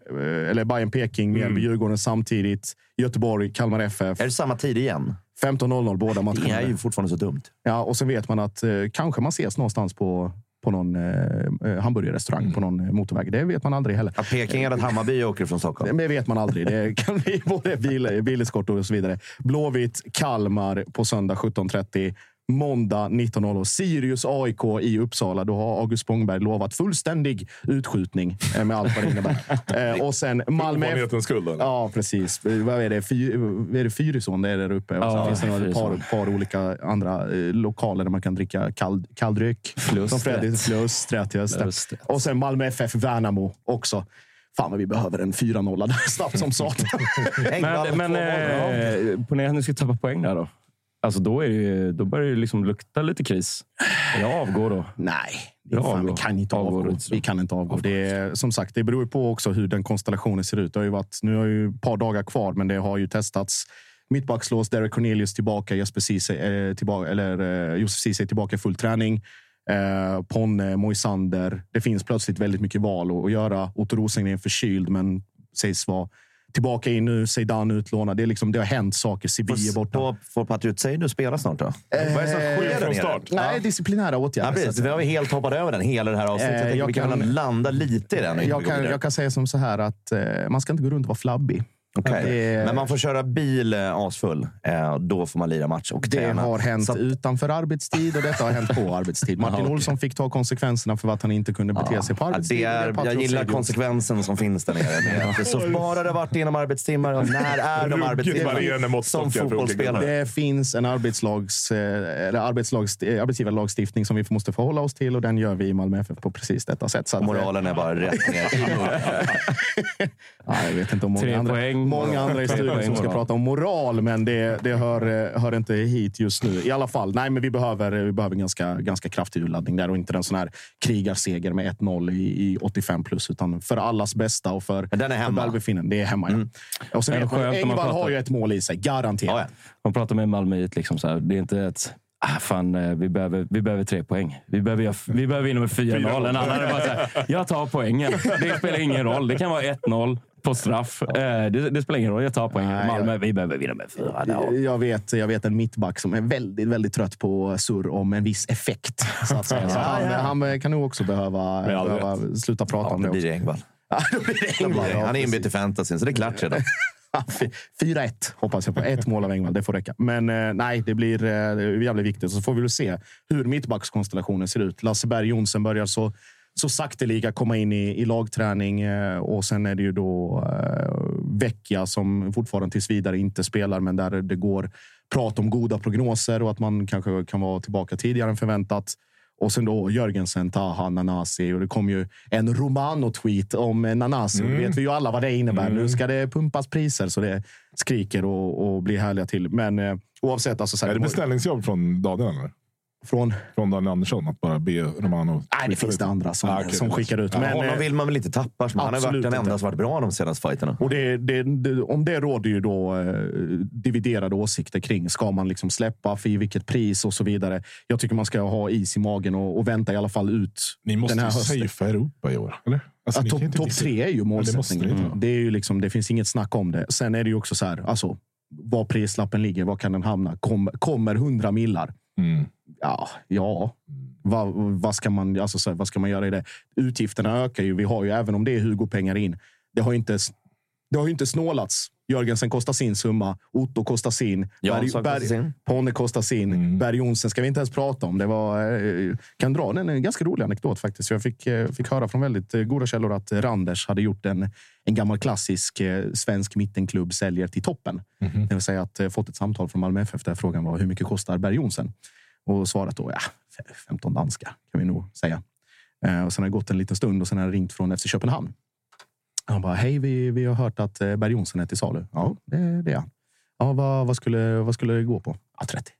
eller Bayern Peking, Mjällby, Djurgården samtidigt. Göteborg, Kalmar FF. Är det samma tid igen? 15.00 båda matcherna. Det är ju fortfarande så dumt. Ja, och sen vet man att eh, kanske man ses någonstans på, på någon eh, eh, hamburgerrestaurang på någon eh, motorväg. Det vet man aldrig heller. Att Peking eller Hammarby åker från Stockholm. Det vet man aldrig. Det kan bli både bil, bileskort och så vidare. Blåvitt, Kalmar på söndag 17.30. Måndag 19.00. Sirius AIK i Uppsala. Då har August Spångberg lovat fullständig utskjutning eh, med allt vad det innebär. Eh, och sen Malmö... F- Ovanlighetens skull. eller? Ja, precis. Vad är det? Fy, vad är det Fyrisån det är där uppe. Och sen Ja, finns det några Fyrisån. par, par olika andra eh, lokaler där man kan dricka kall, kall Flustret. Från Fredrik. Flustret. Och sen Malmö FF Värnamo också. Fan vad vi behöver en 4-0 där snabbt som satan. Men, men eh, ponera att ni ska tappa poäng där då. Alltså då, är det, ju- då börjar det liksom lukta lite kris. Jag avgår då. Nej, det är Ja, fan, vi avgå. kan inte Avgå, avgå. Rydström. Vi kan inte avgå. Det är, som sagt, det beror på också hur den konstellationen ser ut. Det har ju varit, nu har ju ett par dagar kvar, men det har ju testats. Mittbackslås, Derek Cornelius tillbaka, Jesper Ceesay, eh, tillbaka, eller eh, Josef Ceesay tillbaka i full träning. Eh, Ponne, Moisander. Det finns plötsligt väldigt mycket val att, att göra. Otto Rosengren är förkyld, men sägs vara tillbaka in nu. Zeidan utlånad. Det, är liksom, det har hänt saker. Är borta. Får, får Patriot Seidu spela snart då? Vad är det som sker från start. Nej, disciplinära Ja, åtgärder. precis. att- Vi har ju helt hoppat över den hela det här avsnittet. Eh, Jag vi kan, kan- landa lite i den. jag, kan, jag kan säga som så här att eh, man ska inte gå runt och vara flabbig. Okej. Det- Men man får köra bil eh, asfull. Eh, då får man lira match och Det träna. har hänt att- utanför arbetstid och detta har hänt på arbetstid. Martin okej. Olsson fick ta konsekvenserna för att han inte kunde bete sig på Ja, arbetstid. det är, jag gillar konsekvensen som finns där nere. Så bara det varit inom arbetstimmar. Och när är de arbetstimmar? Som fotbollsspelare. Det finns en arbetslags, eh, eller arbetslags, arbetsgivarlagstiftning som vi måste förhålla oss till och den gör vi i Malmö FF på precis detta sätt. Så att, Moralen är bara rätt ner. Ja, jag vet inte om många Tre andra, poäng. Många andra i studion som ska prata om moral, men det, det hör, hör inte hit just nu. I alla fall, nej, men vi behöver, vi behöver ganska, ganska kraftig urladdning där och inte en sån här krigarseger med 1-0 i, i 85 plus, utan för allas bästa och för, Men den är för hemma. välbefinnande. Det är hemma, ja. Och skönt när man Engvall har ju ett mål i sig, garanterat. Ja, ja. Man pratar med Malmöit. Liksom så här. Det är inte ett... Ah, fan, eh, vi behöver, vi behöver tre poäng. Vi behöver, vi behöver vinna med 4-0. En annan är bara så här, jag tar poängen. Det spelar ingen roll. Det kan vara 1-0 på straff. Eh, Det, det spelar ingen roll. Jag tar poängen. Nej, Malmö, vi behöver vinna med 4-0. Jag vet, jag vet en mittback som är väldigt, väldigt trött på surr om en viss effekt. Så att säga. Så han, han kan nog också behöva, behöva sluta prata Ja, om det blir också. det Engvall. Ja, då blir det Engvall, Han är inbytt i fantasy, så det är klart redan. 4-1 hoppas jag på. Ett mål av Engvall, det får räcka. Men eh, nej, det blir eh, jävligt viktigt. Så får vi väl se hur mittbackskonstellationen ser ut. Lasse Berg Jonsson börjar så, så sakteliga komma in i, i lagträning. Eh, och sen är det ju då eh, Vecchia som fortfarande tills vidare inte spelar, men där det går prat om goda prognoser och att man kanske kan vara tillbaka tidigare än förväntat. Och sen då Jörgensen, Taha, Nanasi. Och det kom ju en Romano-tweet om Nanasi. Mm. vet vi ju alla vad det innebär. Mm. Nu ska det pumpas priser så det skriker och, och blir härliga till. Men eh, oavsett. Alltså, så här, är det beställningsjobb från Daniel? Eller? Från? Från Daniel Andersson, att bara be Romano... Nej, det finns det andra som, ah, okay, som skickar ut. Men, honom vill man väl inte tappa? Han har varit den enda som varit bra de senaste fighterna. Och det, det, det, om det råder ju då eh, dividerade åsikter kring. Ska man liksom släppa? För vilket pris? Och så vidare. Jag tycker man ska ha is i magen och, och vänta i alla fall ut Ni måste den här ju safea Europa i år, eller? Alltså, Topp top tre är ju målsättningen. Det, mm. det, är ju liksom, det finns inget snack om det. Sen är det ju också så här, alltså, var prislappen ligger, var kan den hamna? Kom, kommer hundra millar? Mm. Ja, ja. Vad, vad, ska man, alltså, så, vad ska man göra i det? Utgifterna ökar ju. Vi har ju, även om det är Hugo-pengar in, det har ju inte, det har inte snålats. Jörgensen kostar sin summa. Otto kostar sin. Berg, kostar sin. Ponne kostar sin. Mm. Berg Jonsson ska vi inte ens prata om. Det var, eh, kan dra den en ganska rolig anekdot faktiskt. Jag fick, eh, fick höra från väldigt eh, goda källor att Randers hade gjort en, en gammal klassisk svensk mittenklubb säljer till toppen. Mm. Det vill säga att fått ett samtal från Malmö FF där frågan var hur mycket kostar Berg Jonsson? Och svarat. då, ja, 15 danska kan vi nog säga. Eh, och sen har det gått en liten stund och sen har det ringt från FC Köpenhamn. Han bara, hej, vi, vi har hört att eh, Berg Jonsson är till salu. Ja, det, det är han. Ja, vad, vad, skulle, vad skulle det gå på? Ja, 30.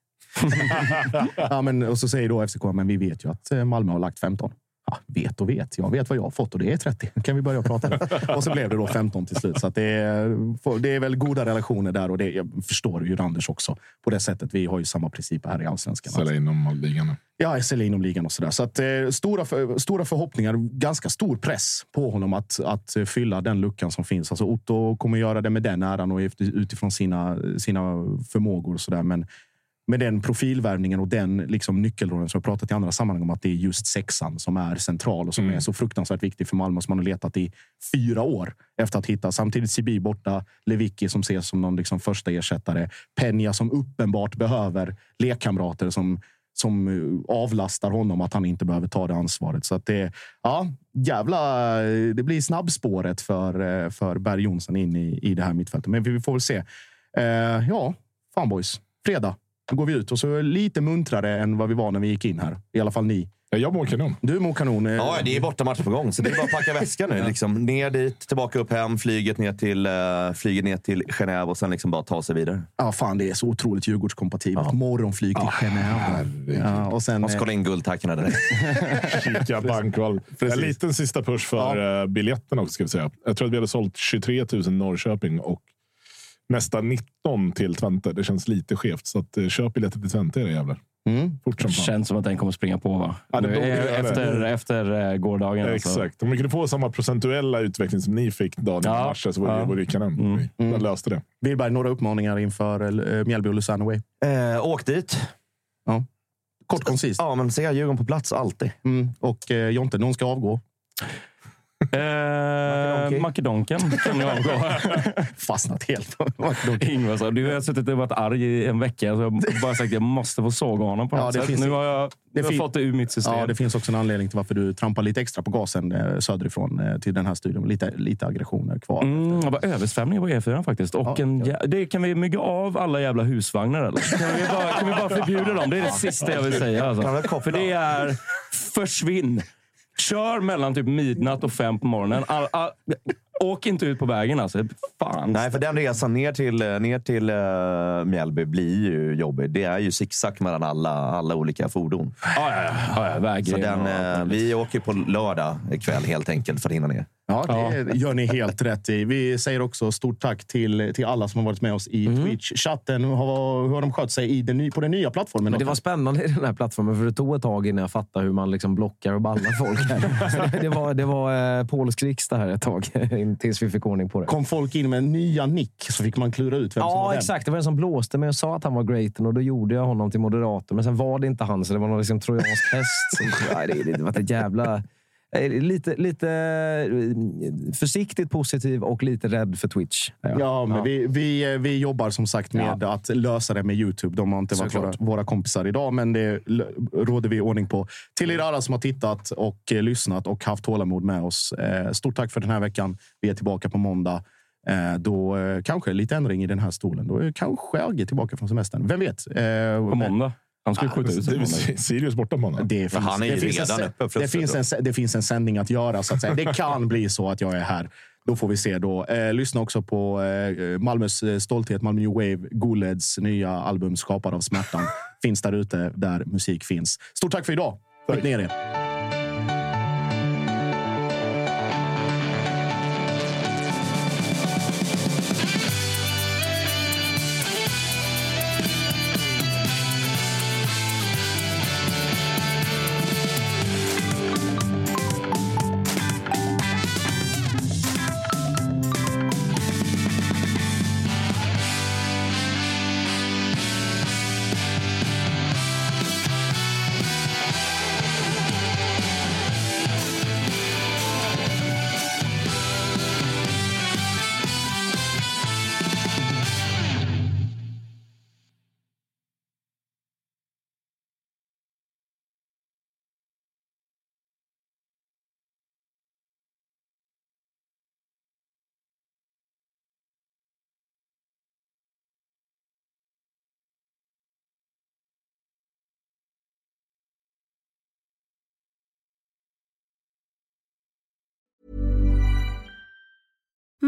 ja, men, och så säger då FCK, men vi vet ju att eh, Malmö har lagt 15. Ja, vet och vet. Jag vet vad jag har fått och det är 30. kan vi börja prata Och så blev det då 15 till slut. Så det, är, det är väl goda relationer där och det jag förstår ju Randers också. På det sättet. Vi har ju samma principer här i allsvenskan. Sälja inom ligan. Ja, sälja inom ligan och sådär. Så att, eh, stora, för, stora förhoppningar. Ganska stor press på honom att, att fylla den luckan som finns. Alltså Otto kommer göra det med den äran och utifrån sina, sina förmågor och sådär. Men med den profilvärvningen och den liksom nyckelrollen som jag pratat i andra sammanhang om att det är just sexan som är central och som mm. är så fruktansvärt viktig för Malmö som man har letat i fyra år efter att hitta. Samtidigt Sibi borta, Lewicki som ses som någon liksom första ersättare, Peña som uppenbart behöver lekkamrater som som avlastar honom att han inte behöver ta det ansvaret. Så att det, ja, jävla, det blir snabbspåret för, för Berg Jonsson in i, i det här mittfältet. Men vi får väl se. Eh, ja, fan boys. Fredag. Då går vi ut och så är lite muntrare än vad vi var när vi gick in här. I alla fall ni. Jag mår kanon. Du mår kanon. Ja, det är bortamatch på gång. Så det är bara att packa väskan nu. Liksom. Ner dit, tillbaka upp hem, flyget ner till, uh, flyget ner till Genève och sen liksom bara ta sig vidare. Ja, fan det är så otroligt Djurgårdskompatibelt. Ja. Morgonflyg till ah, Genève. Ja, och sen... Och kolla in guldtackorna direkt. Kika bankval. En liten sista push för ja. Eh, biljetterna också. Ska vi säga. Jag tror att vi hade sålt 23 000 Norrköping och nästan 19 till Twente. Det känns lite skevt. Så att, eh, köp biljetter till Twente era jävlar. Mm. Fort som känns som att den kommer springa på va? Ja, det efter det. efter uh, gårdagen. Alltså. Exakt. Alltså. Om vi kunde få samma procentuella utveckling som ni fick dagen ja. i mars så vore ja. det kanon. Mm. Vi mm. löste det. Wilberg, några uppmaningar inför Mjällby och Lusanne Away? Eh, åk dit. Ja. Kort koncist. Ja, men se Djurgården på plats alltid. Mm. Och eh, Jonte, någon ska avgå. Eh, Makedonken kan jag avgå. Fastnat helt. Ingvar sa, du har suttit och varit arg i en vecka. Så jag har bara sagt att jag måste få såga honom på något ja, sätt. Nu har jag, nu har jag fått det ur mitt system. Ja, det finns också en anledning till varför du trampar lite extra på gasen eh, söderifrån eh, till den här studion. Lite, lite aggressioner kvar. Mm, det var översvämning på E4 faktiskt. Och ja, en, ja. Det, kan vi mygga av alla jävla husvagnar eller? Kan vi bara, kan vi bara förbjuda dem? Det är det sista jag vill säga. Alltså. För det är försvinn. Kör mellan typ midnatt och fem på morgonen. All, all, åk inte ut på vägen alltså. Fan. Nej, för den resan ner till, eh, ner till uh, Mjällby blir ju jobbig. Det är ju zigzag mellan alla, alla olika fordon. Ja, ja, ja. ja Så den, uh, vi åker på lördag ikväll helt enkelt för att hinna ner. Ja, det ja. gör ni helt rätt i. Vi säger också stort tack till, till alla som har varit med oss i mm. Twitch-chatten. Hur har, hur har de skött sig i den, på den nya plattformen? Men det var spännande i den här plattformen, för det tog ett tag innan jag fattade hur man liksom blockar och ballar folk. Här. det var, det var eh, polsk riksdag här ett tag, tills vi fick ordning på det. Kom folk in med nya nick så fick man klura ut vem ja, som var Ja, exakt. Det var en som blåste mig och sa att han var greaten och då gjorde jag honom till moderator. Men sen var det inte han, så det var någon liksom trojansk häst. Som, nej, det, det var ett jävla lite, lite eh, försiktigt positiv och lite rädd för Twitch. Ja, men Vi, vi, vi jobbar som sagt med att lösa det med Youtube. De har inte varit våra, våra kompisar idag, men det råder vi ordning på. Till er alla som har tittat och eh, lyssnat och haft tålamod med oss. Eh, stort tack för den här veckan. Vi är tillbaka på måndag. Eh, då eh, kanske lite ändring i den här stolen. Då är kanske Agge tillbaka från semestern. Vem vet? Eh, På måndag. Han skulle skjuta ut sig. Sirius borta på måndag. Det finns, han är ju det finns redan en, uppe det, finns en, det finns en sändning att göra. Så att säga. Det kan bli så att jag är här. Då får vi se. då. Eh, lyssna också på eh, Malmös eh, stolthet, Malmö New Wave, Goleds nya album Skapad av smärtan. finns där ute där musik finns. Stort tack för idag. Skit ner er.